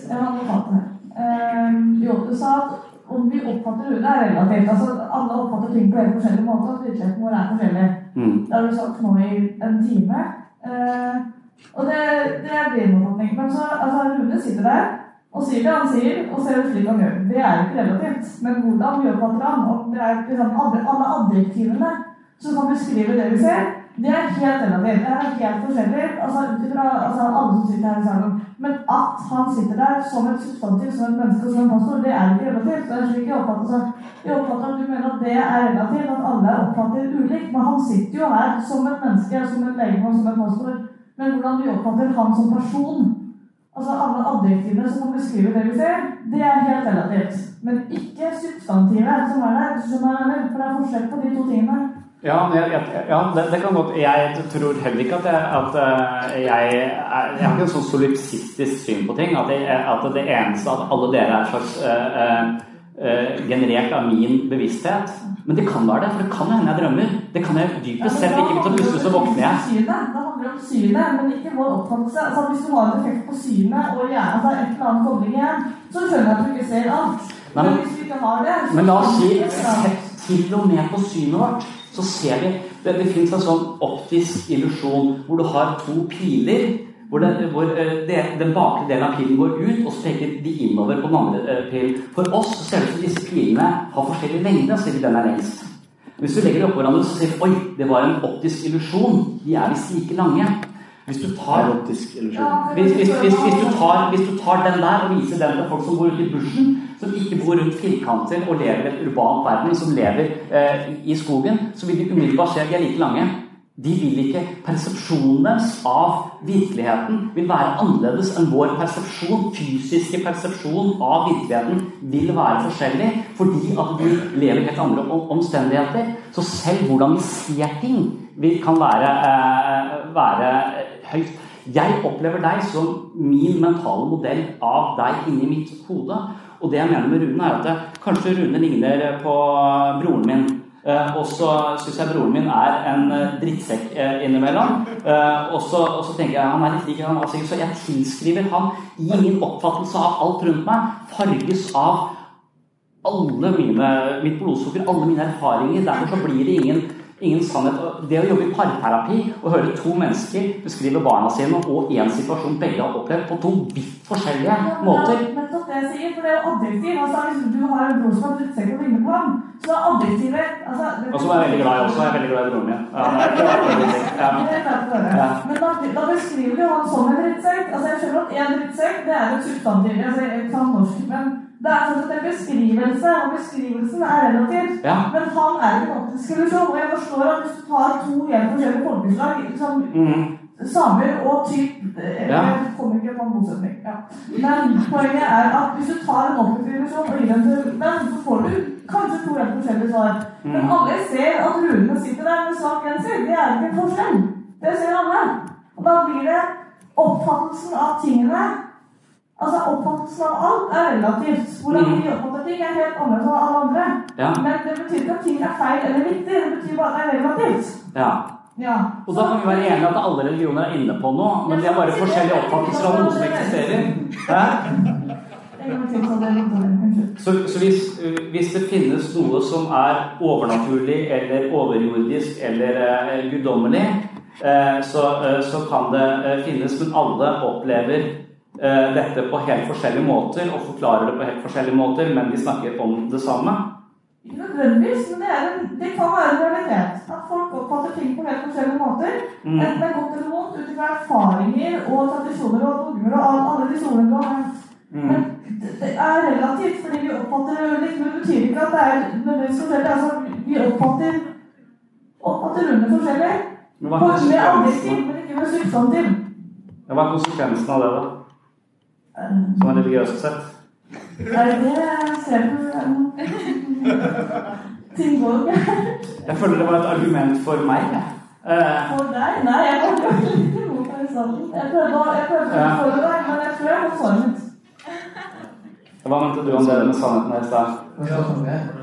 Jeg har advokaten her. Eh, jo, du sa at om vi oppfatter det er relativt. Altså, alle oppfatter ting på helt forskjellig måte, og virkeligheten vår er forskjellig. Mm. Det har du sagt nå i en time. Eh, og det, det er din oppfatning. Men så, altså, Rune sitter der og sier det han sier, og ser ut slik han gjør. Det er ikke relativt. Men hvordan vi oppfatter han, og det er liksom alle, alle adjektivene som kan beskrive det vi ser, det er helt relativt. Det er helt forskjellig. Altså, utifra, altså, alle som sitter her i salen. Men at han sitter der som et substantiv, som et menneske og som en pastor, det er ikke relativt. Det er slik jeg oppfatter det. Jeg oppfatter at du mener at det er relativt, at alle er oppfattet ulikt. Men han sitter jo her som et menneske, som en legemann, som en pastor. Men hvordan du oppfatter han som person, altså alle adjektivene som kan beskrive det vi ser, det er helt relativt. Men ikke substantivet som er der. For det er forskjell på de to tingene. Ja, jeg, jeg, ja det, det kan godt Jeg tror heller ikke at jeg, at eh, jeg, jeg har ikke en sånn solipsistisk syn på ting. At, at det eneste at alle dere er slags uh, uh, generert av min bevissthet. Men det kan være det, for det kan hende jeg drømmer. Det kan jeg dypest sett ikke, så plutselig så våkner jeg. Det handler om synet, men ikke vår oppfattelse. Altså, hvis du har en effekt på synet og hjernen, altså et eller annet kobling igjen, så skjønner jeg at du ikke ser alt. Nei, men- men hvis du ikke har det Men la oss si alt. til og med på synet vårt så ser vi Det, det fins en sånn optisk illusjon hvor du har to piler. Hvor, det, hvor eh, det, den bakre delen av pilen går ut, og så peker de innover på den andre eh, pilen. For oss så ser det ut som disse pilene har forskjellig lengde, så sier vi den er lengst. Hvis du legger det oppå hverandre, så sier du oi, det var en optisk illusjon. De er visst like lange. Hvis du tar Optisk illusjon. Ja, hvis, hvis, hvis, hvis, du tar, hvis du tar den der og viser den til folk som går ut i bushen, som ikke bor rundt firkanter og lever i et urbant verden, som lever eh, i skogen, så vil de umiddelbart se at de er like lange. De vil ikke Persepsjonen deres av virkeligheten vil være annerledes enn vår persepsjon. Fysiske persepsjon av virkeligheten vil være forskjellig fordi at vi lever helt andre omstendigheter. Så selv hvordan vi ser ting, vil, kan være, eh, være høyt. Jeg opplever deg som min mentale modell av deg inni mitt hode. Og det jeg mener med Rune, er at kanskje Rune ligner på broren min. Eh, og så syns jeg broren min er en eh, drittsekk eh, innimellom. Og, så, tenker jeg han er litt lik han altså, Så jeg tilskriver han i min oppfattelse av alt rundt meg, farges av alle mine, mitt blodsukker, alle mine erfaringer. Derfor så blir det ingen, ingen sannhet. Det å jobbe i parterapi og høre to mennesker beskrive barna sine og én situasjon begge har opplevd på to vidt forskjellige måter Ja, nettopp det jeg sier, for det er jo adjektiv. Altså, du har en bror som har drittsekk og vinne på ham, så er adjektivet altså, det- Og som er veldig glad i også. Jeg er veldig glad i broren min. Ja, ja. Men da, da beskriver du han som en drittsekk. Altså, jeg skjønner at en drittsekk det er et substantiv. Altså, jeg kan norsk, men det er sånn at en beskrivelse, og beskrivelsen er relativt. Ja. Men han er ikke optisk illusjon. Og jeg forstår at hvis du tar to helt forskjellige folkeslag, liksom Mm. samer og typ eh, Ja. Jeg kommer ikke på en motsetning. Ja. Men poenget er at hvis du tar en illusjon og gir den til den, så får du kanskje to helt forskjellige svar. Men Mm. alle ser at runene sitter der med svak genser. Det er ikke en forskjell. Det ser alle. Og da blir det oppfattelsen av tingene Altså Oppfattelsen av alt er relativt. Hvordan vi oppfatter ting, er helt annerledes enn alle andre. Ja. Men det betyr ikke at ting er feil eller viktig. Det betyr bare at det er relativt. ja. Ja. Og da kan vi være enige at alle religioner er inne på noe, men det er bare forskjellige oppfattelser av noe som eksisterer. Så. Så, så hvis, hvis det finnes noe som er overnaturlig eller overjordisk eller uh, guddommelig, uh, så, uh, så kan det finnes, men alle opplever dette på helt forskjellige måter og forklarer det på helt forskjellige måter, men de snakker om det samme. Ikke nødvendigvis, men det, er en, det kan være en realitet. At folk oppfatter ting på helt forskjellige måter. Mm. Enten det er godt eller vondt, ut ifra erfaringer og tradisjoner og dogmer og alle, disse ordene du har nevnt. Mm. Men det, er relativt, fordi vi oppfatter. Men det betyr ikke at det er nødvendigvis forskjellig. Altså, vi oppfatter, oppfatter runde forskjellig. Men hva er Med adjektiv, men ikke med substantiv. ja, hva er konsekvensen av det, da? Eh, Sånn religiøst sett? Nei, det ser du eh, Ting går gærent. Jeg føler det var et argument for meg. Eh, For deg? Nei, jeg var ikke imot deg i starten. Jeg prøvde å Ja. utfordre deg, men jeg tror jeg var svaret hva mente du om det med sannheten her i stad?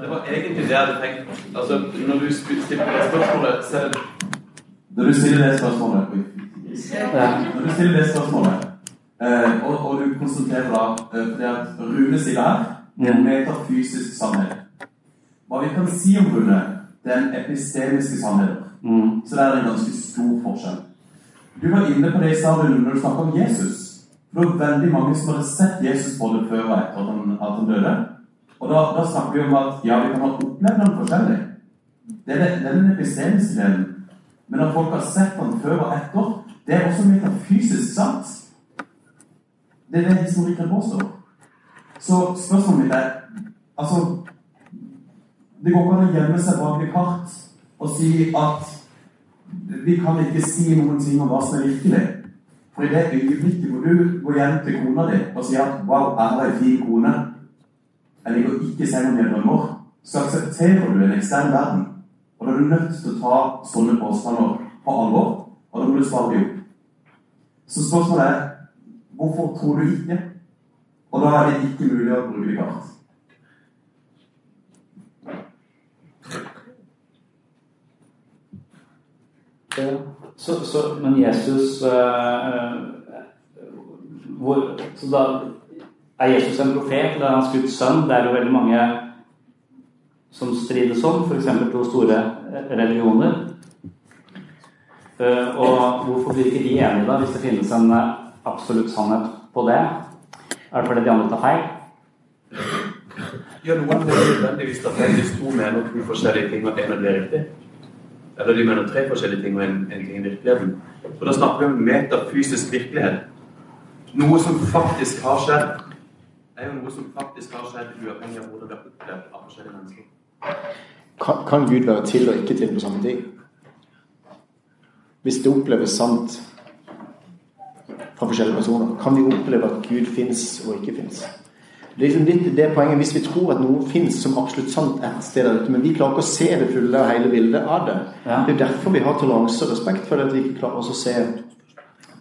Det var egentlig det jeg hadde tenkt. Altså, når du stiller det spørsmålet, så er Når du stiller det spørsmålet Ja. Når du stiller det spørsmålet, og, og du konsentrerer da eh, fordi at Rune sier her det er en metafysisk sannhet. Hva vi kan si om Rune, det er en epistemiske sannhet. Mm. Så det er en ganske stor forskjell. Du var inne på det i stad når du snakket om Jesus. Det var veldig mange som hadde sett Jesus både før og etter at han, at han døde. Og da, da snakker vi om at ja, vi kan ha opplevd ham forskjellig. Det er, det, det er den epistemiske delen. Men at folk har sett ham før og etter, det er også metafysisk sant. Det er det historikere påstår. Så spørsmålet mitt er Altså Det går ikke an å gjemme seg bak et kart og si at vi kan ikke si noen ting om hva som er virkelig. For i det øyeblikket hvor du går hjem til kona di og sier at 'wow, Erla er en fin kone', jeg ligger ikke i senga mi og drømmer, så aksepterer du en ekstern verden. Og da er du nødt til å ta sånne påstander på alvor, og da må du svare dem opp. Så spørsmålet er Hvorfor tror du ikke? Og da er det ikke mulig å bruke det galt. Så, så, men Jesus øh, hvor, Så da er Jesus en profet? Da er han skutt sønn? Det er jo veldig mange som strides om, f.eks. to store religioner. Eh, og hvorfor blir ikke de enige, da, hvis det finnes en eh, absolutt sannhet på det? Er det fordi de andre tar feil? Ja, noen må nødvendigvis ta feil hvis to mener to forskjellige ting, og en av er riktig. Eller de mener tre forskjellige ting, og en, en ting i virkeligheten. Og da snakker vi om metafysisk virkelighet. Noe som faktisk har skjedd, er jo noe som faktisk har skjedd, uavhengig av hvordan det er opplevd av forskjellige mennesker. Kan, kan Gud være til og ikke til på samme tid? Hvis det oppleves sant fra forskjellige personer, kan vi oppleve at Gud fins og ikke fins? Det er liksom litt det poenget Hvis vi tror at noe fins som absolutt sant et sted der ute, men vi klarer ikke å se det fulle og hele bildet av det Ja. Det er derfor vi har toleranse og respekt for det, at vi ikke klarer oss å se,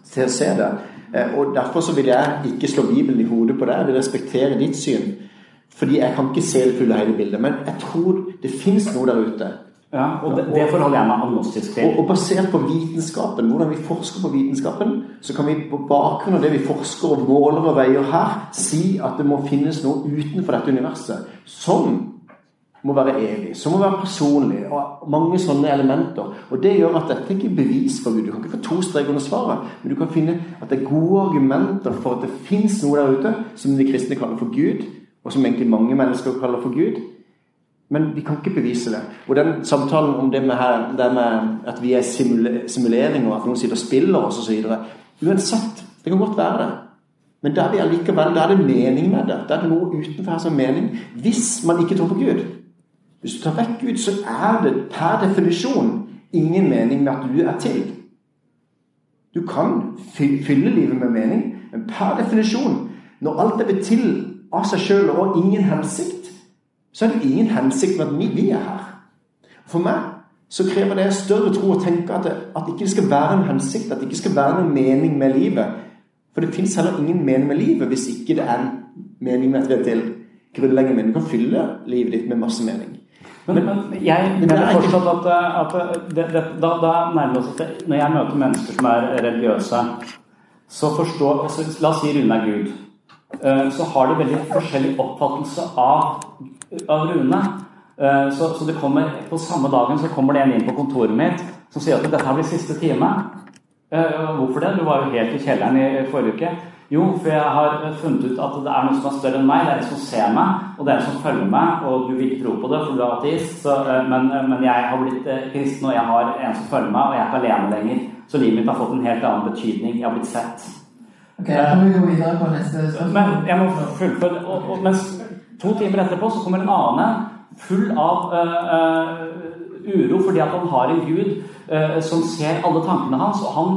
se, se det. Eh, Og Derfor så vil jeg ikke slå Bibelen i hodet på det. Jeg vil respektere ditt syn. Fordi jeg kan ikke se det fulle og hele bildet. Men jeg tror det fins noe der ute. Ja, og det, det forholder jeg meg agnostisk til. Og, og basert på vitenskapen, hvordan vi forsker på vitenskapen, så kan vi på bakgrunn av det vi forsker og måler og veier her, si at det må finnes noe utenfor dette universet som må være evig, som må være personlig, og mange sånne elementer. Og det gjør at dette ikke er bevis for Gud. Du kan ikke få to streker under svaret, men du kan finne at det er gode argumenter for at det fins noe der ute som de kristne kaller for Gud, og som egentlig mange mennesker kaller for Gud. Men vi kan ikke bevise det. Og den samtalen om det med, her, det med at vi er simulering, og at noen sitter og spiller oss osv. Uansett, det kan godt være det. Men da er da er det mening med det. Da er det noe utenfor her som er mening. Hvis man ikke tror på Gud. Hvis du tar vekk Gud, så er det per definisjon ingen mening med at du er til. Du kan fylle livet med mening, men per definisjon, når alt er blitt til av seg sjøl og ingen hensikt, så er det ingen hensikt med at vi, vi er her. For meg så krever det større tro å tenke at det, at ikke skal være en hensikt, at det ikke skal være noen mening med livet. For det fins heller ingen mening med livet hvis ikke det er en mening med at vi er til. Grunnleggende mening. Du kan fylle livet ditt med masse mening. Men, men jeg Men mener er fortsatt at, at det, det, da, da nærmer vi oss at når jeg møter mennesker som er religiøse, så forstår altså, La oss si Rune er Gud. Eh, Så har de veldig forskjellig oppfattelse av, av Rune. Eh, Så, så kommer, på samme dagen så kommer det en inn på kontoret mitt som sier at dette blir siste time. Eh, Hvorfor det? Du var jo helt i kjelleren i forrige uke. Jo, for jeg har funnet ut at det er noe som er større enn meg. Det er en som ser meg, og det er en som følger meg. Og du vil ikke tro på det, for du er ateist. Så, men, men jeg har blitt kristen, og jeg har en som følger meg, og jeg er ikke alene lenger. Så livet mitt har fått en helt annen betydning. Jeg har blitt sett. Men jeg må fullføre og, og, Mens to timer etterpå så kommer en annen full av uh, uh, uro fordi at han har en gud uh, som ser alle tankene hans, og han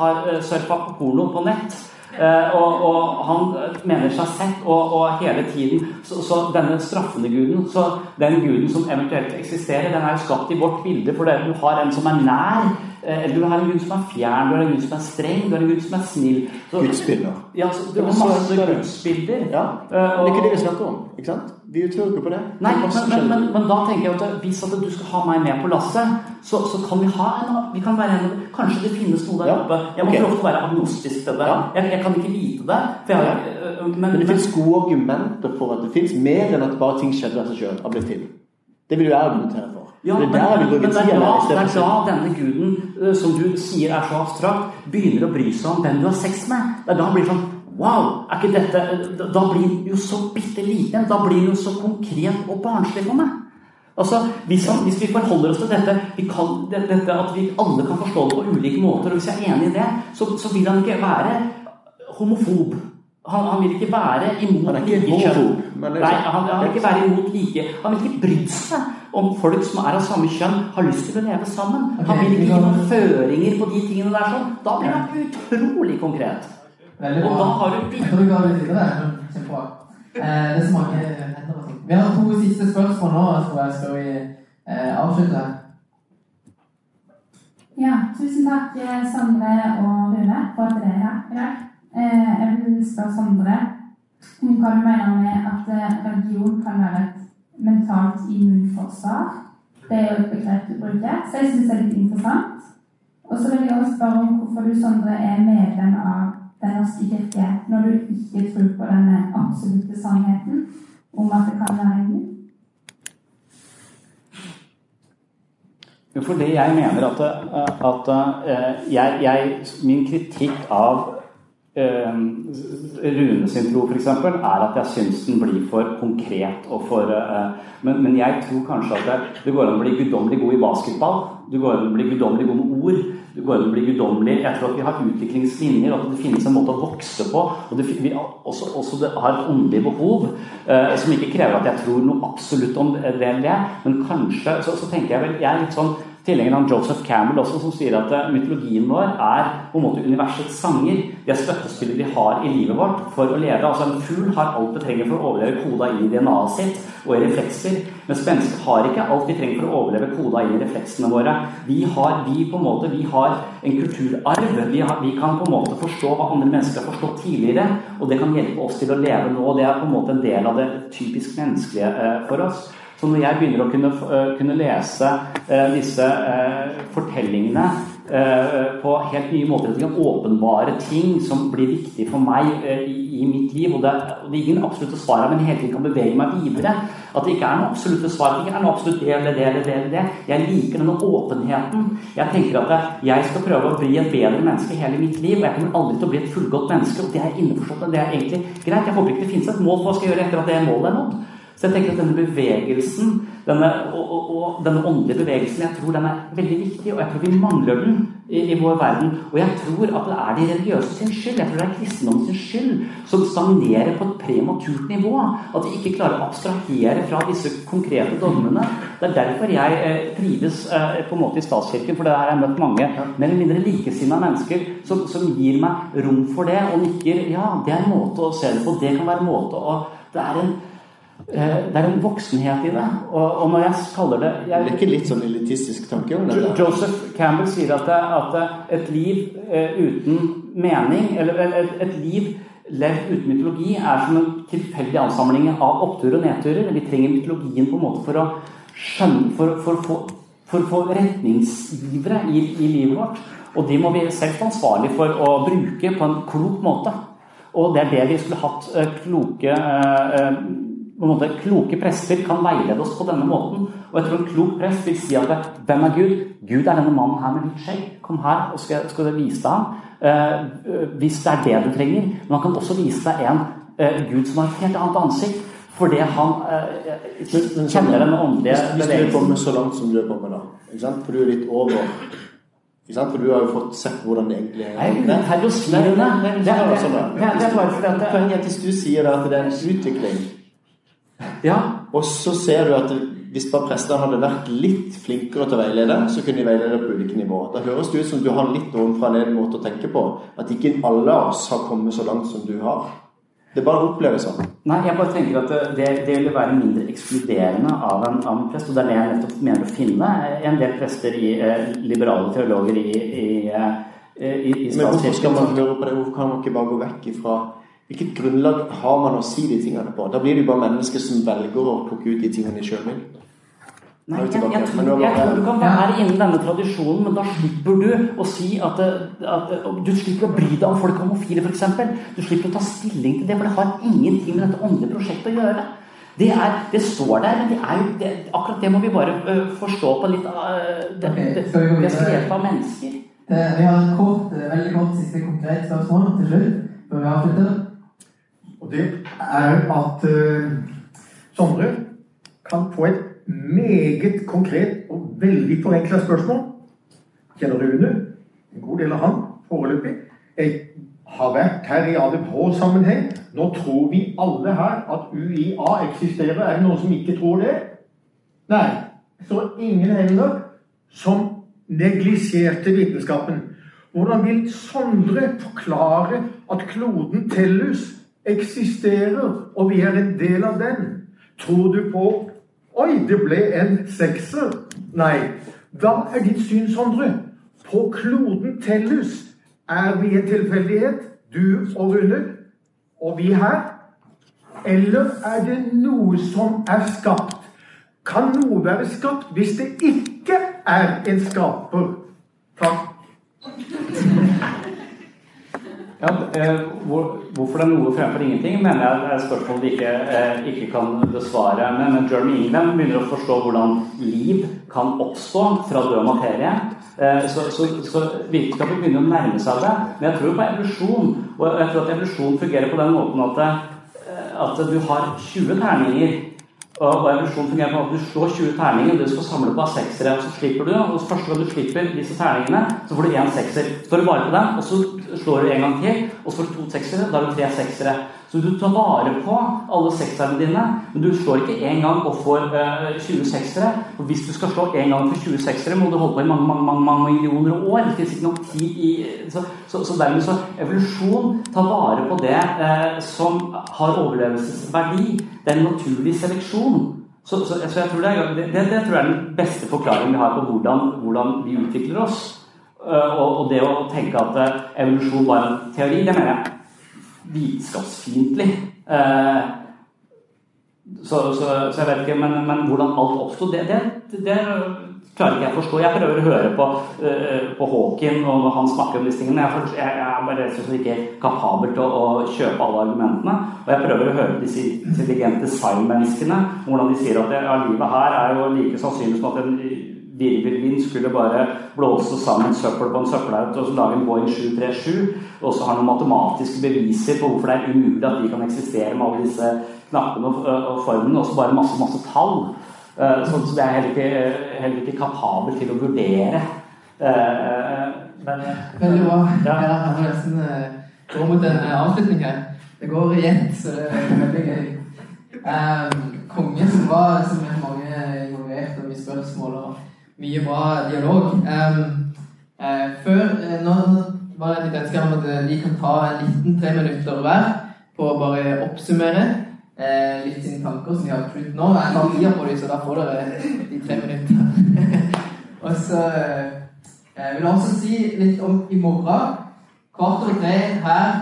har surfa porno på nett. Og, og han mener seg sett, og, og hele tiden så, så denne straffende guden, så den guden som eventuelt eksisterer, den er jo skapt i vårt bilde, for du har en som er nær, eller du har en gud som er fjern, du har en gud som er streng, du har en gud som er snill. Så- Gudsbilder. Ja, så det har masse gudsbilder. Ja, Og, Det er ikke det vi snakker om. ikke sant? Vi tror ikke på det. Nei, er men, men, men, men da tenker jeg at hvis at du skal ha meg med på lasset, så, så kan vi ha en vi kan være en, Kanskje det finnes noe der Ja, oppe. Jeg må okay. prøve å være agnostisk til det. Ja. Jeg, jeg kan ikke vite det. For jeg, øh, men, Men det fins gode argumenter for at det finnes mer enn at bare ting skjedde av seg sjøl. Til. Det vil jeg argumentere for. Ja, det men, er jeg vil men, men det er da, det er da denne guden, øh, som du sier er så abstrakt, begynner å bry seg om hvem du har sex med. Det er da han blir sånn Wow! er ikke dette, Da blir han jo så bitte liten. Da blir han jo så konkret og barnslig for meg. Altså, hvis, han, hvis vi forholder oss til dette, vi kan, dette at vi alle kan forstå det på ulike måter, og hvis jeg er enig i det, så, så vil han ikke være homofob. Han, han vil ikke være imot er like kjønn. det er Nei, sånn- han, han vil ikke være imot like Han vil ikke bry seg om folk som er av samme kjønn, har lyst til å leve sammen. Han Ok, vil ikke gi noen føringer på de tingene der. sånn. Da blir han utrolig konkret. Veldig Og da har du Jeg tror vi går litt videre. Kjempebra. Eh, det smaker og. Vi har to siste spørsmål nå, tror jeg. Skal vi eh, avslutte? Ja, tusen takk Sandre og Rune for at dere er her i dag. Eh, Jeg vil spørre Sandre om hva du mener med at eh, religion kan være et mentalt immunforsvar. Det er jo et begrep du bruker, så jeg syns det er litt interessant. Og så vil jeg også spørre om hvorfor du, Sondre, er medlem av Den norske kirke når du ikke tror på denne absolutte sannheten om at det kan være en Jo, for det jeg mener at, at eh, jeg, jeg, min kritikk av eh, Rune sin tro f.eks. er at jeg syns den blir for konkret. og for, eh, men, men, jeg tror kanskje at det, det går an å bli guddommelig god i basketball. Du går an å bli guddommelig god med ord. Du går an å bli guddommelig Jeg tror at vi har utviklingslinjer, og at det finnes en måte å vokse på. og det, vi også, også det har et åndelig behov eh, som ikke krever at jeg tror noe absolutt om det eller det. Men kanskje så, så tenker jeg vel Jeg er litt sånn tilhengeren av Joseph Campbell også, som sier at eh, mytologien vår er på en måte universets sanger. Det er støttespillet vi har i livet vårt for å leve. Altså En fugl har alt det trenger for å overleve koda i DNA-et sitt og i reflekser. Mens mennesker har ikke alt vi trenger for å overleve koda i refleksene våre. Vi har, vi på en måte, vi har en kulturarv. Vi, har, vi, kan på en måte forstå hva andre mennesker har forstått tidligere. Og det kan hjelpe oss til å leve nå. Det er på en måte en del av det typisk menneskelige eh, for oss. Så når jeg begynner å kunne, uh, kunne lese uh, disse uh, fortellingene på helt nye måter, at de kan åpenbare ting som blir viktig for meg i, i, mitt liv og det, og det er ingen absolutte svar, men hele tiden kan bevege meg videre. At det ikke er noen absolutte svar. Det ikke er noe absolutt det eller det eller det. eller det. Jeg liker denne åpenheten. Jeg tenker at jeg skal prøve å bli et bedre menneske hele mitt liv, og jeg kommer aldri til å bli et fullgodt menneske. og Det er innforstått, men det er egentlig greit. Jeg håper ikke det finnes et mål på hva jeg skal gjøre etter at det målet er nådd. Så jeg tenker at denne bevegelsen, denne, og, og, og, denne åndelige bevegelsen, jeg tror den er veldig viktig, og jeg tror vi mangler den i, i, vår verden. Og jeg tror at det er de religiøse sin skyld, jeg tror det er kristendommen sin skyld, som stagnerer på et prematurt nivå. At vi ikke klarer å abstrahere fra disse konkrete dommene. Det er derfor jeg eh, trives eh, på en måte i statskirken, for der har jeg møtt mange mer eller mindre likesinnede mennesker som, som, gir meg rom for det, og nikker ja, det er en måte å se det på, det kan være en måte å Det er en det er en voksenhet i det. Og, og når jeg kaller det jeg, Det er ikke litt sånn elitistisk tanke om det? Joseph Campbell sier at, det, at et liv uh, uten mening, eller et, et, liv levd uten mytologi, er som en tilfeldig ansamling av oppturer og nedturer. Vi trenger mytologien på en måte for å skjønne For, å få retningsgivere i, i, livet vårt. Og de må vi selv ta ansvarlig for å bruke på en klok måte. Og det er det vi skulle hatt uh, kloke måte, Kloke prester kan veilede oss på denne måten. Og jeg tror en klok prest vil si at hvem er Gud? Gud er denne mannen her med litt skjegg. Kom her, og skal, skal jeg vise deg ham. Eh, hvis det er det du trenger. Men han kan også vise deg en eh, Gud som har et helt annet ansikt. Fordi han eh, kjenner den åndelige bevegelsen. Hvis du er kommet så langt som du er kommet, da. For du er litt over for du har jo fått sett hvordan det egentlig er. Nei, det er jo det, det, er bare fordi at Poenget er at hvis du sier at det er en utvikling ja. Og så ser du at hvis bare prestene hadde vært litt flinkere til å veilede, så kunne de veilede på ulike nivåer. Da høres det ut som du har litt ovenfra ned måte å tenke på. At ikke alle av oss har kommet så langt som du har. Det bare oppleves sånn. Nei, jeg bare tenker at det, det ville være mindre ekskluderende av en, av en prest. Og det er det jeg nettopp mener å finne en del prester i eh, liberale teologer i, i, eh, i, i Men hvorfor skal man høre på det? Hvorfor kan man ikke bare gå vekk ifra Hvilket grunnlag har man å si de tingene på? Da blir det jo bare mennesker som velger å plukke ut de tingene de sjøl vil. Nei, jeg, jeg, tror, jeg, tror, du kan være innen denne tradisjonen, men da slipper du å si at, at Du slipper å bry deg om folk er homofile, f.eks. Du slipper å ta stilling til det, for det har ingenting med dette åndelige prosjektet å gjøre. Det, er, det står der, men det er jo, det, akkurat det må vi bare uh, forstå på litt uh, det, okay, det, det skrevet av mennesker. vi har en kort, veldig kort siste konkret spørsmål til slutt. før vi avslutter. Og det er at uh, Sondre kan få et meget konkret og veldig forenkla spørsmål. Kjenner Rune, en god del av han foreløpig. Jeg har vært her i ADH-sammenheng. Nå tror vi alle her at UiA eksisterer. Er det noen som ikke tror det? Nei. Så ingen heller som neglisjerte vitenskapen. Hvordan vil Sondre forklare at kloden Tellus eksisterer, og vi er en del av den. Tror du på Oi, det ble en sekser. Nei. Da er ditt syn, Sondre? På kloden Tellus er vi en tilfeldighet, du og Rune, og vi her? Eller er det noe som er skapt? Kan noe være skapt hvis det ikke er en skaper? Takk. Ja, eh, hvor, hvorfor det er noe fremfor ingenting, mener jeg er et spørsmål de ikke, eh, ikke kan besvare. Men, Jeremy England begynner å forstå hvordan liv kan oppstå fra død materie. Eh, så, så, så vitenskapen begynner å nærme seg det. Men jeg tror på evolusjon. Og jeg tror at evolusjon fungerer på den måten at, at du har 20 terninger. Og, evolusjon fungerer på at du slår 20 terninger, og du skal samle på seksere. Og så slipper du, og første gang du slipper disse terningene, så får du én sekser. Så står du bare på den, og så slår du en gang til, og så får du to seksere. Da har du tre seksere. Så du tar vare på alle sekserne dine, men du slår ikke én gang opp for eh, 20 seksere. Og hvis du skal slå én gang for 20 seksere, må du holde på i mange, mange, mange, mange millioner år. Det finnes ikke nok tid i Så, så, så dermed så evolusjon tar vare på det eh, som har overlevelsesverdi. Det er en naturlig seleksjon. Så, så, jeg tror det, er, det, det, tror jeg er den beste forklaringen vi har på hvordan, hvordan vi utvikler oss. Uh, og, og, det å tenke at uh, evolusjon var en teori, det mener jeg vitenskapsfiendtlig. Uh, så, så, så, jeg vet ikke, men, men hvordan alt oppsto, det, det, det, klarer ikke jeg å forstå. Jeg prøver å høre på, på Hawking og han snakker om disse tingene. Jeg, jeg, jeg er bare rett og slett ikke kapabel til å, å, kjøpe alle argumentene. Og jeg prøver å høre på disse intelligente design-menneskene, hvordan de sier at ja, livet her er jo like sannsynlig som at en virvelvind skulle bare blåse sammen søppel på en søppelhaug og så lage en Boeing 737, og så har noen matematiske beviser på hvorfor det er umulig at de kan eksistere med alle disse knappene og, og formene, og så bare masse, masse tall. Uh, så, det er heller ikke, heller ikke kapabel til å vurdere. Men, Veldig bra. Ja. Jeg har nesten gå mot en avslutning her. Det går igjen, så det er veldig gøy. Um, konge som var som er mange involvert og mye spørsmål og mye bra dialog. Um, uh, før uh, Nå var det litt ønske om at vi kan ta en liten tre minutter hver på å bare oppsummere uh, litt sine tanker som vi har prøvd nå. Jeg har tida på dem, så da får dere de tre minuttene. og så jeg vil også si litt om i morgen. Kvart over tre her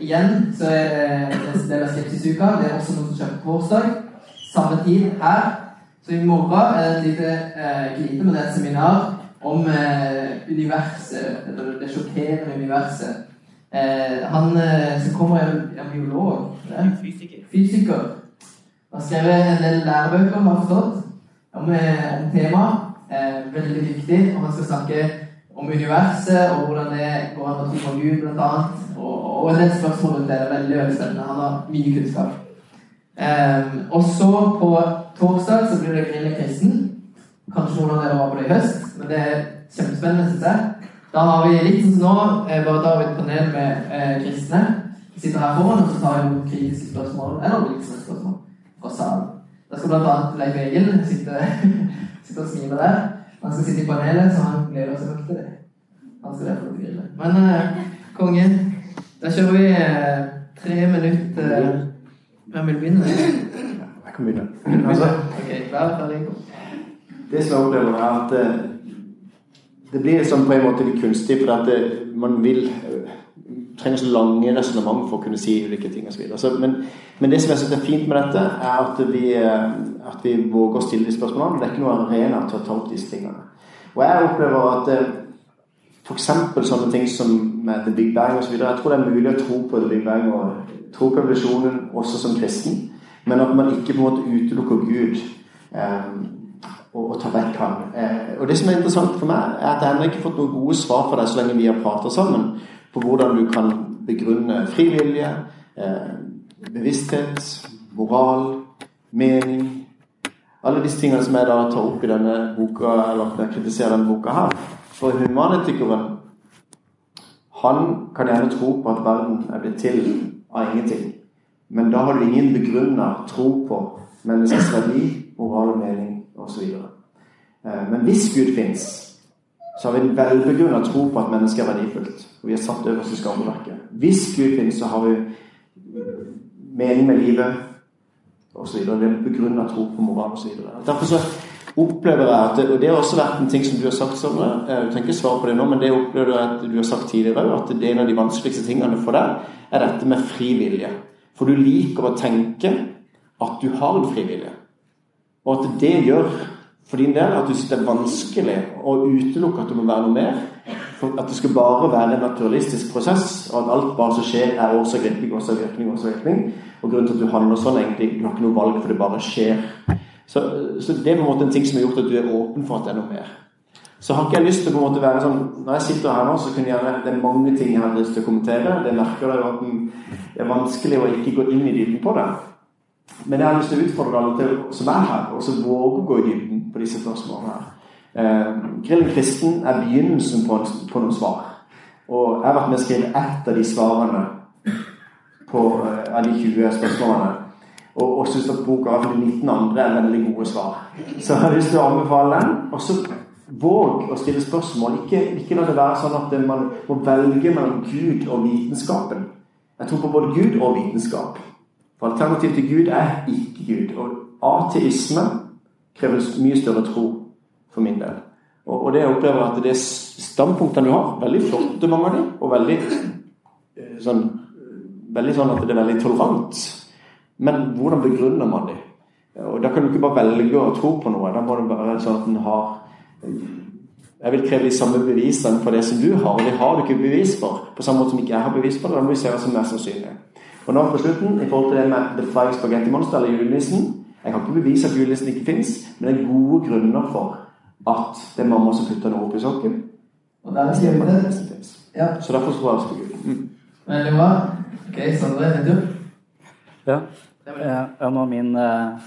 igjen så er det en del av Skepsisuka. Det er også noe som skjer på torsdag. Samme tid her. Så i morgen er det et lite eh, glipe, men det er et seminar om eh, universet, eller det sjokkerende universet. Eh, han eh, som kommer, er en biolog. Fysiker. Fysiker. Han har skrevet en del lærebøker, har forstått, om, eh, om temaet. Eh, veldig viktig. Og han skal snakke om universet og hvordan det går an å tro på Gud, blant annet. Og, og en del spørsmål rundt det. Er veldig spennende. Han har mye kunnskap. Um, og så på torsdag så blir det Grille kristen. Kanskje noen av dere var på det i høst, men det er kjempespennende, syns jeg. Da har vi litt sånn nå, bare da har vi et panel med eh, kristne. Vi sitter her foran og så tar vi kritiske spørsmål eller kritiske spørsmål fra salen. Da skal annet Leif Egil sitte, sitte og smile der. Han skal sitte i panelet, så han gleder seg nok til det. Han skal derfor grille. Men eh, konge, da kjører vi eh, tre minutter Hvem vil begynne? Jeg kan begynne. Altså, ok, vær. Det som jeg opplever, er at eh, det blir liksom på en måte litt kunstig, for at det, man vil eh, trenger så lange resonnement for å kunne si ulike ting osv. Men, men det som jeg syns er fint med dette, er at vi, eh, at vi våger å stille de spørsmålene. Det er ikke noe arena til å ta opp disse tingene. Og jeg opplever at f.eks. sånne ting som med The Big Bang osv. Jeg tror det er mulig å tro på The Big Bang og tro på evolusjonen også som kristen, men at man ikke på en måte utelukker Gud eh, og, og tar vekk Han. Eh, og det som er interessant for meg, er at jeg ennå ikke har fått noen gode svar for deg så lenge vi har pratet sammen, på hvordan du kan begrunne frivillige, eh, bevissthet, moral, mening Alle disse tingene som jeg da tar opp i denne boka, eller kritiserer denne boka her. For humanetikeren han kan gjerne tro på at verden er blitt til av ingenting. Men da har du ingen begrunna tro på menneskets verdi, moral og mening osv. Men hvis Gud fins, så har vi en velbegrunna tro på at mennesket er verdifullt. Og vi har satt øverst i skaperverket. Hvis Gud finnes, så har vi mening med livet osv. Vi har begrunna tro på moral osv. Derfor så opplever jeg at Og det har også vært en ting som du har sagt, Sondre. Du trenger ikke svare på det nå, men det opplever jeg at du har sagt tidligere òg, at det er en av de vanskeligste tingene for deg, er dette med frivillige. For du liker å tenke at du har en frivillige. Og at det gjør for din del at du synes det er vanskelig å utelukke at det må være noe mer for at det skal bare være en naturalistisk prosess, og at alt bare som skjer, er årsak-virkning, årsak-virkning, årsak-virkning. Og grunnen til at du handler sånn, egentlig, du har ikke noe valg, for det bare skjer. Så, så det er på en måte en ting som har gjort at du er åpen for at det er noe mer. Så har ikke jeg lyst til å på en måte være sånn Når jeg sitter her nå, så kunne jeg gjerne Det er mange ting jeg har lyst til å kommentere. Det merker dere at det er vanskelig å ikke gå inn i dybden på det. Men jeg har lyst til å utfordre alle til, som er her, og som våger å gå i dybden på disse spørsmålene her. Eh, Grillen kristen er begynnelsen på, på noen svar. Og jeg har vært med å skrive ett av de svarene på, eh, av de 20 spørsmålene. Og, og syns at boka har de 19 andre er veldig gode svar. Så jeg har lyst til å anbefale den. Og så våg å stille spørsmål. Ikke, ikke la det være sånn at man må velge mellom Gud og vitenskapen. Jeg tror på både Gud og vitenskap. For alternativet til Gud er ikke Gud. Og ateisme krever mye større tro for min del. Og, og det jeg opplever at det er standpunktene du har, veldig flotte mange av dem, og veldig eh, sånn, veldig sånn at det er veldig tolerant. Men hvordan begrunner man dem? Og Da kan du ikke bare velge å tro på noe. Da må det være sånn at en har Jeg vil kreve de samme bevisene for det som du har, og det har du ikke bevis for. På samme måte som ikke jeg har bevis for det. Da må vi se hva som er mest sannsynlig. Og nå på slutten, i forhold til det med The Flying Spaghetti Monster eller julenissen Jeg kan ikke bevise at julenissen ikke fins, men det er gode grunner for at det er mamma som putter noe i sokken. Og der er skrevet det. Ja. Så derfor tror jeg også på Gud. Mm. Veldig bra. Ok, Sondre, er du? Ja. Ja, nå min uh,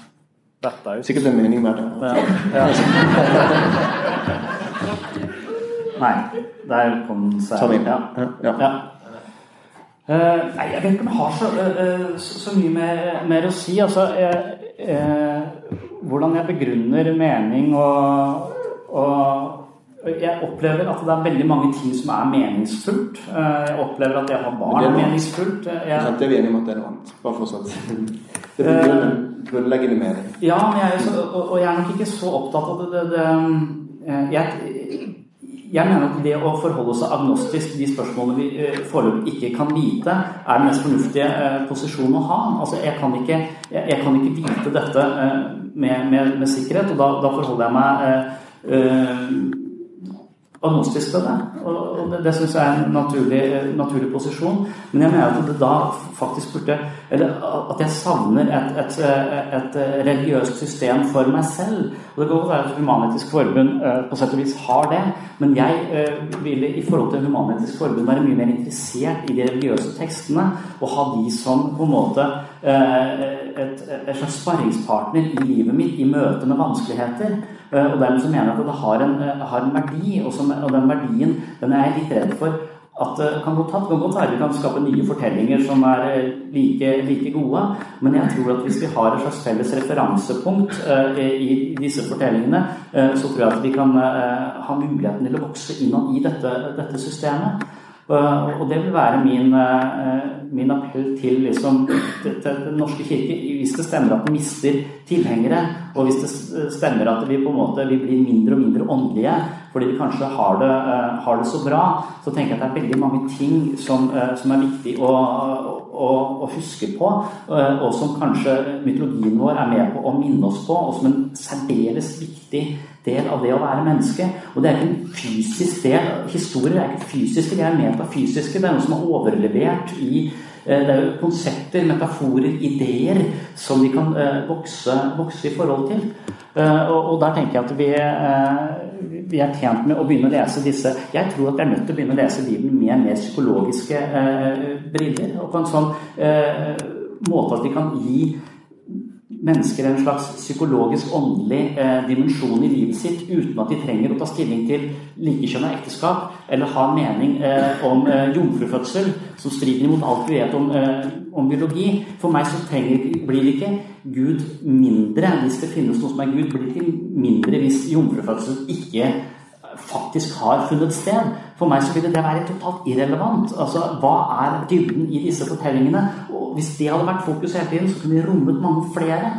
detta ut. Sikkert en mening med det. Ja. Ja. Nei, der kom den seg. Ja. Ja. Eh, nei, jeg vet ikke om jeg har så, uh, så, så mye mer, mer, å si. Altså, eh, eh, hvordan jeg begrunner mening og, og jeg opplever at det er veldig mange ting som er meningsfullt. Eh, Jeg opplever at det å ha barn er meningsfullt. Jeg, det er vi enige om at det er noe annet. Bare fortsatt det er grunn, grunnleggende mening. Ja, men jeg er så, og, jeg er nok ikke så opptatt av det, det, det eh, jeg, jeg mener at det å forholde seg agnostisk til de spørsmålene vi eh, foreløpig ikke kan vite, er den mest fornuftige eh, posisjonen å ha. Altså, jeg kan ikke, jeg, jeg kan ikke vite dette eh, med, med, med sikkerhet, og da, da forholder jeg meg til det. Og det, det syns jeg er en naturlig, naturlig posisjon. Men jeg mener at det da faktisk burde Eller at jeg savner et, et, et religiøst system for meg selv. Og det kan godt være at Human-Etisk Forbund eh, på sett og vis har det, men jeg vil ville i forhold til Human-Etisk Forbund være mye mer interessert i de religiøse tekstene og ha de som på en måte eh, et, et slags sparringspartner i livet mitt i møte med vanskeligheter. Eh, Og dermed så mener jeg at det har en, eh, har en verdi, og, som, og den verdien den er jeg litt redd for at det kan godt, være vi kan skape nye fortellinger som er eh, like, like gode, men jeg tror at hvis vi har et slags felles referansepunkt eh, i disse fortellingene, eh, så tror jeg at vi kan eh, ha muligheten til å vokse innad i dette, dette systemet. Eh, Og det vil være min, eh, min appell til, liksom, til, Den norske kirke. Hvis det stemmer at den mister tilhengere, og hvis det stemmer at vi på en måte vi blir mindre og mindre åndelige fordi vi kanskje har det, eh, har det så bra, så tenker jeg at det er veldig mange ting som, eh, som er viktig å, å, å huske på, eh, og som kanskje mytologien vår er med på å minne oss på, og som en særdeles viktig del av det å være menneske. Og det er ikke en fysisk del. Historier er ikke fysiske, de er metafysiske. Det er noe som er overlevert i eh, det er jo konsepter, metaforer, ideer som vi kan eh, vokse, vokse i forhold til. Eh, og, der tenker jeg at vi, vi er tjent med å begynne å lese disse Jeg tror at vi er nødt til å begynne å lese Bibelen med mer psykologiske briller. Og på en sånn måte at vi kan gi mennesker en slags psykologisk, åndelig eh, dimensjon i livet sitt uten at de trenger å ta stilling til likekjønna ekteskap eller ha en mening eh, om eh, jomfrufødsel som strider imot alt vi vet om, eh, om biologi. For meg så trenger, blir ikke Gud mindre hvis det finnes noe som er Gud. Blir ikke mindre hvis jomfrufødsel ikke faktisk har funnet sted. For meg så ville det være totalt irrelevant. Altså, Hva er dybden i disse fortellingene? Og Hvis det hadde vært fokus hele tiden, så kunne vi rommet mange flere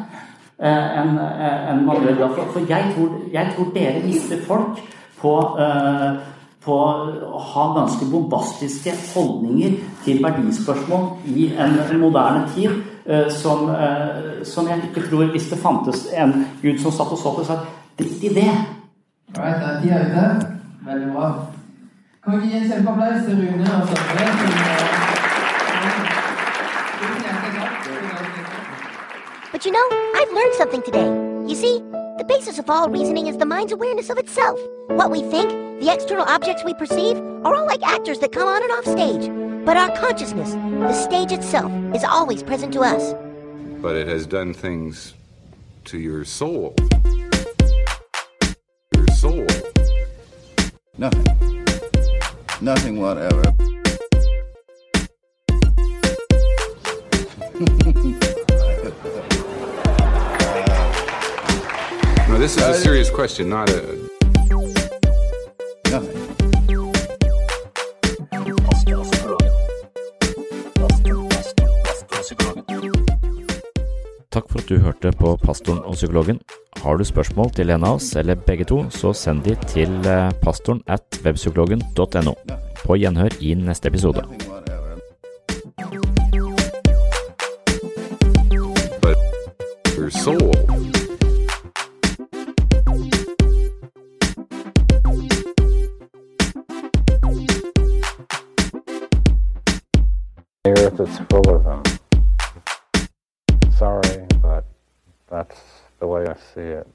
eh, enn en man gjør da. For, for jeg, tror, jeg tror dere mister folk på eh, på å ha ganske bombastiske holdninger til verdispørsmål i en moderne tid eh, som, eh, som jeg ikke tror Hvis det fantes en gud som satt og så på og sa drit i det. Alright, da er tida ute. Veldig bra. Kan vi gi en kjempeapplaus til Rune og Sondre? But you know, I've learned something today. You see, the basis of all reasoning is the mind's awareness of itself. What we think, the external objects we perceive, are all like actors that come on and off stage. But our consciousness, the stage itself, is always present to us. But it has done things to your soul. Soul. Nothing. Nothing whatever. No, this is a uh, serious question, not a. Takk for at du hørte på Pastoren og psykologen. Har du spørsmål til en av oss, eller begge to, så send de til eh, pastoren at webpsykologen.no. På gjenhør i neste episode. Soul. Earth is full of them. That's the way I see it.